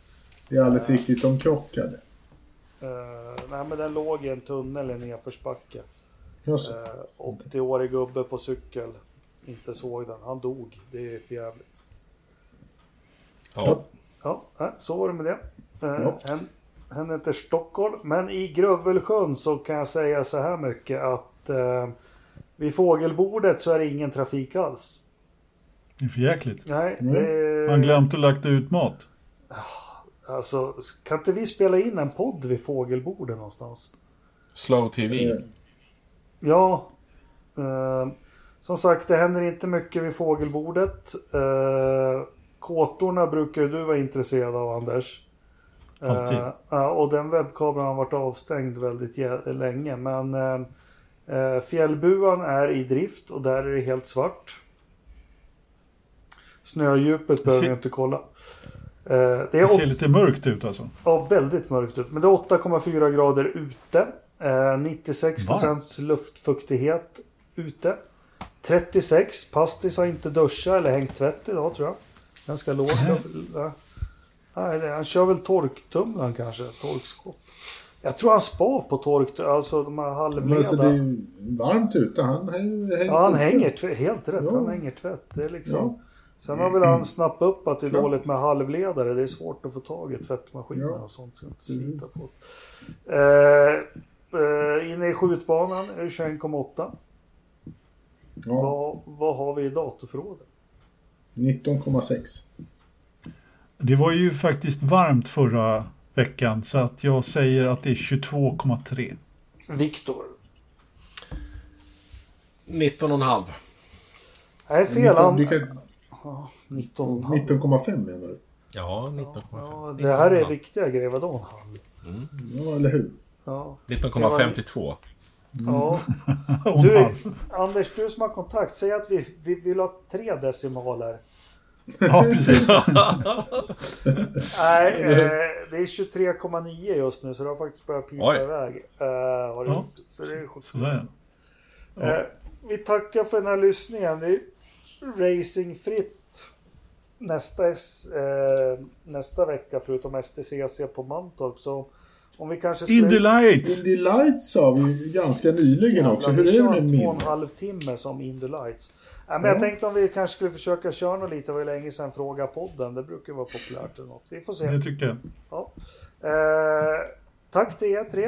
Det är alldeles riktigt, de krockade. Uh, nej, men den låg i en tunnel i en nedförsbacke. Uh, 80-årig gubbe på cykel. Inte såg den. Han dog. Det är för jävligt. Ja. Ja, så var det med det. Uh, Ja. hen heter Stockholm. Men i Grövelsjön så kan jag säga så här mycket att uh, vid fågelbordet så är det ingen trafik alls. Det är för jäkligt. Nej, Mm. det, Han glömt att lagt ut mat. Alltså, kan inte vi spela in en podd vid fågelbordet någonstans? Slow TV. Eh, Ja. Eh, som sagt, det händer inte mycket vid fågelbordet. Eh, kåtorna brukar du vara intresserad av, Anders. Alltid. Eh, och den webbkameran har varit avstängd väldigt länge. Men eh, eh, fjällbuan är i drift och där är det helt svart. Snödjupet behöver jag inte kolla. Eh, det, det ser lite mörkt ut alltså? Ja, väldigt mörkt ut. Men det är 8,4 grader ute. 96 procents luftfuktighet ute. 36. Pastis har inte duschat eller hängt tvätt idag tror jag. Ganska lågt. Nej, han kör väl torktumlaren kanske. Torkskåp. Jag tror han spar på tork, alltså de här halvleda. Men alltså det är varmt ute. Han hänger Ja, han hänger helt rätt. Ja. Han hänger tvätt. Det är liksom... Ja. Sen har väl han snappat upp att det är Klassigt. dåligt med halvledare. Det är svårt att få tag i tvättmaskiner ja. och sånt. Så inte slita på. Eh, eh, inne i skjutbanan är det 21,8. Ja. Vad, vad har vi i datorförrådet? 19,6. Det var ju faktiskt varmt förra veckan så att jag säger att det är 22,3. Viktor? 19,5. Nej, fel. 19,5 19, menar du? Ja, 19,5. Ja, det här är viktiga grejer. Vadå en halv? Mm. Ja, eller hur? Ja. 19,52. Mm. Ja. Du, Anders, du som har kontakt, säg att vi, vi vill ha tre decimaler. Ja, precis. Nej, eh, det är 23,9 just nu så det har faktiskt börjat pipa Oj. iväg. Eh, har det ja. gjort. Så det är. Ja. Eh, vi tackar för den här lyssningen. Det är racingfritt nästa, eh, nästa vecka förutom STCC på Mantorp. Så om vi kanske skulle... Indy Lights! Indy Lights sa vi ganska nyligen också. Hur är det med min? Två och en halv timme som Indy Lights. Ja, men ja. Jag tänkte om vi kanske skulle försöka köra något lite. Det var länge sedan Fråga podden. Det brukar vara populärt eller något. Vi får se. Det tycker jag. Ja. Eh, tack till er tre.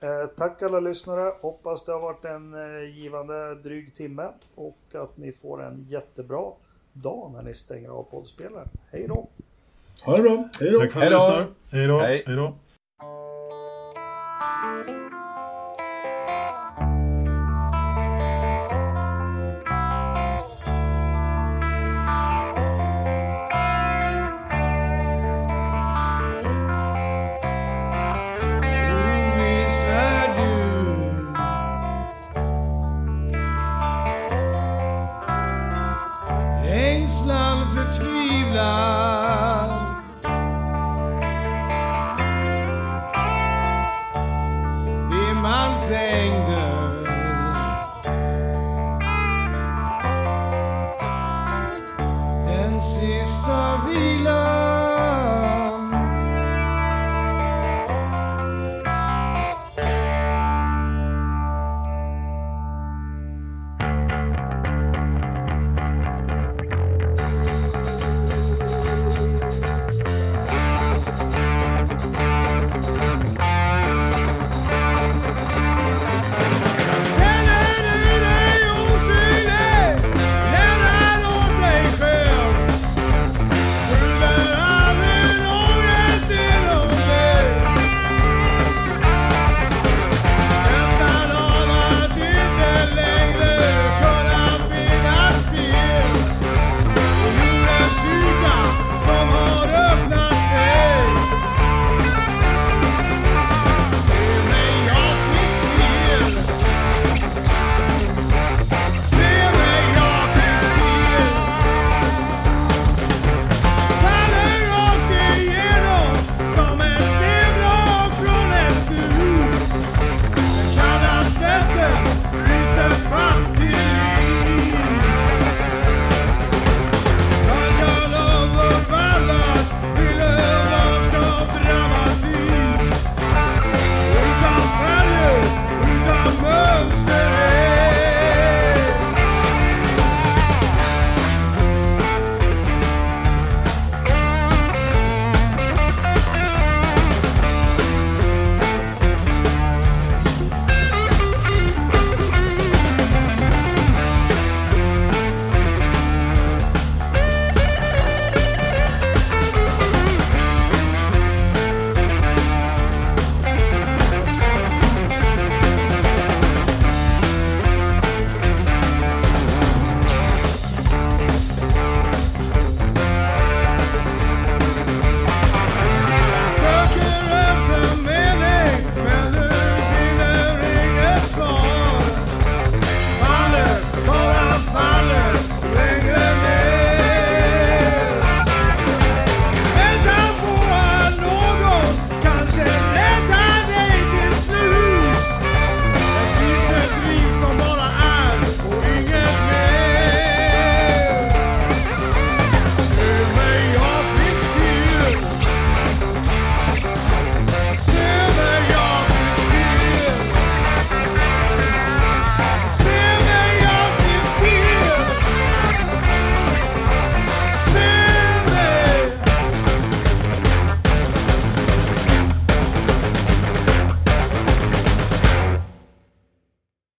Eh, tack alla lyssnare. Hoppas det har varit en eh, givande dryg timme. Och att ni får en jättebra dag när ni stänger av poddspelaren. Hej då! Ha det bra! Hej då! Tack för att ni lyssnar. Hej då! Hej då!